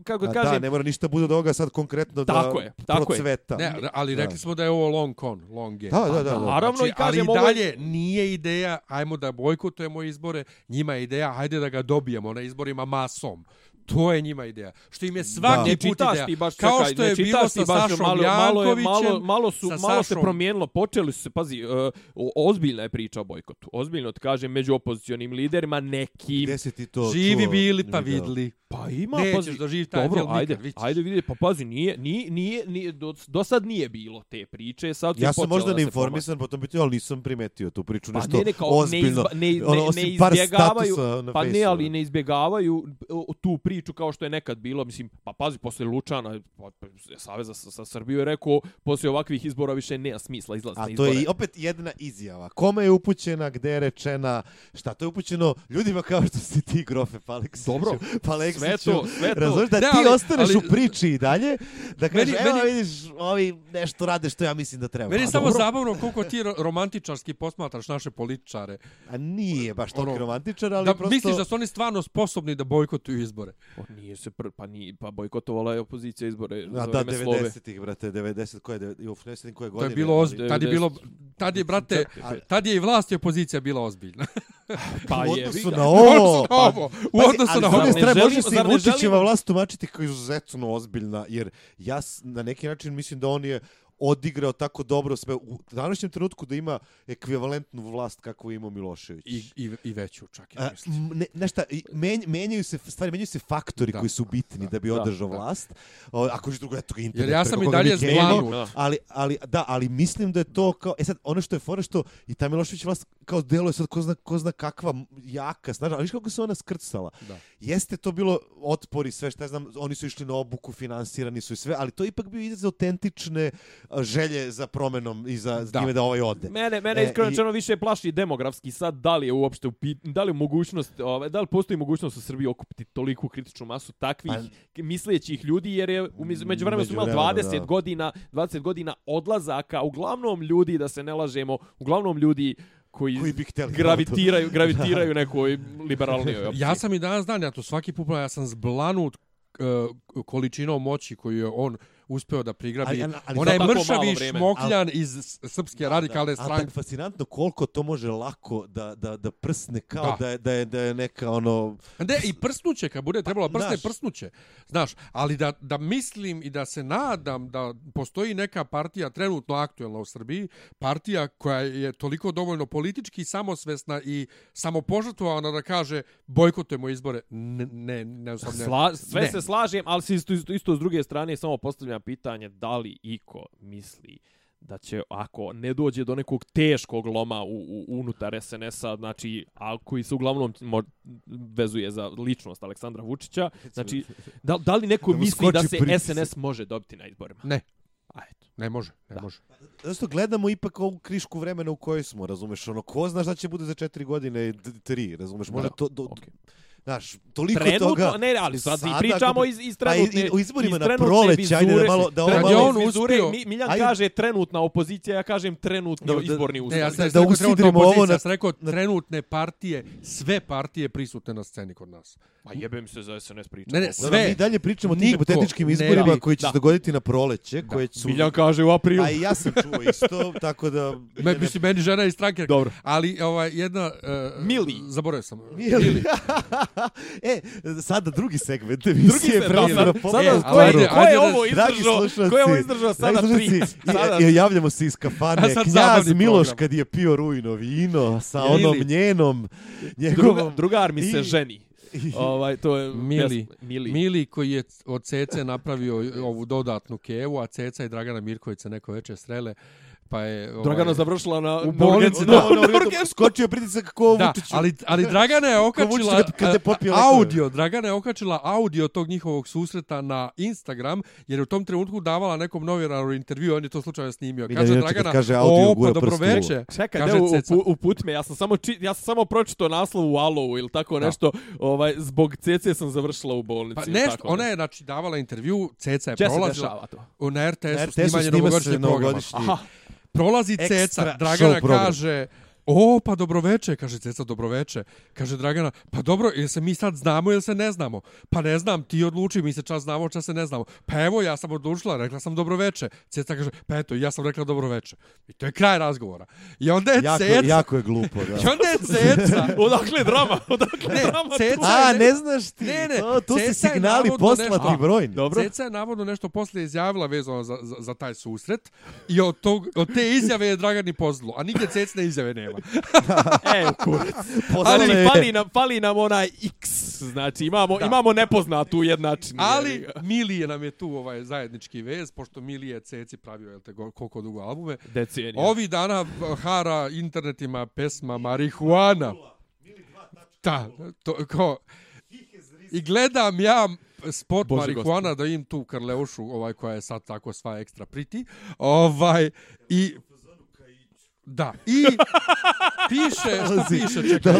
kako da da, kažem, ne mora ništa bude od ovoga sad konkretno Tako da je, tako je. procveta. Ne, ali Da. rekli smo da je ovo long con, long game. Da, da, da. da. naravno i kažem ali ovo je- dalje nije ideja, ajmo da bojkotujemo izbore, njima je ideja, hajde da ga dobijemo na izborima masom. To je njima ideja. Što im je svaki ne put čitaš ideja. ti baš Kao što ne je bilo sa Sašom malo, malo, je, malo, malo, su, sa malo se promijenilo, počeli su se, pazi, uh, ozbiljna je priča o bojkotu. Ozbiljno ti kažem, među opozicionim liderima nekim. Gde si ti to Živi čuo, bili pa vidli. Pa ima, Nećeš pazi, doživjeti taj dobro, film nikad, ajde, ajde vidi, pa pazi, nije, nije, nije, nije do, do sad nije bilo te priče, sad Ja sam možda da se neinformisan po tom pitanju, ali nisam primetio tu priču. Pa Nešto ne, ne, kao, ozbiljno. ne, izba, ne, ne, ono, ne osim par izbjegavaju, na pa ne, ali ne izbjegavaju o, tu priču kao što je nekad bilo, mislim, pa pazi, posle Lučana, pa, pa, Saveza sa, sa Srbiju je rekao, posle ovakvih izbora više nema smisla izlaziti A na to izbore. je i opet jedna izjava. Kome je upućena, gde je rečena, šta to je upućeno ljudima kao što si ti, grofe Paleksiću. Dobro, Paleksiću. sve to, sve to. Razumeš da Ne, ti ali- ostaneš ali- u priči i dalje, da kažeš, Meni- evo meni- vidiš, ovi nešto rade što ja mislim da treba. Meni je A samo dobro. zabavno koliko ti ro- romantičarski posmatraš naše političare. A nije baš toliko Ono, romantičar, ali Da prosto... misliš da su oni stvarno sposobni da bojkotuju izbore. Pa nije se pr, pa nije, pa bojkotovala je opozicija izbore A za da, vreme slove. 90-ih, brate, 90, koje, uf, ne sjetim koje To godine. je bilo ozbiljno. Tad je bilo, tad je, brate, tad je i vlast i opozicija bila ozbiljna. Pa u je, odnosu na U odnosu ovo, na ovo, u odnosu na ovo. Ne strane, može se i Vučićeva vlast tumačiti kao izuzetno ozbiljna, jer ja na neki način mislim da on je odigrao tako dobro sve u današnjem trenutku da ima ekvivalentnu vlast kakvu je imao Milošević. I, i, I veću čak, ja mislim. ne, nešta, i menj, menjaju se stvari, menjaju se faktori Da, koji su bitni da, bi da, održao da. vlast. O, ako je drugo, eto ga internet. Jer ja sam i dalje. Da. Ali, ali, da, ali mislim da je to kao, e sad, ono što je fora što i ta Milošević vlast kao deluje sad ko zna, ko zna kakva jaka, snažna, ali viš kako se ona skrcala. Da. Jeste to bilo otpor i sve, šta ja znam, oni su išli na obuku, finansirani su i sve, ali to je ipak bio izraz autentične želje za promenom i za, za Da. njime da ovaj ode. Mene, mene E, iskreno i- više plaši demografski sad, da li je uopšte u pit, da li je mogućnost, ove, da li postoji mogućnost u Srbiji okupiti toliku kritičnu masu takvih Pa- mislećih ljudi, jer je u među- međuvremenu su imali Međuvremenu, 20 da. godina, 20 godina odlazaka, uglavnom ljudi, da se ne lažemo, uglavnom ljudi koji, Koji bi htjeli gravitiraju, gravitiraju nekoj liberalnijoj opciji. Ja sam i danas dan, ja to svaki put, ja sam zblanut uh, količinom moći koju je on uspeo da prigrabi. Ali- ali- Onaj mršavi šmokljan iz s- srpske radikalne Ali stranke. tako fascinantno koliko to može lako da, da, da prsne kao da. Da. Da, je, da, je, da je neka ono... Ne, i prsnuće, kad bude trebalo Pa, prsne, znaš. prsnuće. Znaš, ali da, da mislim i da se nadam da postoji neka partija trenutno aktuelna u Srbiji, partija koja je toliko dovoljno politički samosvesna i samopožrtvovana da kaže bojkotujemo izbore. Ne, ne, ne, sam ne. Sla, sve Ne. se slažem, ali se isto, isto, isto s druge strane samo postavljam pitanje da li iko misli da će ako ne dođe do nekog teškog loma u, u unutar SNS-a, znači a koji se uglavnom mo, vezuje za ličnost Aleksandra Vučića, znači da, da li neko Da misli da se pritisak. SNS može dobiti na izborima? Ne, A eto. ne može, ne Da. može. Zato gledamo ipak ovu krišku vremena u kojoj smo, razumeš, ono, ko zna šta će bude za četiri godine tri, razumeš, možda Da, to, do, okej. Znaš, toliko Trenutno, toga... ne, ali sad i sada pričamo iz, iz Pa i- trenutne, i u izborima iz na proleće, ajde da malo- da ovo je on vizure, uspio- Mi- Miljan ajde- kaže trenutna opozicija, ja kažem trenutni Da, da- izborni Ne, uslov. ja sam da da, usidrimo ovo na- ja sam rekao trenutne partije, sve partije prisutne na sceni kod nas. Ma jebem se za SNS pričam. Ne, ne, Da, sve. da, mi dalje pričamo o tim hipotetičkim ne izborima koji će se dogoditi na proleće, koje su... Miljan kaže u aprilu. A i ja sam čuo isto, tako da... Me, mislim, meni žena iz stranke. Dobro. Ali ovaj, jedna... Uh, Mili. Zaboravio sam. Mili. e, sada drugi segment emisije. se- da, prelazimo sad- na po- sada- E, ko je- ajde, ko je ajde, ovo izdržao? Ko je ovo izdržao sada tri? Sada- i- javljamo se iz kafane. Knjaz Miloš program. kad je pio rujno vino sa Mili. onom njenom, Druga, njegovom... drugar mi se I- ženi. Ovaj, to je Mili. pjesma- Mili. Mili koji je od Cece napravio ovu dodatnu kevu, a Ceca i Dragana Mirković se neko veče srele, pa je... Ovaj, Dragana završila na U na bolnici, da. na- na urgenci. skočio je pritisak ko Da, Vučiću. ali, ali Dragana je okačila kad je a, popio audio, Dragana je okačila audio tog njihovog susreta na Instagram, jer je u tom trenutku davala nekom novinaru intervju, on je to slučajno snimio. Kaže Dragana, kaže audio, o, pa dobro uvo." veče. Čekaj, Kaže ne, u, uput me, ja sam samo či, ja sam samo pročitao naslov u Alovu ili tako nešto, ovaj zbog CC sam završila u bolnici. Pa nešto, ona je znači davala intervju, Ceca je Če se prolazila dešava to? u na RTS-u RTS-u snimanje se novogodišnjeg programa. Aha, Prolazi Ceca, Dragana kaže, O, pa dobroveče, kaže ceca dobroveče. Kaže Dragana, pa dobro, jel se mi sad znamo ili se ne znamo? Pa ne znam, ti odluči, mi se čas znamo, čas se ne znamo. Pa evo, ja sam odlučila, rekla sam dobroveče. Ceca kaže, pa eto, ja sam rekla dobroveče. I to je kraj razgovora. I onda je Jako, ceca... jako je glupo, da. I onda je ceca... Odakle drama? Odakle Ne, drama? ceca A, ne znaš ti. Ne, ne, to, tu Ceca si signali poslati brojni. Dobro. Ceca je navodno nešto poslije izjavila vezano za, za, za taj susret i od, tog, od te izjave je Dragani pozlo, a nigdje Cecne izjave nema. E, u kurac. Poslala Ali fali nam, fali nam onaj X, znači imamo, Da. imamo nepoznatu jednačinu. Ali. Milije nam je tu ovaj zajednički vez, pošto Milije je Ceci pravio jel te, koliko dugo albume. Decenija. Ovi dana hara internetima pesma Marihuana. Da, to, ko, I gledam ja spot Bože marihuana da im tu Karleušu, ovaj koja je sad tako sva ekstra priti. Ovaj, i Da, i piše, šta piše, čekaj.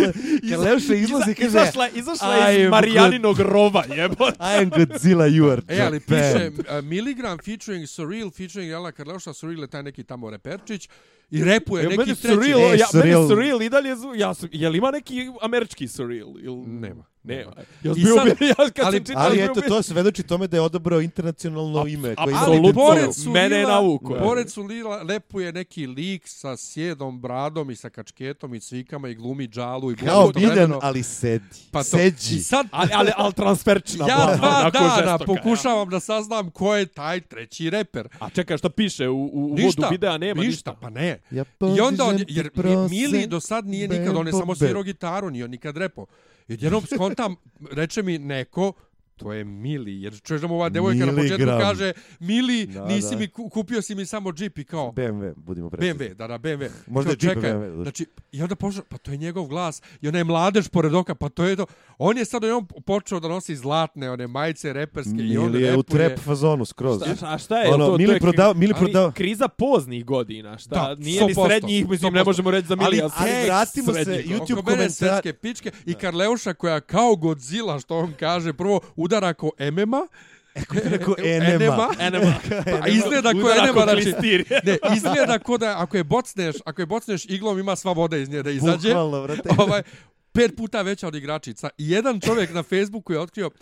Kaleuša izlazi i kaže, Izašla, izašla je I iz Marijaninog rova, jebote. I am Godzilla, you are E, ali piše uh, Miligram featuring Surreal, featuring Jelena Karleuša, Surreal je taj neki tamo reperčić, i repuje Ja, neki treći... surreal, E, ja, meni surreal. surreal i dalje zvu, ja su, jel ima neki američki surreal? Ili... Nema. Nema. Ja sad- bi- ja kad ali- sam čitao, Ali eto, to svedoči tome da je odabrao internacionalno ime. koje ima Ali pored su Mene je Lila, navukao. pored su Lila, lepuje neki lik sa sjedom, bradom i sa kačketom i cvikama i glumi džalu i Kao. Biljan, ali sedi. Pa to, Seđi. I sad Ali, ali, ali transferčina. ja dva dana žestoka, pokušavam da saznam ko je taj treći reper. Ja. A čekaj, šta piše? U, u uvodu Ništa, videa nema ništa. ništa. Pa ne. Ja I onda on, jer Mili do sad nije nikad, on je samo svirao gitaru, nije on nikad repo. I odjednom skontam, reče mi neko, to je Mili, jer čuješ da mu ova devojka na početku kaže Mili, Da, nisi da. mi, ku- kupio si mi samo džip i kao, BMW, budimo precizni. BMW, da, da, BMW. Možda je džip čekaj, BMW. Znači, i onda počeo, pa to je njegov glas. I ona je mladež pored oka, pa to je to. On je sad on počeo da nosi zlatne, one majice reperske i on Mili je u repuje. trap fazonu skroz. Šta, a šta je? Ono, to, Mili to je kri- prodao- Mili ali prodao- Kriza poznih godina, šta? Da, Nije ni 100%, srednjih, mislim, ne 100%. možemo reći za Ali Milija. Ali tekst vratimo se. YouTube Oko mene komentar- pičke i Karleuša koja kao Godzilla, što on kaže, prvo udara ko Emema, Rekao enema. Enema. Pa izgleda ko enema, znači, ne, izgleda ko da ako je bocneš, ako je bocneš iglom ima sva voda iz nje da izađe. Bukvalno, brate. ovaj, pet puta veća od igračica. I jedan čovjek na Facebooku je otkrio uh,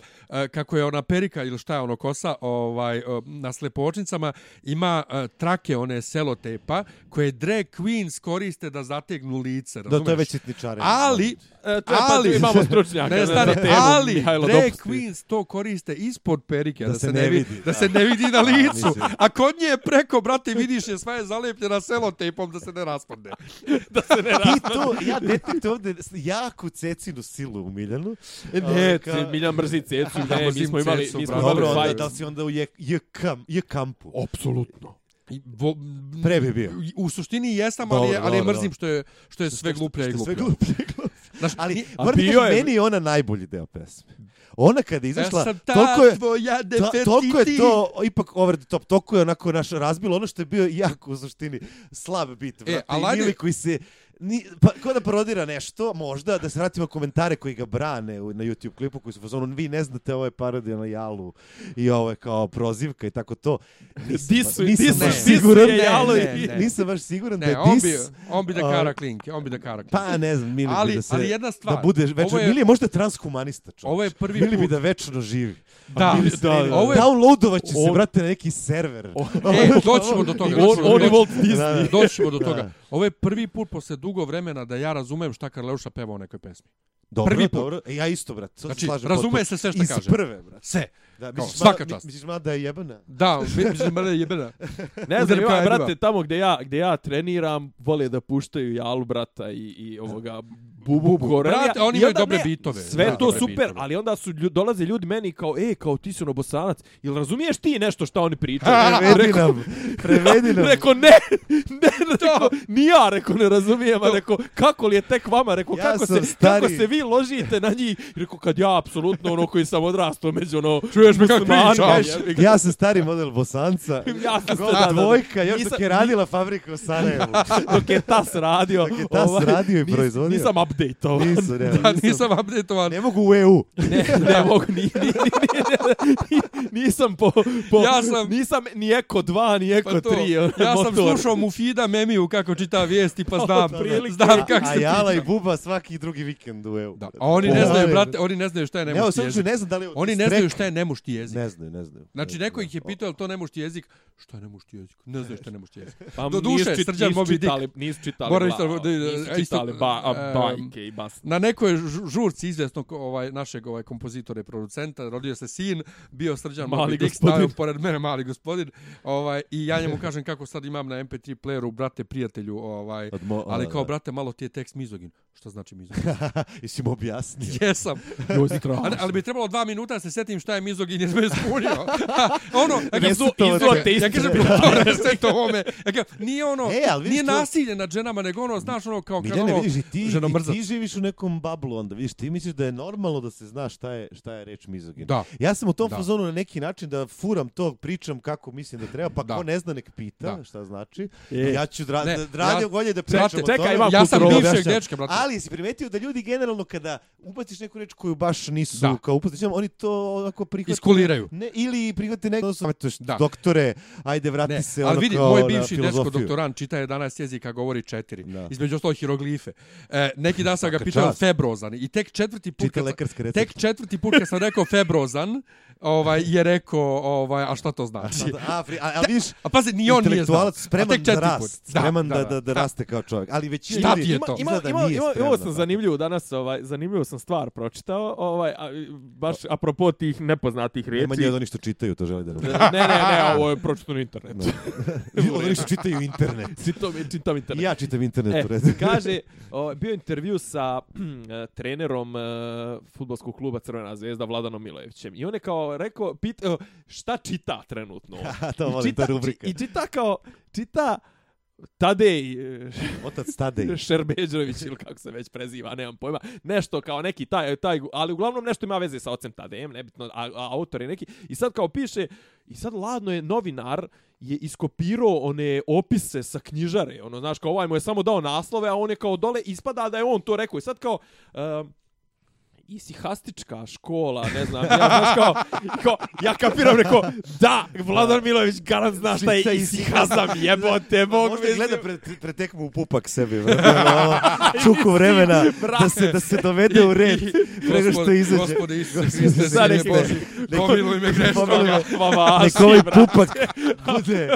kako je ona perika ili šta je ono kosa ovaj, uh, na slepočnicama ima uh, trake one selotepa koje drag queens koriste da zategnu lice. Da, Razumeš? to je već sitničare. Ali, E, to je, pa, Ali- tu imamo stručnjaka ne za temu. ali Mihajlo drag Dopusti. queens to koriste ispod perike da, Da se, se ne, ne vidi, vidi, da da. se ne vidi na licu. A kod nje preko, brate, vidiš je sva je zalepljena selotejpom da se ne raspadne. da se ne Ti to, ja detektujem ovde jaku cecinu silu u Miljanu. Ne, Ovaj, ka- Miljan mrzi cecu, ne, mi smo imali, mi smo imali Dobro, onda fight. da si onda u je, je, kam, je kampu? Apsolutno. I, vo, Pre bi bio. U suštini jesam, ali, Dobro, ali je dobro, mrzim što je, što je sve gluplje i gluplje. Sve gluplje, gluplje. Znaš, Ali, moram da je- meni je ona najbolji deo pesme. Ona kada je izašla, ja toliko je, tvoja to, toliko je to ipak over the top, toliko je onako naš razbilo ono što je bio jako u suštini slab bit, brate. ali I ajde- Mili koji se Ni, pa, ko da parodira nešto, možda, da se vratimo komentare koji ga brane u- na YouTube klipu, koji su fazonu, vi ne znate, ovo je parodija na Jalu i ovo je kao prozivka i tako to. Nisam, Disu- nisam disu- baš siguran, Jalo i- ne, ne. nisam baš siguran da Ne, je on dis. bi, on bi da kara klinke, on bi da kara klinke. Pa ne znam, Mili Ali- bi da se... ali jedna stvar, Da bude večno, je- Mili je možda transhumanista čovječ. Ovo je prvi Mili bi put. da večno živi. Da, Mili da, da. Ovo je- Downloadovat će se, brate, na neki server. E, doćemo do toga. On, doćemo do on je toga. Walt Disney. Doćemo do toga. Ovo je prvi put posle dugo vremena da ja razumem šta Karleuša peva u nekoj pesmi. Dobro, Prvi put. dobro. E, ja isto, brate. Sad se Znači, slažem razume potpuno. se sve šta Iz kaže. prve, brate. Sve. Da, Kao, misliš, svaka ma- čast. Misliš, ma da je jebana? Da, mislim mene jebena. Ne znam, ima, kao brate, tamo gdje ja, gdje ja treniram, vole da puštaju Jalu, brata, i, i ovoga Bubu Korelija. Brate, oni imaju dobre ne, bitove. Sve to super, bitove. ali onda su lju, dolaze ljudi meni kao, e, kao ti si nobosanac, jel razumiješ ti nešto šta oni pričaju? Prevedi Rekao- nam. Prevedi nam. Rekao, ne, ne, rekao, ni ja, rekao, ne razumijem, a rekao, kako li je tek vama, rekao, Ja kako, se, stari. kako se vi ložite na njih, rekao, kad ja, apsolutno, ono koji sam odrastao među ono, Čuješ me kako pričam? ja, sam stari model Bosanca. Ja sam Gola da, da, da. dvojka, još Nisam- dok je radila fabrika u Sarajevu. dok je tas radio. Dok je Tas radio i proizvodio. Nisam, update-ovan. Nisu, ne, Da, nisam updateuan. Ne mogu u EU. Ne, ne mogu, ni, ni, ni, ni, ni, nisam po, po Ja sam- nisam ni Eko 2, ni Eko Pa to, 3. ja sam motor. slušao Mufida Memiju kako čita vijesti, pa znam, Otprilike. znam kako A se Jala i. Buba svaki drugi vikend u EU. Da, a oni ne znaju, brate, oni ne znaju šta je nemušti jezik. ne znam da li... je Oni ne znaju šta je nemušti jezik. Ne znaju, ne znaju. Znači, Ne neko ih je pitao, je li to nemušti jezik? Šta je nemušti jezik? Ne znaju šta je nemušti jezik. Pa Do duše, nisu čit- Srđan nisu Moby Dick. čitali, nisu čitali, bla- isto- da- nisu a čitali ba, a, em, bajke i basne. Na nekoj žu- žurci izvjesnog ovaj, našeg ovaj, kompozitora i producenta, rodio se sin, bio Srđan Mali Moby Dick, stavio pored mene mali gospodin, ovaj, i ja njemu kažem kako sad imam na MP3 playeru, brate, prijatelju, ovaj, ali kao, brate, malo ti je tekst mizogin. Šta znači mizogin? Jesi mu objasnio? Jesam. Ali, ali bi trebalo dva minuta da se setim šta je mizogin jer me je spunio. ono, ja kažem, to- ja to. Ja kažem, nije ono, E, ali nije to- nasilje nad ženama, nego ono, znaš, ono, kao kad ono, vidiš, i ti, i ženomrzac. ti živiš u nekom bablu onda, vidiš, ti misliš da je normalno da se zna šta je, šta je reč mizogin. Da. Ja sam u tom Da. fazonu na neki način da furam to, pričam kako mislim da treba, pa Da. ko ne zna nek pita Da. šta znači. Je. Ja ću dra, Ne, da, radnje ja- bolje da Brate, pričam o čekaj, tome. imam Ja sam bivšeg dečka, brate. Ali jesi primetio da ljudi generalno kada ubaciš neku reč koju baš nisu Da. kao upustiš, oni to onako prihvate. Iskuliraju. Ne, ili prihvate neko savjetuješ, Da. doktore, ajde vrati Ne, se ali ono vidi, kao moj bivši dečko filozofiju. doktorant čita 11 jezika, govori četiri. Da. Između ostalog hieroglife. E, neki dan sam ga pitao febrozan i tek četvrti put Čita kad sam- lekarske recepte. Tek četvrti put kad sam rekao febrozan, ovaj je rekao ovaj a šta to znači? A, fri, a, a vidiš, A pazi, ni on nije znao. intelektualac A spreman tek za četiri rast, put. spreman da, da, da, raste kao čovjek. Ali većina ljudi ima-? Ima, ima, da ima, spremna ovo za sam to. zanimljivo danas, ovaj, zanimljivo sam stvar pročitao, ovaj, a, baš apropo tih nepoznatih riječi. Nema nije od onih što čitaju, to želi da nam. ne, ne, ne, ovo je pročitao na internetu. Od onih što čitaju internet. Čitam, čitam internet. Ja čitam internet. E, kaže, o, bio je intervju sa e, trenerom e, futbolskog kluba Crvena zvezda Vladanom Milojevićem. I on je kao rekao, pit, e, šta čita trenutno? to volim, čita, ta rubrika. I čita kao, čita Tadej Otac Tadej. Šerbeđević ili kako se već preziva, nemam pojma. Nešto kao neki taj, taj, ali uglavnom nešto ima veze sa ocem Tadejem, nebitno, a, a autor je neki. I sad kao piše, i sad ladno je novinar je iskopirao one opise sa knjižare. Ono, znaš, kao ovaj mu je samo dao naslove, a on je kao dole ispada da je on to rekao. I sad kao... Um, isihastička škola, ne znam, ja znaš kao, kao ja kapiram, rekao, da, Vladar Milović garant zna šta je Čita isihazam, jebote, bog Možda gleda pre, pre tekmu u pupak sebi, ono, čuku vremena da se, da se dovede u red prego što izađe. Gospode Isuse Sine Hriste. Boži, pomiluj me grešnoga. Mama, Nek ovaj pupak bude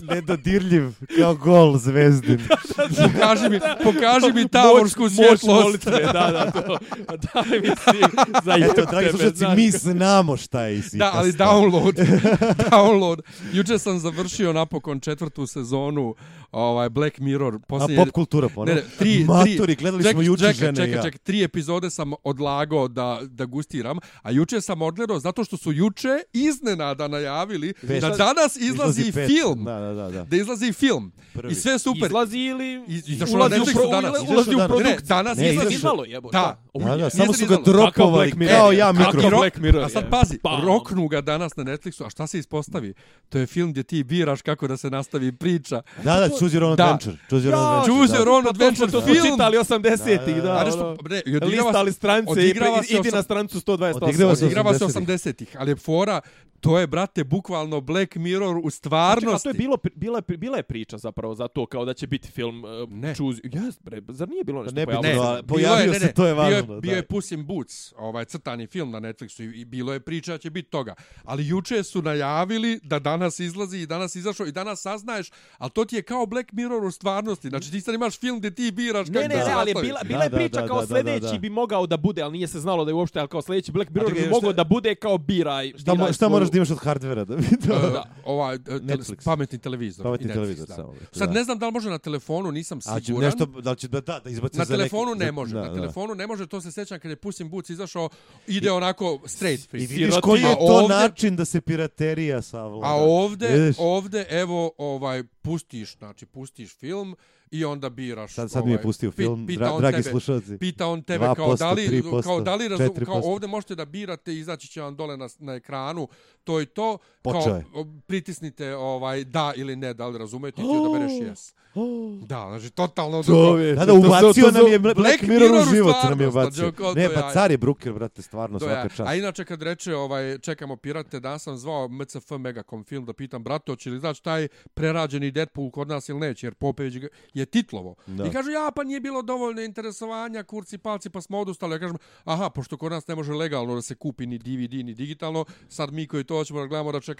nedodirljiv kao gol zvezdin. Pokaži mi, pokaži mi tavorsku moć svjetlost. molitve, da, da, to. Daj mi za Eto, jeb dragi slušalci, znaš. mi znamo šta je isika. Da, ali download, download. Juče sam završio napokon četvrtu sezonu ovaj Black Mirror. A Posljednje, pop kultura ne, ponovno. ne, tri, Matori, tri, gledali ček- smo juče čekaj, žene i čekaj, ja. čekaj, tri epizode sam odlagao da, da gustiram, a juče sam odgledao zato što su juče iznenada najavili Već- da danas izlazi, pet. film. Da, da, da. da. Da izlazi film. Prvi. I sve super. Izlazi ili Iz- ulazi u pro, danas. ulazi- u produkt. Ne, danas Ne, izlazi. Jebote. Da. Da, da, je. samo su ga Dropovali Black Mirror kao ja mikro. Black Mirror A sad pazi, Bam. roknu ga danas na Netflixu, a šta se ispostavi? To je film gdje ti biraš kako da se nastavi priča. Da, da, choose your own Da. adventure. Choose your own adventure. Choose da. your own To adventure to smo film. čitali 80-ih, Da, da. da, A da. nešto, ono. ne, Listali strance i idi na strancu 128. Odigrava se odigrava se 80-ih. 80-ih, ali je fora, to je, brate, bukvalno Black Mirror u Čekaj, a stvarnosti. to je bilo, bila, je- bila je priča zapravo za to, kao da će biti film uh, Ne. Choose... Jes, bre, zar nije bilo nešto Ne bilo, Ne, pojavio ne, se, ne, to je bio važno, je, bio je da. Puss in Boots, ovaj crtani film na Netflixu i, i bilo je priča da će biti toga. Ali juče su najavili da danas izlazi i danas izašao i danas saznaješ, ali to ti je kao Black Mirror u stvarnosti. Znači ti sad imaš film gdje ti biraš Ne, kako ne, da ne, se ali je bila, bila Da, je da, priča da, kao da, da, sljedeći da. bi mogao da bude, ali nije se znalo da je uopšte, ali kao sljedeći Black Mirror bi mogao da bude kao biraj. Šta, mo- biraj šta svoju- moraš da imaš od hardvera da bi to... Da, ovaj, e, Netflix. pametni televizor. Pametni Netflix, televizor da. samo, Sad da. ne znam da li može na telefonu, nisam A će siguran. nešto, da li će da, da, da izbaci Na za telefonu ne može, da, na da. telefonu ne može, to se sećam kad je Puss in Boots izašao, ide onako straight I free. vidiš Sirotinja. koji je to ovde- način da se piraterija savlada. A ovde, Vidiš? ovde, evo, ovaj, pustiš, znači, pustiš film i onda biraš. Sad, sad mi je ovaj, pustio film, pita dra, dragi tebe, slušalci. Pita on tebe 2%, kao da li, 3%, kao da li razum, kao 4%. ovdje možete da birate, izaći će vam dole na, na ekranu, to i to, Počeo je. pritisnite ovaj da ili ne, da li razumete, ti da bereš yes. Da, znači totalno drugo. Da, da, ubacio nam je Black, Black Mirror u Mirror u život nam je ubacio. Ne, to pa car je Bruker, brate, stvarno To svaka čast. A inače kad reče ovaj čekamo pirate, da sam zvao MCF Megacom film da pitam brate hoće li znači taj prerađeni Deadpool kod nas ili neće jer Popević ga- je titlovo. Da. I kaže ja pa nije bilo dovoljno interesovanja, kurci palci pa smo odustali. Ja kažem aha pošto kod nas ne može legalno da se kupi ni DVD ni digitalno, sad mi koji to hoćemo da gledamo da čekamo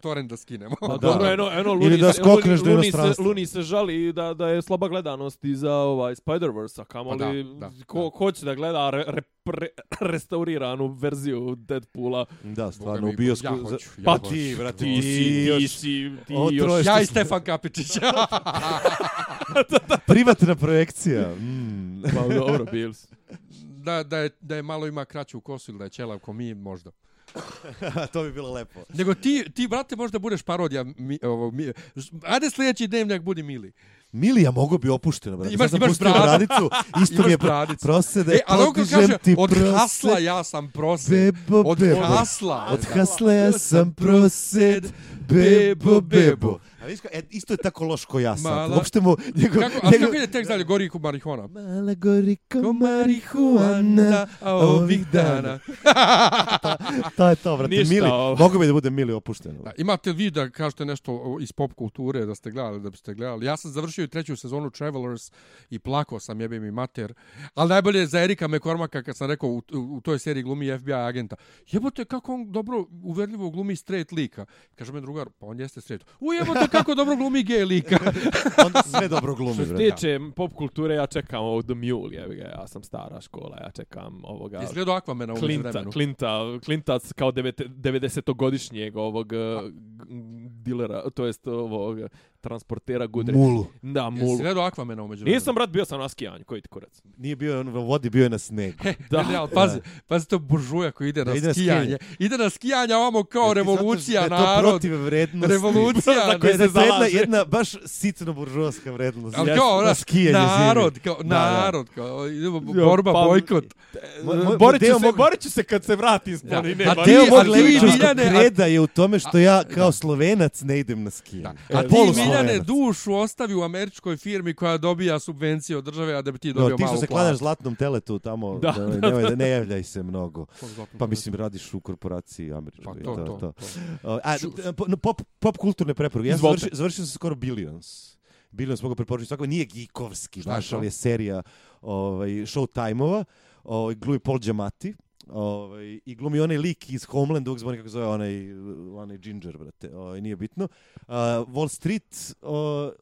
torrent da skinemo. Pa Da. dobro, eno, eno, Ili Luni, da se- skokneš do Luni, se, inostranstva. Luni se žali da, da je slaba gledanost i za ovaj Spider-Verse, a kamoli Pa da, da, ko, da. ko hoće da gleda re, re, re, restauriranu verziju Deadpoola. Da, stvarno, u mi, bioskopu. ja hoću, ja Pa hoću. ti, brate, ti, ti ti si, ti još... Ja i Stefan Kapičić. Privatna projekcija. Mm. Pa dobro, Bills. da, da, je, da je malo ima kraću kosu ili da je ćelav ko mi možda. to bi bilo lepo. Nego ti, ti brate, možda budeš parodija mi, ovo, mi, ajde sljedeći dnevnjak budi mili. Milija mogo bi opušteno, brate. Imaš- Sad sam imaš bradu. bradicu, isto Imaš mi je bradicu. prosede, E, ali podižem kaže, ti od prosed. hasla ja sam prosed. Bebo, Od bebo. hasla. Od hasla ja sam prosed, bebo, bebo. A vidiš ka, e, isto je tako loš ko ja sad. Mala- Uopšte mu... Njegov, Kako, a kako ide tekst dalje? Gori ku marihuana. Mala gori ko Ko marihuana a ovih dana. To je to, brate. Ništa, Mili, ovo. mogu bi da bude Mili opušteno. Da, imate vi da kažete nešto iz pop kulture da ste gledali, da biste gledali. Ja sam završio i treću sezonu Travelers i plakao sam, jebe mi mater. Ali najbolje je za Erika McCormacka kad sam rekao u, u, toj seriji glumi FBI agenta. Jebote kako on dobro uverljivo glumi straight lika. Kaže me drugar, pa on jeste straight. U jebote kako dobro glumi gay lika. Onda sve dobro glumi, Što se tiče pop kulture, ja čekam ovo The Mule, jebi ga, ja sam stara škola, ja čekam ovoga... Izgledao Aquamena u Klinta, vremenu. Klinta, Klintac kao devete- 90-godišnjeg ovog uh, g- dilera, to jest ovog transportera gudre. Mulu. Da, Jesi mul. gledao Aquamena umeđu Nisam, brat, bio sam na skijanju, koji ti kurac. Nije bio on u vodi, bio je na snegu. Da. Da, ali pazi, pazi to buržuja koji ide Da, na ide na skijanje. skijanje. Ide na skijanje, a ovamo kao Jel ti revolucija, zato što je to narod. protiv vrednosti. Revolucija, Za koje Da, da, se to jedna, zalaže. jedna baš sitno buržovska vrednost. Ali Jeste, kao, na ona, skijanje narod, kao, Da, da. narod, kao, idemo, Jo, borba, pa- bojkot. Borit, ću se, borit ću se kad se vrati iz planine. A ma ti- Deo a mog ti, levičarskog a- kreda je u tome što ja kao slovenac ne idem na skijanje. A E, ti. Miljane, dušu ostavi u američkoj firmi koja dobija subvencije od države, a da bi ti No, dobio ti malu što se kladaš zlatnom teletu tamo, Da, da, da, nemoj, da, ne javljaj se mnogo. Pa mislim, radiš u korporaciji američkoj. Pa to, to, to. O, A, no, pop, pop kulturne preporuke. Ja završio, završio sam skoro Billions. Billions mogu preporučiti. Svako nije gikovski, je znaš, to? ali je serija ovaj, Showtime-ova. Ovaj, glumi Paul Giamatti. Ovaj, I glumi onaj lik iz Homeland, uvijek zbog kako zove onaj, onaj Ginger, brate, ovaj, nije bitno. Uh, Wall Street uh,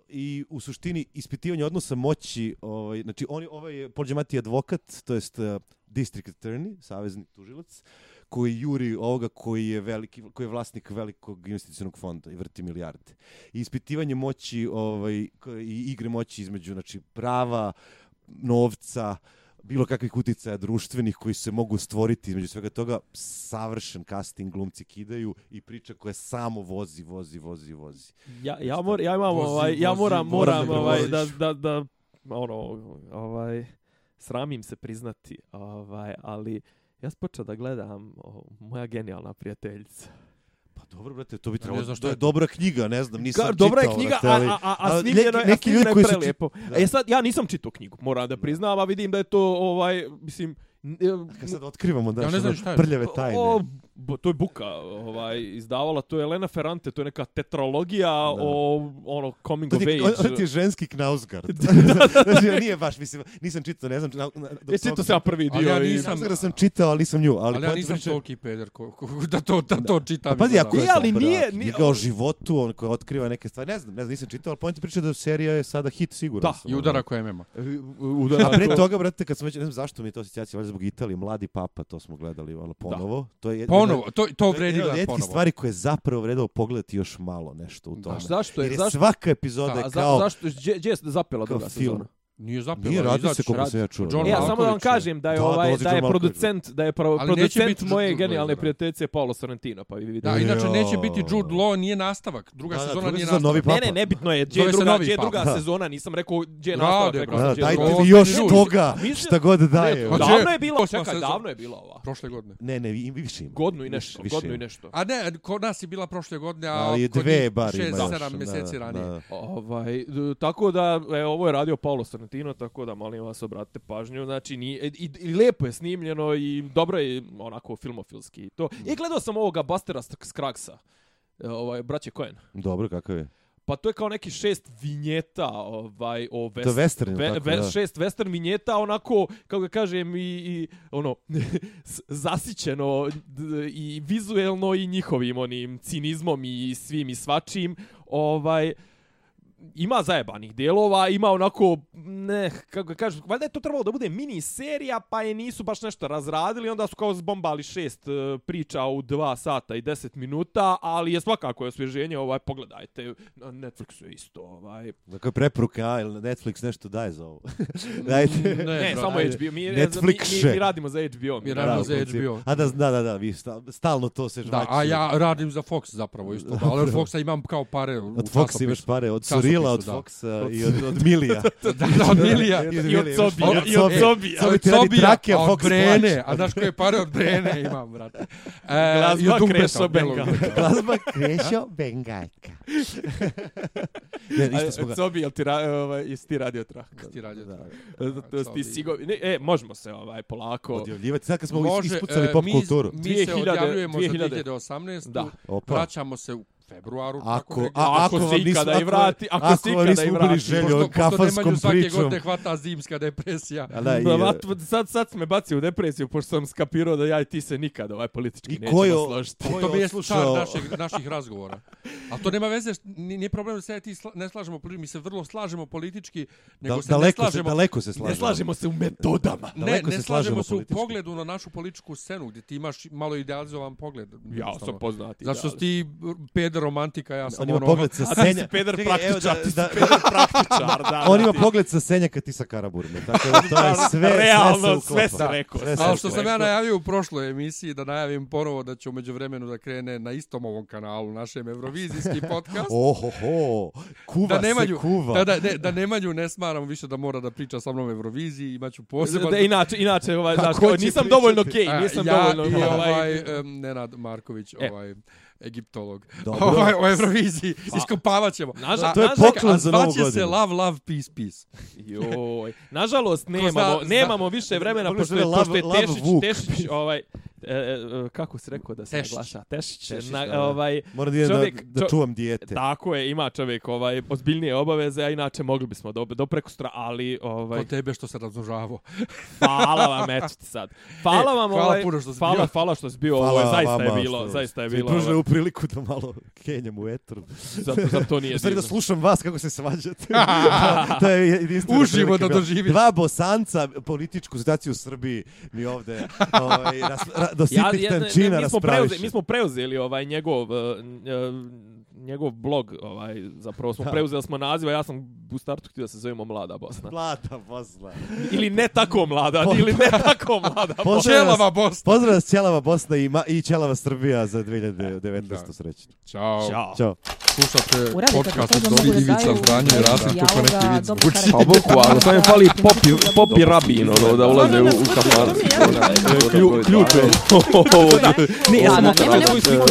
i u suštini ispitivanje odnosa moći, ovaj, znači on, ovaj je Paul Giamatti advokat, to jest uh, district attorney, savezni tužilac, koji juri ovoga koji je veliki koji je vlasnik velikog investicionog fonda i vrti milijarde. I ispitivanje moći ovaj i igre moći između znači prava, novca, bilo kakvih uticaja društvenih koji se mogu stvoriti između svega toga savršen casting glumci kidaju i priča koja samo vozi vozi vozi vozi Ja, ja, mor, ja imam Vozi, ovaj, ja vozi, moram, vozi, moram vozi. ovaj, da, da, da, ono, ovaj, sramim se priznati, ovaj, ali ja sam počeo da gledam o, moja genijalna prijateljica. Pa dobro brate to bi ne trebalo znam šta to je dobra knjiga ne znam nisam Ka, dobra je čitao, knjiga, brate, a, ali- a, a, a ali snimljeno neki- je, neki a ljudi koji je su prelijepo. Da. E sad, ja nisam čitao knjigu, moram da priznam, a vidim da je to, ovaj, mislim, Kad sad otkrivamo da Ja ne znam šta je. prljave tajne. O, bo, to je Buka ovaj, izdavala, to je Elena Ferrante, to je neka tetralogija o ono coming To of ti, age. on, on ti je ženski Knausgard. znači, nije baš, mislim, nisam čitao, ne znam. Na, na, E, čitao sam ja prvi Ali dio. ja i- nisam- Knausgarda sam čitao, ali nisam nju. Ali, Ali ja poenta nisam priče- toliki peder ko, ko, da to, da to čitam. Pa pazi, i ako je ali nije- nije- o životu, on koji otkriva neke stvari, ne znam, ne znam, nisam čitao, ali pojenta priče da serija je sada hit sigurno. Da, sam, I udara koje mema. Udara A pre to- toga, brate, kad sam već, ne znam zašto mi je to asocijacija, valjda zbog Italije, Mladi papa, to smo gledali ono, ponovo. To je jedna- Ponovo, to, to vredi jedna od gledat rijetkih ponovo. stvari koje je zapravo vredilo pogledati još malo nešto u tome. A zašto je, Jer je zašto, svaka epizoda je kao, zašto, gdje, je zapela druga sezona? Nije zapela. Nije radi se koliko sam ja čuo. John E, ja da. samo da vam kažem da je Da, ovaj da je John producent da je pro, producent moje Jude genijalne Law, prijateljice Paolo Sorrentino, pa vi vidite. Da, inače neće biti Jude Law, nije nastavak. Druga Da, da, sezona druga nije nastavak. novi Ne, ne, nebitno je, gdje je se druga, gdje je druga Da. sezona, nisam rekao gdje je nastavak, rekao sam Da, gdje je dajte druga. mi još toga, šta god daje. Davno je bila, Osma čekaj, davno je bila ova. Prošle godine. Ne, ne, i više ima. Godinu i nešto, Više godinu i nešto. A ne, kod nas je bila prošle godine, a kod dve bar ima još. sedam Da, mjeseci da, ranije. da. Ovaj, tako da, ovo je radio Paolo Sorrentino, tako da molim vas obratite pažnju. Znači, ni, i, i lepo je snimljeno i dobro je onako filmofilski. i To. I gledao sam ovoga Bustera Skraksa, e, ovaj, braće Coen. Dobro, kakav je? Pa to je kao neki šest vinjeta ovaj, o To je western, ve, tako, ve, da. šest western vinjeta, onako, kako ga kažem, i, i ono, zasićeno i vizuelno i njihovim onim cinizmom i svim i svačim, ovaj, ima zajebanih dijelova, ima onako, ne, kako ga kažem, valjda je to trebalo da bude mini serija, pa je nisu baš nešto razradili, onda su kao zbombali šest e, priča u dva sata i deset minuta, ali je svakako je osvježenje, ovaj, pogledajte, na Netflixu je isto, ovaj, Dakle, preporuka, a, ili Netflix nešto daje za ovo. Dajte. Ne, ne, brate. samo ajde. HBO, mi, Netflix. mi, mi, mi radimo za HBO. Mi Mi radimo za. HBO. A da, da, da, da, vi sta- stalno to se Da, žvači. a ja radim za Fox zapravo isto. Ali od Foxa imam kao pare Od Foxa imaš pare, od Časopisu, Surila, od. Foxa i od, od Milija. Da, da, od Milija. I od imaš i od Sobija. Sobija. Samo Od ti radi Sobija, trake, a od Fox Brene. plaća. A znaš koje pare od Brene imam, brate. E, Glazba i od od Belog. Glazba Krešo Bengaljka. ne, ništa smo ga... Sobi, jel ti, ra, ovaj, jesi ti radio trak? Ti radio tako. To ti sigovi. Ne, e, možemo se ovaj polako. Odjavljivati, sad kad smo Može, ispucali e, pop kulturu. Mi se 2000 odjavljujemo za 2000. 2018. Da. Vraćamo se u februaru. Ako, negdje. a, Ako ako, se ikada i ako, vrati- ako se ako vam ikada i vrati. želju Pošto, pošto kafanskom Nemanju svake pričom. godine hvata zimska depresija. A da, i, Da, vat, sad, sad se me bacio u depresiju, pošto sam skapirao da ja i ti se nikada ovaj politički I nećemo ko je- složiti. ko To mi je čar naših, naših razgovora. A to nema veze, nije problem da se ja i ti sla, ne slažemo politički, mi se vrlo slažemo politički, nego Da, se ne daleko, se, slažemo... daleko se slažemo. Ne slažemo se u metodama. Ne, daleko ne se slažemo se u pogledu na našu političku scenu, gdje ti imaš malo idealizovan pogled. Ja sam poznati. Zato što si ti peder romantika, ja sam On ima ono... pogled sa A ti si senja. peder praktičar, da- ti si da- peder praktičar, da. On ima pogled sa senja kad ti sa Karaburme. Tako da to je sve, Realno, sve se sve uklapa. se rekao. Sve se Ali što sam ja najavio u prošloj emisiji, da najavim ponovo da će umeđu vremenu da krene na istom ovom kanalu, našem Eurovizijski podcast. Ohoho, kuva da Nemanju, se kuva. Da, da, ne, da Nemanju ne smaramo više da mora da priča sa mnom o Euroviziji, imaću poseban... Da, inače, inače, ovaj, znaš, nisam pričati? dovoljno gej, A, nisam ja dovoljno... i ovaj, ovaj, um, Nenad Marković, E. ovaj egiptolog. Dobro. Ovaj, o Euroviziji. Iskopavat ćemo. Naža- A- To je nažal- poklon za novu zvaće se godinu. Love, Love, Peace, Peace. Joj. Nažalost, nemamo, zna- nemamo više vremena, Mogli pošto je, pošto je Tešić. Tešić, ovaj, e, e, kako se rekao da se Tešić. naglaša? Tešić. Tešić, na, da. ovaj, Moram da čovjek- da, da čuvam dijete. Tako je, ima čovjek ovaj, ozbiljnije obaveze, a inače mogli bismo do, do prekustra, ali ovaj, Ko tebe što se raznožavo. hvala vam, eto ti sad. Hvala E, vam, hvala ovaj, puno što si hvala, bio. hvala što si bio, Hvala ovo je, zaista je bilo, što zaista je bilo, pružili ovaj, u priliku da malo kenjam u etru. zato, zato to nije U stvari da slušam vas kako se svađate. to je jedinstvena Uživo da doživiš. Dva bosanca, političku situaciju u Srbiji mi ovde ovaj, ras, ra, do sitnih ne, tančina mi smo preuzeli, mi smo preuzeli ovaj njegov uh, uh, njegov blog, ovaj zapravo smo Da. preuzeli smo naziv, a ja sam u startu htio da se zovemo Mlada Bosna. Mlada Bosna. ili ne tako mlada, Po- ili ne tako mlada Bosna. Čelava Bosna. pozdrav vas Ćelava Bosna i, ma, i Ćelava Srbija za 2019. Da. srećno. Ćao. Ćao. Ćao. Slušate podcast od Dobri da Ivica daju Zdranje i Rasim kako neki vid zvuči. Pa bukvalno, samo im fali popi, popi rabin, ono, da ulaze u, u kafan. Klju- ključ je. Ne, ja Ja, sam nema- otrao nema iz nikakvog